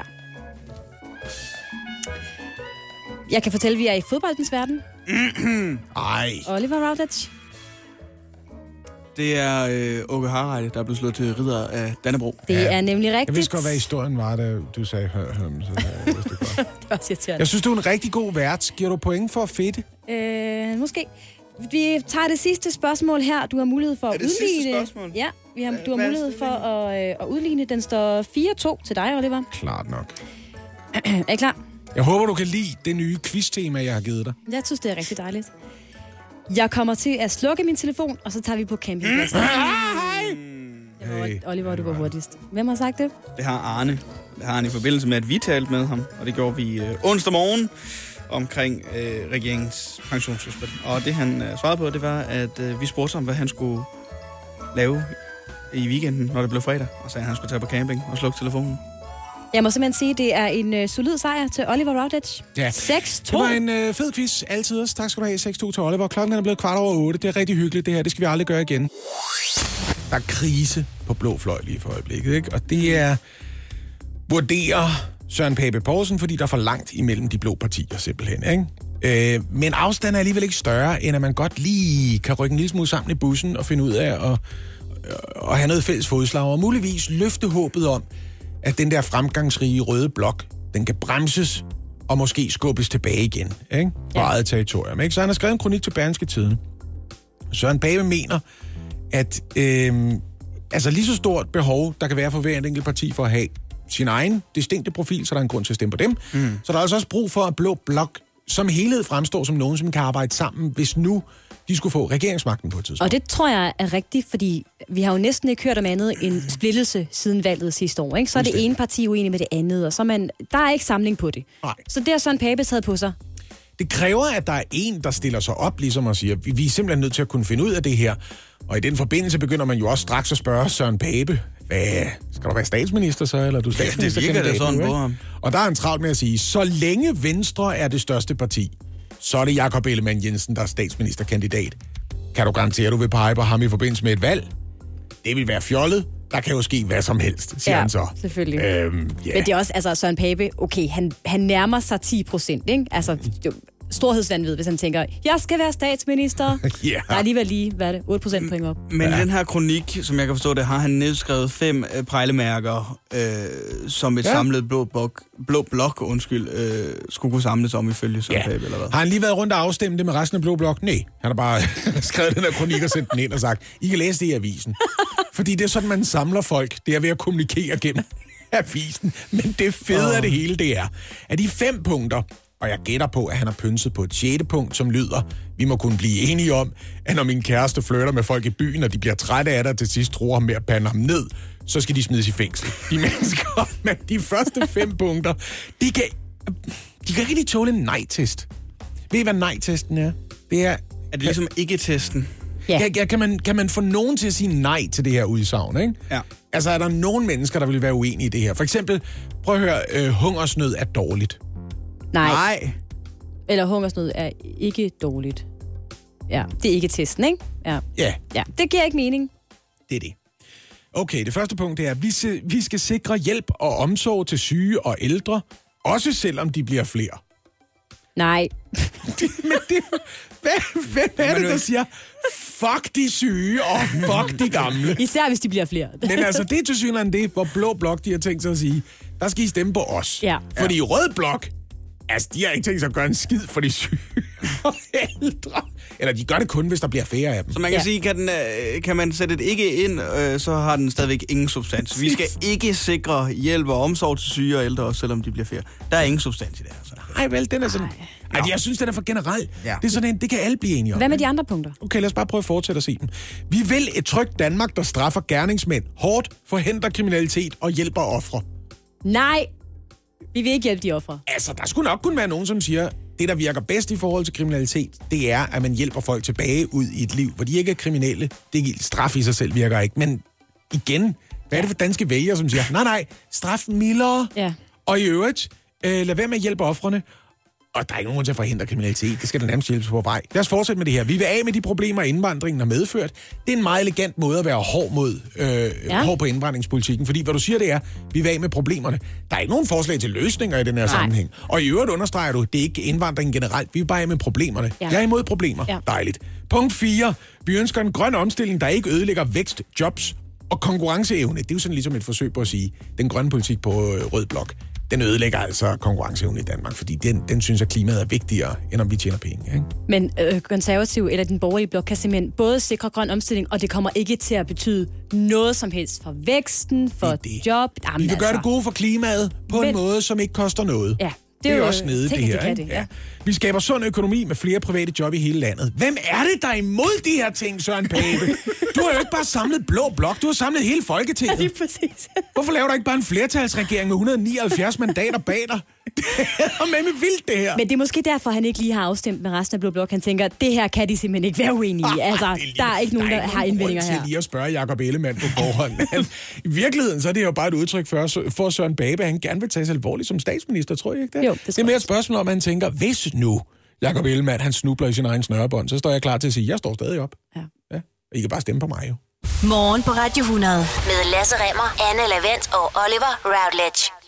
Jeg kan fortælle, at vi er i fodboldens verden. Ej. Oliver Routledge. Det er øh, Åke Harreide, der er blevet slået til ridder af Dannebro. Det er nemlig Jeg rigtigt. vidste godt, hvad historien var, da du sagde hør, hør, så jeg vidste det godt. Det var irriterende. Jeg synes, du er en rigtig god vært. Giver du point for at fedte? Øh, måske. Vi tager det sidste spørgsmål her. Du har mulighed for at Er det sidste udligne. spørgsmål? Ja, vi har, du har mulighed for at, øh, at udligne. Den står 4-2 til dig, Oliver. Klart nok. er I klar? Jeg håber, du kan lide det nye quiz-tema, jeg har givet dig. Jeg synes, det er rigtig dejligt. Jeg kommer til at slukke min telefon, og så tager vi på campingpladsen. Hey. Oliver, du var hurtigst. Hvem har sagt det? Det har Arne. Det har han i forbindelse med, at vi talte med ham. Og det gjorde vi øh, onsdag morgen omkring øh, regeringens pensionsudspil. Og det han øh, svarede på, det var, at øh, vi spurgte ham, hvad han skulle lave i weekenden, når det blev fredag. Og sagde, at han skulle tage på camping og slukke telefonen. Jeg må simpelthen sige, at det er en øh, solid sejr til Oliver Routledge. Ja. 6-2. Det var en øh, fed quiz. Altid også. Tak skal du have. 6-2 til Oliver. Klokken er blevet kvart over 8. Det er rigtig hyggeligt, det her. Det skal vi aldrig gøre igen. Der er krise på blå fløj lige for øjeblikket, ikke? Og det er, vurderer Søren Pape Poulsen, fordi der er for langt imellem de blå partier simpelthen, ikke? Øh, men afstanden er alligevel ikke større, end at man godt lige kan rykke en lille smule sammen i bussen og finde ud af at, at have noget fælles fodslag, og muligvis løfte håbet om, at den der fremgangsrige røde blok, den kan bremses og måske skubbes tilbage igen, ikke? På ja. eget territorium, ikke? Så han har skrevet en kronik til Berlingske Tiden. Søren Pape mener, at øh, altså lige så stort behov, der kan være for hver en enkelt parti for at have sin egen distinkte profil, så der er en grund til at stemme på dem. Mm. Så der er altså også brug for, at Blå Blok som helhed fremstår som nogen, som kan arbejde sammen, hvis nu de skulle få regeringsmagten på et tidspunkt. Og det tror jeg er rigtigt, fordi vi har jo næsten ikke hørt om andet end splittelse siden valget sidste år. Ikke? Så er det ene parti uenig med det andet, og så man, der er ikke samling på det. Nej. Så det har Søren Pape taget på sig. Det kræver, at der er en, der stiller sig op, ligesom og siger, vi, vi er simpelthen nødt til at kunne finde ud af det her. Og i den forbindelse begynder man jo også straks at spørge Søren Pape, hvad, skal du være statsminister så, eller er du det virker da sådan på ham. Og der er han travlt med at sige, så længe Venstre er det største parti, så er det Jakob Ellemann Jensen, der er statsministerkandidat. Kan du garantere, at du vil pege på ham i forbindelse med et valg? Det vil være fjollet. Der kan jo ske hvad som helst, siger Ja, han så. selvfølgelig. Øhm, Yeah. ja. Men det er også, altså Søren Pape, okay, han, han nærmer sig 10 procent, ikke? Altså, det storhedsvandvid, hvis han tænker, jeg skal være statsminister. Ja. Der er alligevel lige, hvad er det, 8 procent point op. Men ja. den her kronik, som jeg kan forstå det, har han nedskrevet fem øh, pejlemærker, øh, som et Ja. samlet blå blok, blå blok undskyld, øh, skulle kunne samles om ifølge Søren Ja. ja. Pape, eller hvad? Har han lige været rundt og afstemt det med resten af Blå Blok? Nej. Han har bare skrevet den her kronik og sendt den ind og sagt, I kan læse det i avisen. Fordi det er sådan, man samler folk. Det er ved at kommunikere gennem avisen. Men det fede oh. af det hele, det er, at de fem punkter, og jeg gætter på, at han har pynset på et sjette punkt, som lyder, vi må kunne blive enige om, at når min kæreste flytter med folk i byen, og de bliver trætte af det, og til sidst tror ham med at pande ham ned, så skal de smides i fængsel. De mennesker, men de første fem punkter, de kan, de kan ikke rigtig tåle en nej-test. Ved I, hvad nej-testen er? Det er... Er det ligesom ikke-testen? Ja. Ja. Ja, kan, man, kan man få nogen til at sige nej til det her udsagn, ikke? Ja. Altså, er der nogen mennesker, der vil være uenige i det her? For eksempel, prøv at høre, øh, hungersnød er dårligt. Nej. Nej. Eller hungersnød er ikke dårligt. Ja, det er ikke testen, ikke? Ja. Ja, ja. Det giver ikke mening. det er det. Okay, det første punkt er, at vi, se, vi skal sikre hjælp og omsorg til syge og ældre, også selvom de bliver flere. Nej. Men det, hvad, hvem er det, der siger, fuck de syge og fuck de gamle? Især hvis de bliver flere. Men altså, det er til synligheden det, hvor Blå Blok de har tænkt sig at sige, der skal I stemme på os. Ja. Fordi Rød Blok, altså, de har ikke tænkt sig at gøre en skid for de syge og ældre. Eller de gør det kun, hvis der bliver færre af dem. Så man kan ja. sige, kan, den, øh, kan man sætte et ikke ind, øh, så har den stadigvæk ingen substans. Vi skal ikke sikre hjælp og omsorg til syge og ældre, også selvom de bliver flere. Der er ingen substans i det her. Så. Ej, vel, den er sådan... Ej, jeg synes, den er for generel. Ja. Det er sådan en, det kan alle blive enige om. Hvad med de andre punkter? Okay, lad os bare prøve at fortsætte at se dem. Vi vil et trygt Danmark, der straffer gerningsmænd hårdt, forhindrer kriminalitet og hjælper ofre. Nej, vi vil ikke hjælpe de ofre. Altså, der skulle nok kunne være nogen, som siger, det, der virker bedst i forhold til kriminalitet, det er, at man hjælper folk tilbage ud i et liv, hvor de ikke er kriminelle. Det straf i sig selv virker ikke. Men igen, hvad er det for danske vælgere, som siger, nej, nej, straf mildere. Ja. Og i øvrigt, øh, lad være med at hjælpe offrene. Og der er ikke nogen til at forhindre kriminalitet. Det skal der nærmest hjælpes på vej. Lad os fortsætte med det her. Vi vil af med de problemer, indvandringen har medført. Det er en meget elegant måde at være hård, mod, øh, ja. hård på indvandringspolitikken. Fordi hvad du siger, det er, vi vil af med problemerne. Der er ikke nogen forslag til løsninger i den her Nej. sammenhæng. Og i øvrigt understreger du, det er ikke indvandringen generelt. Vi vil bare af med problemerne. Ja. Jeg er imod problemer. Ja. Dejligt. Punkt 4. Vi ønsker en grøn omstilling, der ikke ødelægger vækst, jobs og konkurrenceevne. Det er jo sådan ligesom et forsøg på at sige, den grønne politik på øh, rød blok den ødelægger altså konkurrenceevnen i Danmark, fordi den, den synes, at klimaet er vigtigere, end om vi tjener penge. Ikke? Men øh, konservativ eller den borgerlige blok kan simpelthen både sikre grøn omstilling, og det kommer ikke til at betyde noget som helst for væksten, for det det. job. Jamen, vi vil altså. gøre det gode for klimaet på Men, en måde, som ikke koster noget. Ja, det er, det er jo også nede, det her. Det, det, ja. Ja. Vi skaber sund økonomi med flere private job i hele landet. Hvem er det, der er imod de her ting, Søren Pape? Du har jo ikke bare samlet blå blok, du har samlet hele Folketinget. Ja, lige præcis. Hvorfor laver du ikke bare en flertalsregering med 179 mandater bag dig? Det er med vildt, det her. Men det er måske derfor, han ikke lige har afstemt med resten af Blå Blok. Han tænker, det her kan de simpelthen ikke være uenige i. Altså, er lige, der er ikke nogen, der, der har indvendinger her. til lige at spørge Jacob Ellemann på forhånd. Men I virkeligheden så er det jo bare et udtryk for, for Søren Babe, han gerne vil tage sig alvorligt som statsminister, tror jeg ikke det? Jo, det, det er mere et spørgsmål om, han tænker, hvis nu Jacob Ellemann, han snubler i sin egen snørebånd, så står jeg klar til at sige, jeg står stadig op. Ja. ja. I kan bare stemme på mig jo. Morgen på Radio 100 med Lasse Remmer, Anne Lavendt og Oliver Routledge.